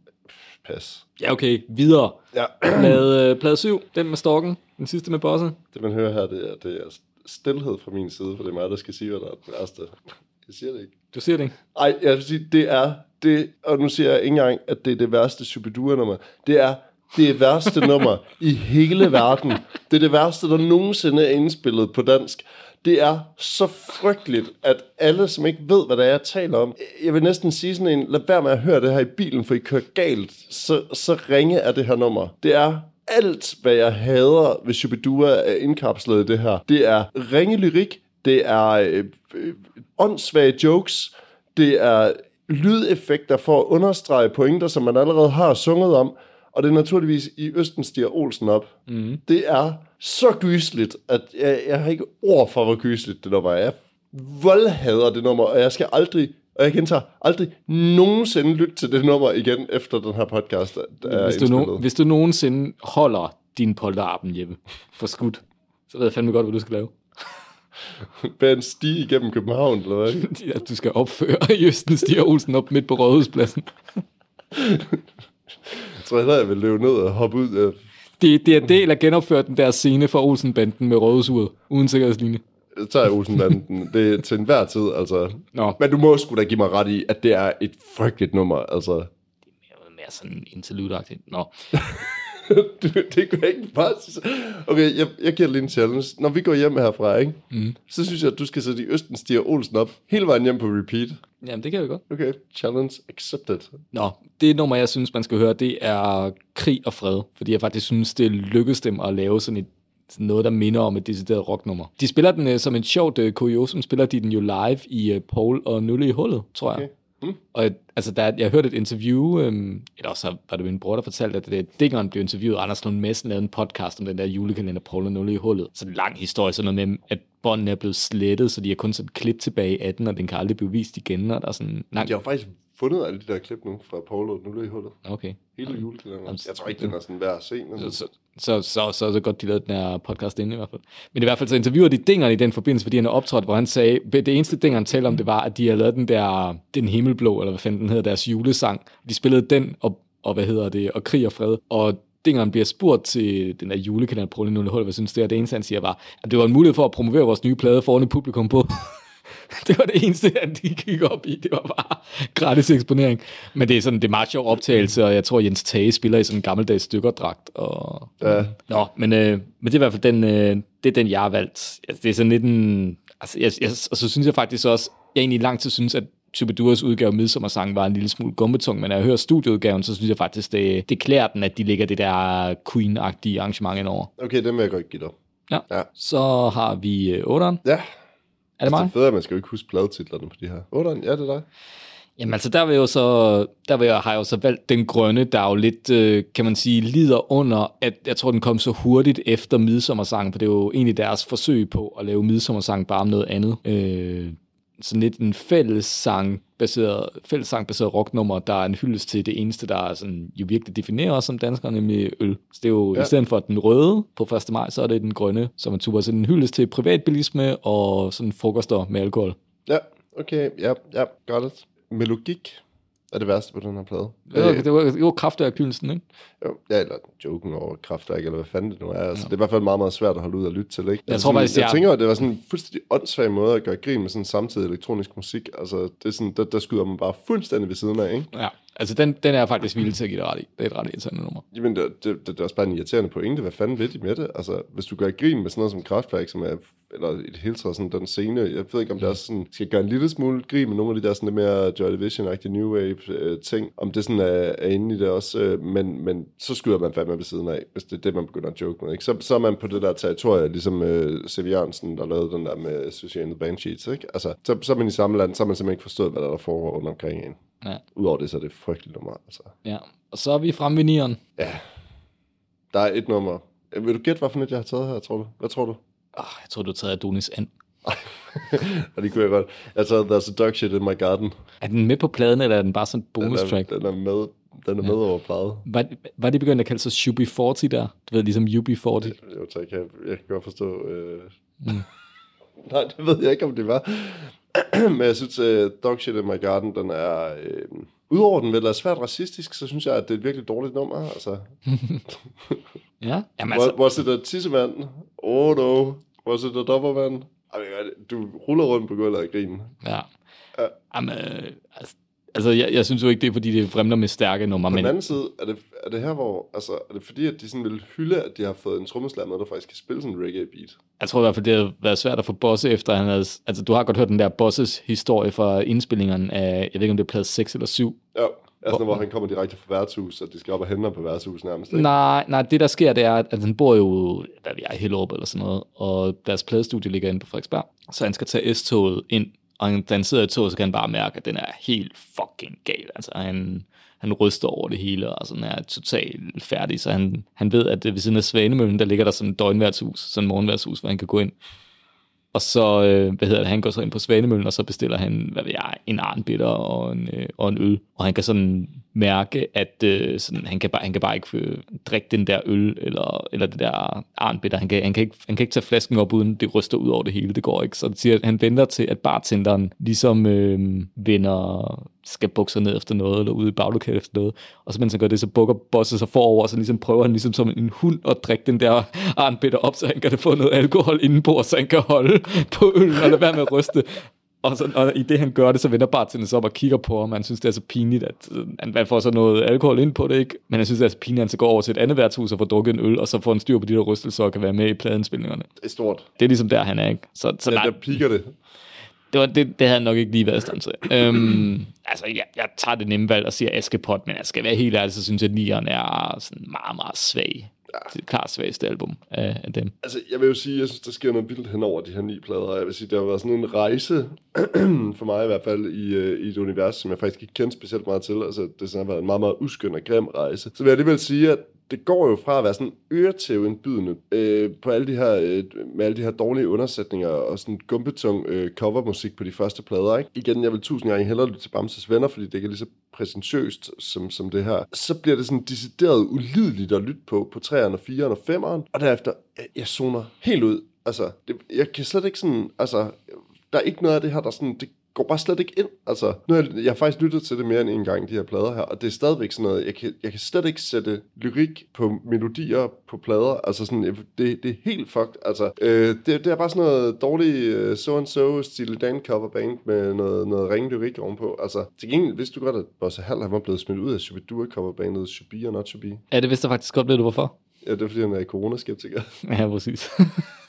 Pas. Ja, okay. Videre. Ja, Plade, øh, plade 7, den med storken. Den sidste med bossen. det man hører her, det er, det er stillhed fra min side, for det er mig, der skal sige, hvad der er det værste. Jeg siger det ikke. Du siger det ikke? Ej, jeg vil sige, det er det, og nu siger jeg ikke engang, at det er det værste Shubidua-nummer. Det er det værste nummer i hele verden. Det er det værste, der nogensinde er indspillet på dansk. Det er så frygteligt, at alle, som ikke ved, hvad det er, jeg taler om, jeg vil næsten sige sådan en, lad være med at høre det her i bilen, for I kører galt, så, så ringe er det her nummer. Det er alt, hvad jeg hader ved Shubidua er indkapslet i det her. Det er ringe lyrik, det er øh, øh, åndssvage jokes, det er lydeffekter for at understrege pointer, som man allerede har sunget om, og det er naturligvis i Østen stiger Olsen op. Mm. Det er så gysligt, at jeg, jeg har ikke ord for, hvor gysligt det nummer er. Jeg voldhader det nummer, og jeg skal aldrig, og jeg gentager, aldrig nogensinde lytte til det nummer igen, efter den her podcast er Hvis du, no, hvis du nogensinde holder din polterappen, Jeppe, for skudt, så ved jeg fandme godt, hvad du skal lave. Bære en stige igennem København, eller hvad? At du skal opføre Jøsten Stier Olsen op midt på Rådhuspladsen. Jeg tror jeg vil løbe ned og hoppe ud af Det, det er del af genopført den der scene fra Olsenbanden med Rådhusuret, uden sikkerhedslinje. Så tager jeg Olsenbanden. det er til enhver tid, altså. Nå. Men du må sgu da give mig ret i, at det er et frygteligt nummer, altså. Mere sådan interlude-agtigt. Nå. Du, det kan jeg ikke bare. Okay, jeg, jeg giver lige en challenge. Når vi går hjem herfra, ikke? Mm. så synes jeg, at du skal sætte i Østen stiger Olsen op, hele vejen hjem på repeat. Jamen, det kan vi godt. Okay, challenge accepted. Nå, det nummer, jeg synes, man skal høre, det er Krig og Fred. Fordi jeg faktisk synes, det lykkedes dem at lave sådan et noget, der minder om et decideret rocknummer. De spiller den øh, som en sjovt øh, kuriosum, spiller de den jo live i øh, Paul og Nulle i hullet, tror jeg. Okay. Mm. Og øh, altså, der, jeg hørte et interview, øhm, eller også var det min bror, der fortalte, at det, Dingeren blev interviewet, og Anders Lund Madsen lavede en podcast om den der julekalender Paul og Nulle i hullet. Så en lang historie, sådan noget med, at båndene er blevet slettet, så de har kun sådan et klip tilbage i 18, og den kan aldrig blive vist igen, og der er sådan lang... Jeg har faktisk fundet alle de der klip nu fra Paulo nu i hullet. Okay. Hele julekalenderen. Jeg tror ikke, den er sådan værd at se. Men... Så, så, så, så, så det godt, de lavede den her podcast inde i hvert fald. Men i hvert fald så interviewer de Dingeren i den forbindelse, fordi han er optrådt, hvor han sagde, det eneste Dinger, han talte om, det var, at de havde lavet den der, den himmelblå, eller hvad fanden den hedder, deres julesang. De spillede den, og, og hvad hedder det, og krig og fred. Og Dingeren bliver spurgt til den der julekalender på Nulle Hul, hvad synes det er? Det eneste, han siger var, at det var en mulighed for at promovere vores nye plade foran et publikum på. det var det eneste, han de gik op i. Det var bare gratis eksponering. Men det er sådan, det er meget sjov optagelse, og jeg tror, Jens Tage spiller i sådan en gammeldags stykkerdragt. Og... Ja. Nå, men, øh, men det er i hvert fald den, øh, det er den, jeg har valgt. Altså, det er sådan lidt en... Altså, jeg, jeg, og så synes jeg faktisk også, jeg egentlig lang tid synes, at Chubiduras udgave Midsommersang var en lille smule gumbetung, men når jeg hører studieudgaven, så synes jeg faktisk, det, det klæder den, at de lægger det der Queen-agtige arrangement ind over. Okay, den vil jeg godt give dig. Ja. Ja. Så har vi øh, 8'eren. Ja, Er det mig? det er fedt, at man skal jo ikke huske pladetitlerne på de her. 8'eren, ja, det er dig. Jamen altså, der vil jeg jo så, der vil jeg, har jeg jo så valgt den grønne, der er jo lidt, øh, kan man sige, lider under, at jeg tror, den kom så hurtigt efter midsommersang, for det er jo egentlig deres forsøg på at lave midsommersang bare om noget andet. Øh, sådan lidt en fællessang baseret, fællessang baseret rocknummer, der er en hyldest til det eneste, der er sådan, jo virkelig definerer os som danskere, nemlig øl. Så det er jo, ja. I stedet for den røde på 1. maj, så er det den grønne, som er super. Så en hyldest til privatbilisme og sådan frokoster med alkohol. Ja, okay, ja, ja, got it. Melogik er det værste på den her plade. Det var, Øh, det var, det var kraftig hyldelsen, ikke? Jo, ja, eller joken over kraftværk, eller hvad fanden det nu er. Altså, Det er i hvert fald meget, meget svært at holde ud og lytte til, ikke? Jeg altså, tror sådan, faktisk, jeg jeg- tænker, at det var sådan en fuldstændig åndssvag måde at gøre grin med sådan samtidig elektronisk musik. Altså, det er sådan, der, der skyder man bare fuldstændig ved siden af, ikke? Ja, altså den, den er jeg faktisk villig til at give dig ret i. Det er et ret irriterende nummer. Jamen, det, det, det, det er også bare en irriterende pointe. Hvad fanden ved de med det? Altså, hvis du gør grin med sådan noget som kraftværk, som er, eller et helt taget sådan den scene, jeg ved ikke, om det også sådan, skal gøre en lille smule grin med nogle af de der sådan lidt mere Joy Division-agtige New Wave-ting, øh, om det sådan er, er inde i det også, øh, men, men så skyder man fandme ved siden af, hvis det er det, man begynder at joke med, ikke? Så, så er man på det der territorie, ligesom øh, C.V. Jørgensen, der lavede den der med Sushi and the Banshees, ikke? Altså, så, så er man i samme land, så har man simpelthen ikke forstået, hvad der, der foregår rundt omkring en. Ja. Udover det, så er det frygteligt nummer, altså. ja. Og så er vi fremme ved nieren. Der er et nummer. Øh, Vil du gætte, hvad for net jeg har taget her, tror du? Hvad tror du? Oh, jeg tror, du har taget Adonis And. Og det kunne jeg godt. Jeg har taget There's a Dog Shit in My Garden. Er den med på pladen, eller er den bare sådan en bonus den er, track? Den er med, den er med over pladet. Var, var det begyndt at kalde sig UB40 der? Du ved, ligesom UB40. Jo, tak. Jeg, jeg kan godt forstå... Øh... Mm. Nej, det ved jeg ikke, om det var. Men jeg synes, uh, Dog Shit in My Garden, den er... Øh... Udover den vel er svært racistisk, så synes jeg, at det er et virkelig dårligt nummer. Altså, Ja, jamen altså... altså, Was it a tissemand? Oh no. A dobbermand? Ej, Du ruller rundt på gulvet og griner. ja. Ja. Jamen, øh, altså, altså jeg, jeg synes jo ikke, det er, fordi det fremler med stærke numre, På men den anden side, er det, er det her, hvor, altså, er det fordi, at de sådan vil hylde, at de har fået en trommeslager med, der faktisk kan spille sådan en reggae beat? jeg tror i hvert fald, det har været svært at få Bosse efter, han havde, altså du har godt hørt den der Bosses historie fra indspillingen af, jeg ved ikke om det er plade 6 eller 7, Ja, altså, hvor han kommer direkte fra værtshus, og de skal op og hente ham på værtshus nærmest. Ikke? Nej, nej, det der sker, det er, at han bor jo, hvad ved jeg, i Hellerup eller sådan noget, og deres pladestudie ligger inde på Frederiksberg, så han skal tage S-toget ind, og han- da han sidder i toget, så kan han bare mærke, at den er helt fucking gal. Altså, han, han ryster over det hele, og sådan er totalt færdig, så han, han ved, at ved siden af Svanemøllen, der ligger der sådan et døgnværtshus, sådan et morgenværtshus, hvor han kan gå ind. Og så, øh, hvad hedder det, han går så ind på Svanemøllen, og så bestiller han, hvad ved jeg, en arnbitter og en, øh, og en øl. Og han kan sådan mærke, at øh, sådan, han, kan bare, han kan bare ikke øh, drikke den der øl, eller, eller det der arnbitter. Han kan, han, kan ikke, han kan ikke tage flasken op, uden det ryster ud over det hele. Det går ikke. Så det siger, at han venter til, at bartenderen ligesom øh, vender, skal bukke sig ned efter noget, eller ude i baglokalet efter noget. Og så mens han gør det, så bukker bosset sig forover, og så ligesom prøver han ligesom som en hund at drikke den der arnbitter op, så han kan få noget alkohol indenpå, så han kan holde på øllen, og lade være med at ryste. Og, så, og i det han gør det, så vender bartenderen sig op og kigger på ham. Han synes, det er så pinligt, at øh, han han får så noget alkohol ind på det, ikke? Men han synes, det er så pinligt, at han så går over til et andet værtshus og får drukket en øl, og så får han styr på de der rystelser og kan være med i pladenspillingerne. Det er stort. Det er ligesom der, han er, ikke? Så, så Der, nej, der piker det. det, var, det, det havde han nok ikke lige været i stand til. øhm, altså, jeg, jeg tager det nemme valg og siger Askepot, men jeg skal være helt ærlig, så synes jeg, at nieren er sådan meget, meget svag det klart svageste album af, af dem. Altså, jeg vil jo sige, jeg synes, der sker noget vildt hen over de her ni plader. Jeg vil sige, det har været sådan en rejse, for mig i hvert fald, i, øh, i et univers, som jeg faktisk ikke kendte specielt meget til. Altså, det har været en meget, meget uskøn og grim rejse. Så vil jeg alligevel sige, at det går jo fra at være sådan øretævindbydende øh, på alle de her, øh, med alle de her dårlige undersætninger og sådan gumpetung øh, covermusik på de første plader. Ikke? Igen, jeg vil tusind gange hellere lytte til Bamses Venner, fordi det ikke er lige så præsentøst som, som det her. Så bliver det sådan decideret ulideligt at lytte på, på 3'eren og 4'eren og 5'eren, og derefter, jeg, jeg zoner helt ud. Altså, det, jeg kan slet ikke sådan, altså, der er ikke noget af det her, der sådan, det går bare slet ikke ind. Altså, nu har jeg, jeg har faktisk lyttet til det mere end en gang, de her plader her, og det er stadigvæk sådan noget, jeg kan, jeg kan slet ikke sætte lyrik på melodier på plader, altså sådan, det, det er helt fucked, altså, øh, det, det er bare sådan noget dårlig uh, so-and-so Steely Dan coverband med noget, noget ringe lyrik ovenpå, altså, til gengæld vidste du godt, at Bosse Hall, han var blevet smidt ud af Shubidua coverbandet Should Be or Not Should Be. Ja, det vidste jeg faktisk godt, ved du hvorfor? Ja, det er fordi, han er coronaskeptiker. Ja, præcis.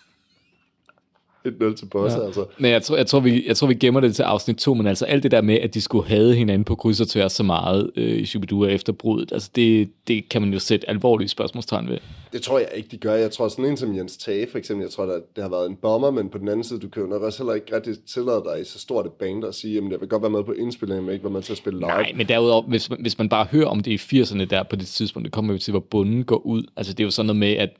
1-0 til Bosse, ja. altså. Men jeg tror, jeg, tror, vi, jeg tror, vi gemmer det til afsnit 2, men altså alt det der med, at de skulle have hinanden på kryds og tværs så meget øh, i Shubidua efter bruddet, altså det, det kan man jo sætte alvorlige spørgsmålstegn ved. Det tror jeg ikke, de gør. Jeg tror sådan en som Jens Tage, for eksempel, jeg tror, der, det har været en bomber, men på den anden side, du kan jo nok også heller ikke rigtig tillade dig i så stort et band at sige, at jeg vil godt være med på indspillingen, men ikke være med til at spille live. Nej, men derudover, hvis, man- hvis man bare hører om det i 80'erne der på det tidspunkt, det kommer jo til, hvor bunden går ud. Altså det er jo sådan noget med, at,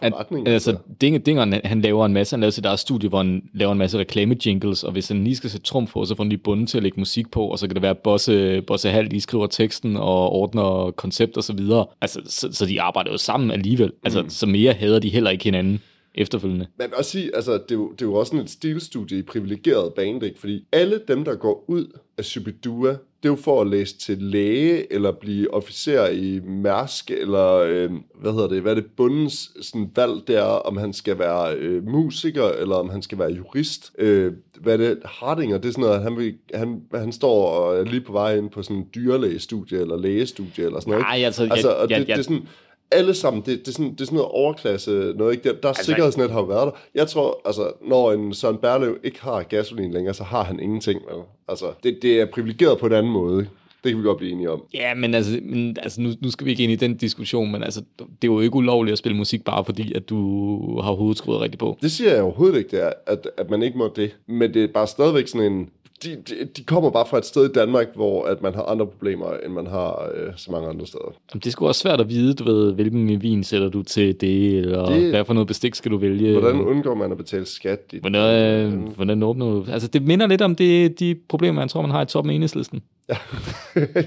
at altså, altså. Dinger, Dinger, han laver en masse, han laver sit eget studie, hvor han laver en masse reklame-jingles, og hvis han lige skal sætte trum på, så får han lige bunden til at lægge musik på, og så kan det være, at Bosse, Bosse Hall lige skriver teksten og ordner koncept og så videre. Altså, så, så de arbejder jo sammen alligevel. Altså, så mere hader de heller ikke hinanden efterfølgende. Jeg vil også sige, altså, det, er jo, det er jo også sådan et stilstudie i privilegeret band, ikke? Fordi alle dem, der går ud af Shubidua, det er jo for at læse til læge, eller blive officer i Mærsk, eller øh, hvad hedder det, hvad er det bundens sådan, valg der, om han skal være øh, musiker, eller om han skal være jurist. Øh, hvad er det, Hardinger, det er sådan noget, at han, vil, han, han står og er lige på vej ind på sådan en dyrlægestudie, eller lægestudie, eller sådan noget. Nej, altså, jeg- altså og jeg- det, jeg- det er sådan, alle sammen, det, det, er sådan, det er sådan noget overklasse noget, ikke? Der, der altså, sikkerhedsnet har jo været der. Jeg tror, altså, når en Søren Berlev ikke har gasolin længere, så har han ingenting. Vel? Altså, det, det er privilegeret på en anden måde. ikke? Det kan vi godt blive enige om. Ja, men altså, men, altså nu, nu skal vi ikke ind i den diskussion, men altså, det er jo ikke ulovligt at spille musik, bare fordi, at du har hovedet skruet rigtigt på. Det siger jeg overhovedet ikke, det er, at, at man ikke må det. Men det er bare stadigvæk sådan en... De, de, de kommer bare fra et sted i Danmark, hvor at man har andre problemer, end man har øh, så mange andre steder. Jamen, det er sgu også svært at vide, du ved, hvilken vin sætter du til det, eller Det- hvad for noget bestik skal du vælge. Hvordan undgår man at betale skat? I, Hvordan, øh, hvordan åbner du? Altså, det minder lidt om det, de problemer, jeg tror, man har i toppen af enhedslisten.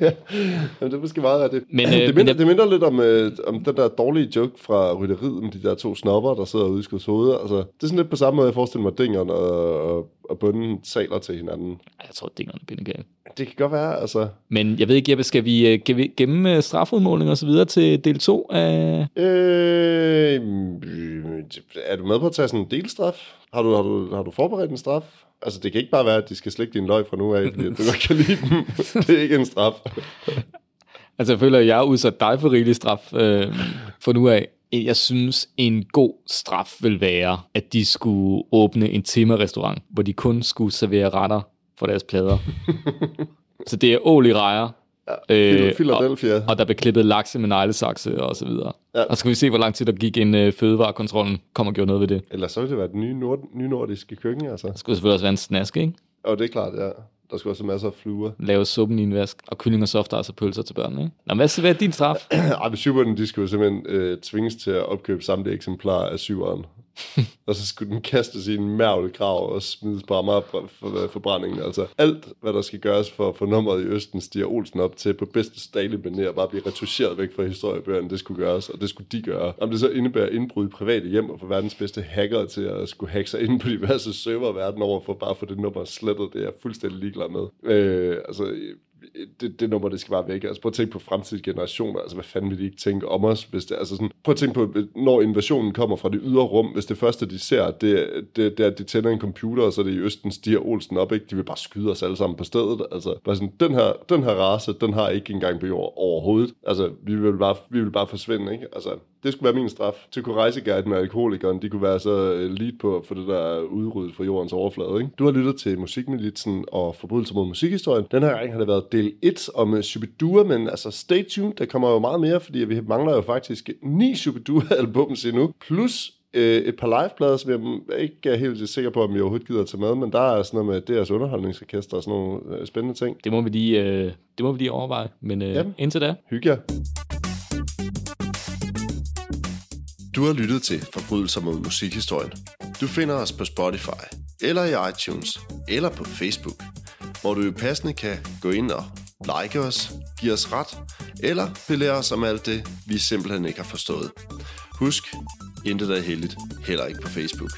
ja, Jamen, det er måske meget rigtigt. Men, Men, øh, det, men minder, jeg- det minder lidt om, øh, om den der dårlige joke fra rytteriet med de der to snopper, der sidder ude i skuds hoved. Altså, det er sådan lidt på samme måde, jeg forestiller mig, at dingeren og, og, og bunden saler til hinanden. Jeg tror, at dingerne er bindegale. Det kan godt være, altså. Men jeg ved ikke, Jeppe, skal vi, øh, gemme øh, strafudmåling og så videre til del 2 af... Øh, er du med på at tage sådan en delstraf? Har du, har, du, har du forberedt en straf? Altså, det kan ikke bare være, at de skal slikke din løg fra nu af, fordi du godt kan lide dem. det er ikke en straf. Altså, jeg føler, at jeg har udsat dig for rigelig straf øh, for nu af. Jeg synes, en god straf vil være, at de skulle åbne en tema-restaurant, hvor de kun skulle servere retter for deres plader. så det er ål i rejer, Phil- Philadelphia. og, og der blev klippet lakse med neglesakse og så videre. Ja. Og så skal vi se, hvor lang tid der gik, inden øh, fødevarekontrollen kom og gjorde noget ved det. Eller så vil det være den nye nord, nye nordiske køkken, altså. Der skulle selvfølgelig også være en snask, ikke? Og det er klart, ja. Der skulle også masser af fluer. Lave suppen i en vask, og kylling og soft og pølser til børnene, ikke? Nå, hvad, hvad er din straf? Ej, men syveren, de skulle jo simpelthen øh, tvinges til at opkøbe samtlige eksemplarer af syveren. og så skulle den kastes i en mærvelgrav og smides på for, for forbrændingen. Altså alt, hvad der skal gøres for at få nummeret i Østen, stiger Olsen op til på bedste Stalin manér, bare blive retuscheret væk fra historiebøgerne, det skulle gøres, og det skulle de gøre. Om det så indebærer indbrud i private hjem og få verdens bedste hacker til at skulle hacke sig ind på diverse server verden over for bare at få det nummer slettet, det er jeg fuldstændig ligeglad med. Øh, altså, det, det nummer, det skal bare væk. Altså prøv at tænke på fremtidige generationer. Altså hvad fanden vil de ikke tænke om os? Hvis det, altså sådan, prøv at tænke på, når invasionen kommer fra det ydre rum, hvis det første, de ser, det, det, det er, at de tænder en computer, og så er det i Østen stiger Olsen op, ikke? De vil bare skyde os alle sammen på stedet. Altså bare sådan, den her, den her race, den har ikke engang på jord overhovedet. Altså vi vil bare, vi vil bare forsvinde, ikke? Altså det skulle være min straf. Til kunne rejseguiden med alkoholikeren, de kunne være så øh, lead på få det der udryddet fra jordens overflade. Ikke? Du har lyttet til Musikmilitsen og Forbrydelser mod musikhistorien. Den her gang har det været del 1 om Shubidua, men altså stay tuned, der kommer jo meget mere, fordi vi mangler jo faktisk ni Shubidua-albums endnu, plus øh, et par liveplader, som jeg ikke er helt sikker på, om jeg overhovedet gider at tage med, men der er sådan noget med deres underholdningsorkester og sådan nogle øh, spændende ting. Det må vi lige, øh, det må vi lige overveje, men øh, Jamen. indtil da, Hygge jer. Du har lyttet til Forbrydelser mod musikhistorien. Du finder os på Spotify, eller i iTunes, eller på Facebook, hvor du jo passende kan gå ind og like os, give os ret, eller belære os om alt det, vi simpelthen ikke har forstået. Husk, intet er heldigt, heller ikke på Facebook.